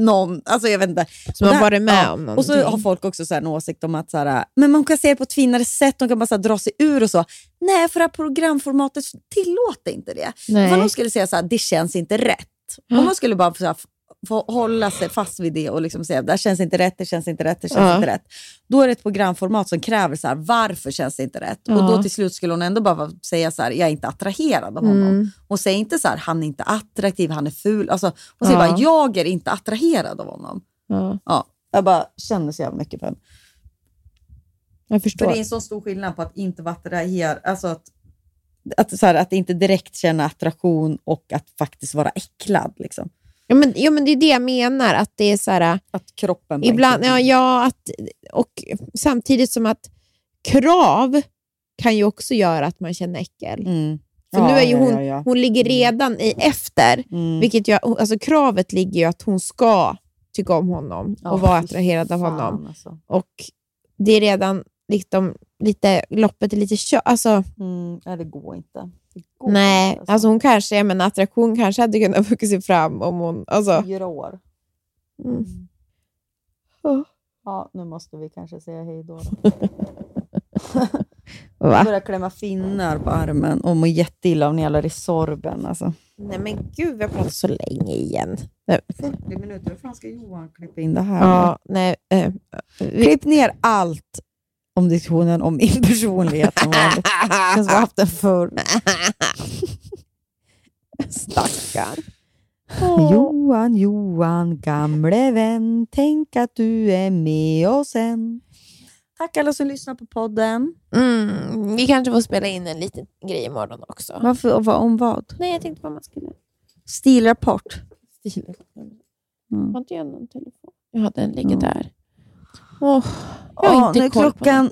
Speaker 5: någon, alltså jag vet inte.
Speaker 4: Som har varit med om
Speaker 5: Och så
Speaker 4: någonting.
Speaker 5: har folk också så en åsikt om att så här, men man kan se det på ett finare sätt, de kan bara så här dra sig ur och så. Nej, för det här programformatet tillåter inte det. Ifall de skulle säga så här, det känns inte rätt. Om man skulle bara så här, hålla sig fast vid det och liksom säga, det känns inte rätt, det känns inte rätt, det känns
Speaker 4: Ja.
Speaker 5: inte rätt. Då är det ett programformat som kräver så här, varför känns det inte rätt? Och
Speaker 4: Ja.
Speaker 5: då till slut skulle hon ändå bara säga så här, jag är inte attraherad av honom.
Speaker 4: Mm.
Speaker 5: Hon säger inte så här, han är inte attraktiv, han är ful. Alltså, hon säger
Speaker 4: Ja.
Speaker 5: bara, jag är inte attraherad av honom.
Speaker 4: Ja,
Speaker 5: Ja, jag bara känner så jävla mycket för henne.
Speaker 4: jag
Speaker 5: För
Speaker 4: förstår.
Speaker 5: det är en så stor skillnad på att inte vara attraherad, alltså att, att, så här, att inte direkt känna attraktion och att faktiskt vara äcklad. Liksom.
Speaker 4: Ja, men, ja, men det är det jag menar, att det är så här...
Speaker 5: Att kroppen...
Speaker 4: Ibland, ja, ja att, och samtidigt som att krav kan ju också göra att man känner äckel.
Speaker 5: Mm.
Speaker 4: För
Speaker 5: Ja,
Speaker 4: nu är ju hon,
Speaker 5: ja, ja.
Speaker 4: hon ligger redan i efter,
Speaker 5: Mm.
Speaker 4: vilket jag, alltså kravet ligger ju att hon ska tycka om honom och vara attraherad av honom.
Speaker 5: Alltså.
Speaker 4: Och det är redan liksom, lite, loppet är lite kört. Alltså,
Speaker 5: Mm, nej, det går inte. Går
Speaker 4: nej,
Speaker 5: inte,
Speaker 4: alltså hon kanske, menar, attraktion kanske hade kunnat [LAUGHS] vuxit fram om hon... Alltså,
Speaker 5: Fyra år.
Speaker 4: mm. Oh.
Speaker 5: Ja, nu måste vi kanske säga hej då. då. [LAUGHS] Jag
Speaker 4: Va?
Speaker 5: börjar klämma finnar på armen och mår jätteilla av den jävla Resorben. Alltså.
Speaker 4: Nej men gud, vi har pratat så länge igen. Nej.
Speaker 5: 40 minuter, hur fan ska Johan klippa in det här?
Speaker 4: Ja, nej, eh, vi,
Speaker 5: Klipp ner allt om diskussionen om min personlighet som vanligt. [LAUGHS] Känns som har haft den förr.
Speaker 4: stackarn.
Speaker 5: Johan, Johan, gamle vän, tänk att du är med oss än. Tack alla som lyssnar på podden.
Speaker 4: Mm, vi kanske får spela in en liten grej imorgon också.
Speaker 5: Varför, om vad?
Speaker 4: Nej, jag tänkte vad man skulle...
Speaker 5: Stilrapport.
Speaker 4: Mm. Har inte jag någon telefon? Jag hade en ligger där. Åh, jag har
Speaker 5: Ja,
Speaker 4: inte
Speaker 5: nu är
Speaker 4: på
Speaker 5: klockan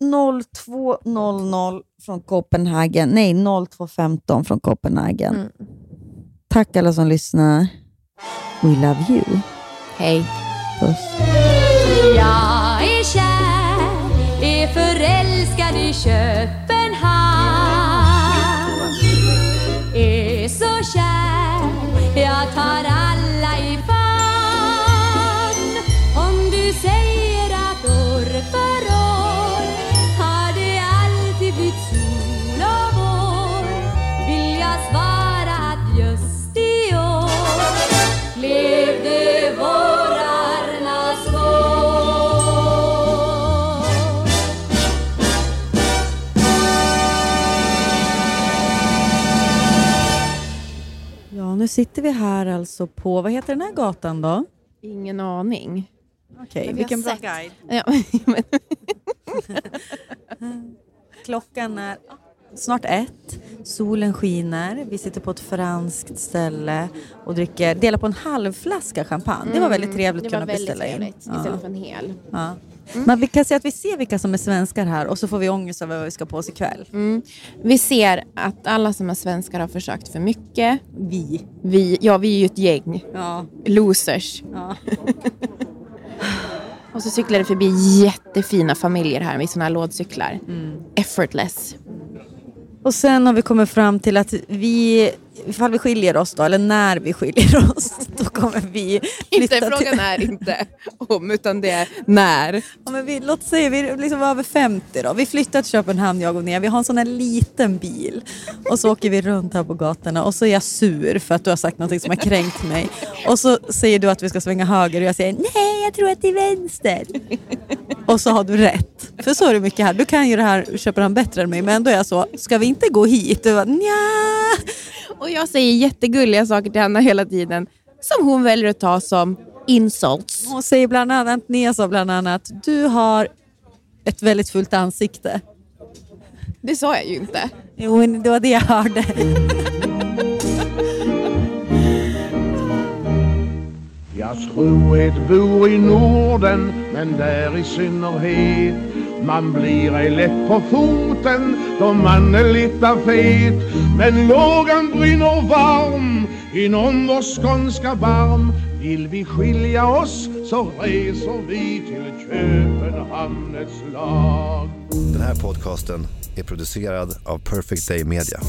Speaker 5: 02.00 från Copenhagen. Nej, 02.15 från Copenhagen.
Speaker 4: Mm.
Speaker 5: Tack alla som lyssnar. We love you.
Speaker 4: Hej.
Speaker 5: Puss.
Speaker 6: Jag är kär, är förälskad i Köpenhamn
Speaker 5: sitter vi här alltså på, vad heter den här gatan då?
Speaker 4: Ingen aning.
Speaker 5: Okej,
Speaker 4: vi
Speaker 5: vilken bra guide. [LAUGHS]
Speaker 4: Ja,
Speaker 5: Klockan är snart ett, solen skiner, vi sitter på ett franskt ställe och dricker, delar på en halv flaska champagne. Det var väldigt trevligt
Speaker 4: Mm, det
Speaker 5: att
Speaker 4: var
Speaker 5: kunna
Speaker 4: väldigt
Speaker 5: beställa in.
Speaker 4: trevligt,
Speaker 5: Ja.
Speaker 4: istället för en hel.
Speaker 5: Ja. Men vi kan säga att vi ser vilka som är svenskar här och så får vi ångest över vad vi ska på oss ikväll.
Speaker 4: Mm. Vi ser att alla som är svenskar har försökt för mycket.
Speaker 5: Vi.
Speaker 4: Vi, ja, vi är ju ett gäng.
Speaker 5: Ja.
Speaker 4: Losers.
Speaker 5: Ja. [LAUGHS]
Speaker 4: Och så cyklar det förbi jättefina familjer här med såna här lådcyklar.
Speaker 5: Mm.
Speaker 4: Effortless.
Speaker 5: Och sen har vi kommit fram till att vi, ifall vi skiljer oss då, eller när vi skiljer [LAUGHS] oss, då kommer vi
Speaker 4: Inte,
Speaker 5: flytta
Speaker 4: frågan
Speaker 5: till...
Speaker 4: är inte om, utan det är när.
Speaker 5: Ja, men vi, låt säga vi liksom var över 50 då. Vi flyttar till Köpenhamn jag och Nia. Vi har en sån här liten bil. Och så åker vi runt här på gatorna och så är jag sur för att du har sagt något som har kränkt mig. Och så säger du att vi ska svänga höger och jag säger nej jag tror att det är vänster. Och så har du rätt. För så är det mycket här. Du kan ju det här Köpenhamn bättre än mig men ändå är jag så, ska vi inte gå hit? Du bara, nja.
Speaker 4: Och jag säger jättegulliga saker till Hanna hela tiden. Som hon väljer att ta som insults.
Speaker 5: Hon säger bland annat, Nia sa bland annat, du har ett väldigt fullt ansikte.
Speaker 4: Det sa jag ju inte.
Speaker 5: Jo, det var det jag hörde.
Speaker 7: Jag trohet bor i Norden, men där i synnerhet man blir ej lätt på foten då man är lite fet. Men lågan brinner varm inom vår skånska barm. Vill vi skilja oss så reser vi till Köpenhamn ett slag
Speaker 13: Den här podcasten är producerad av Perfect Day Media.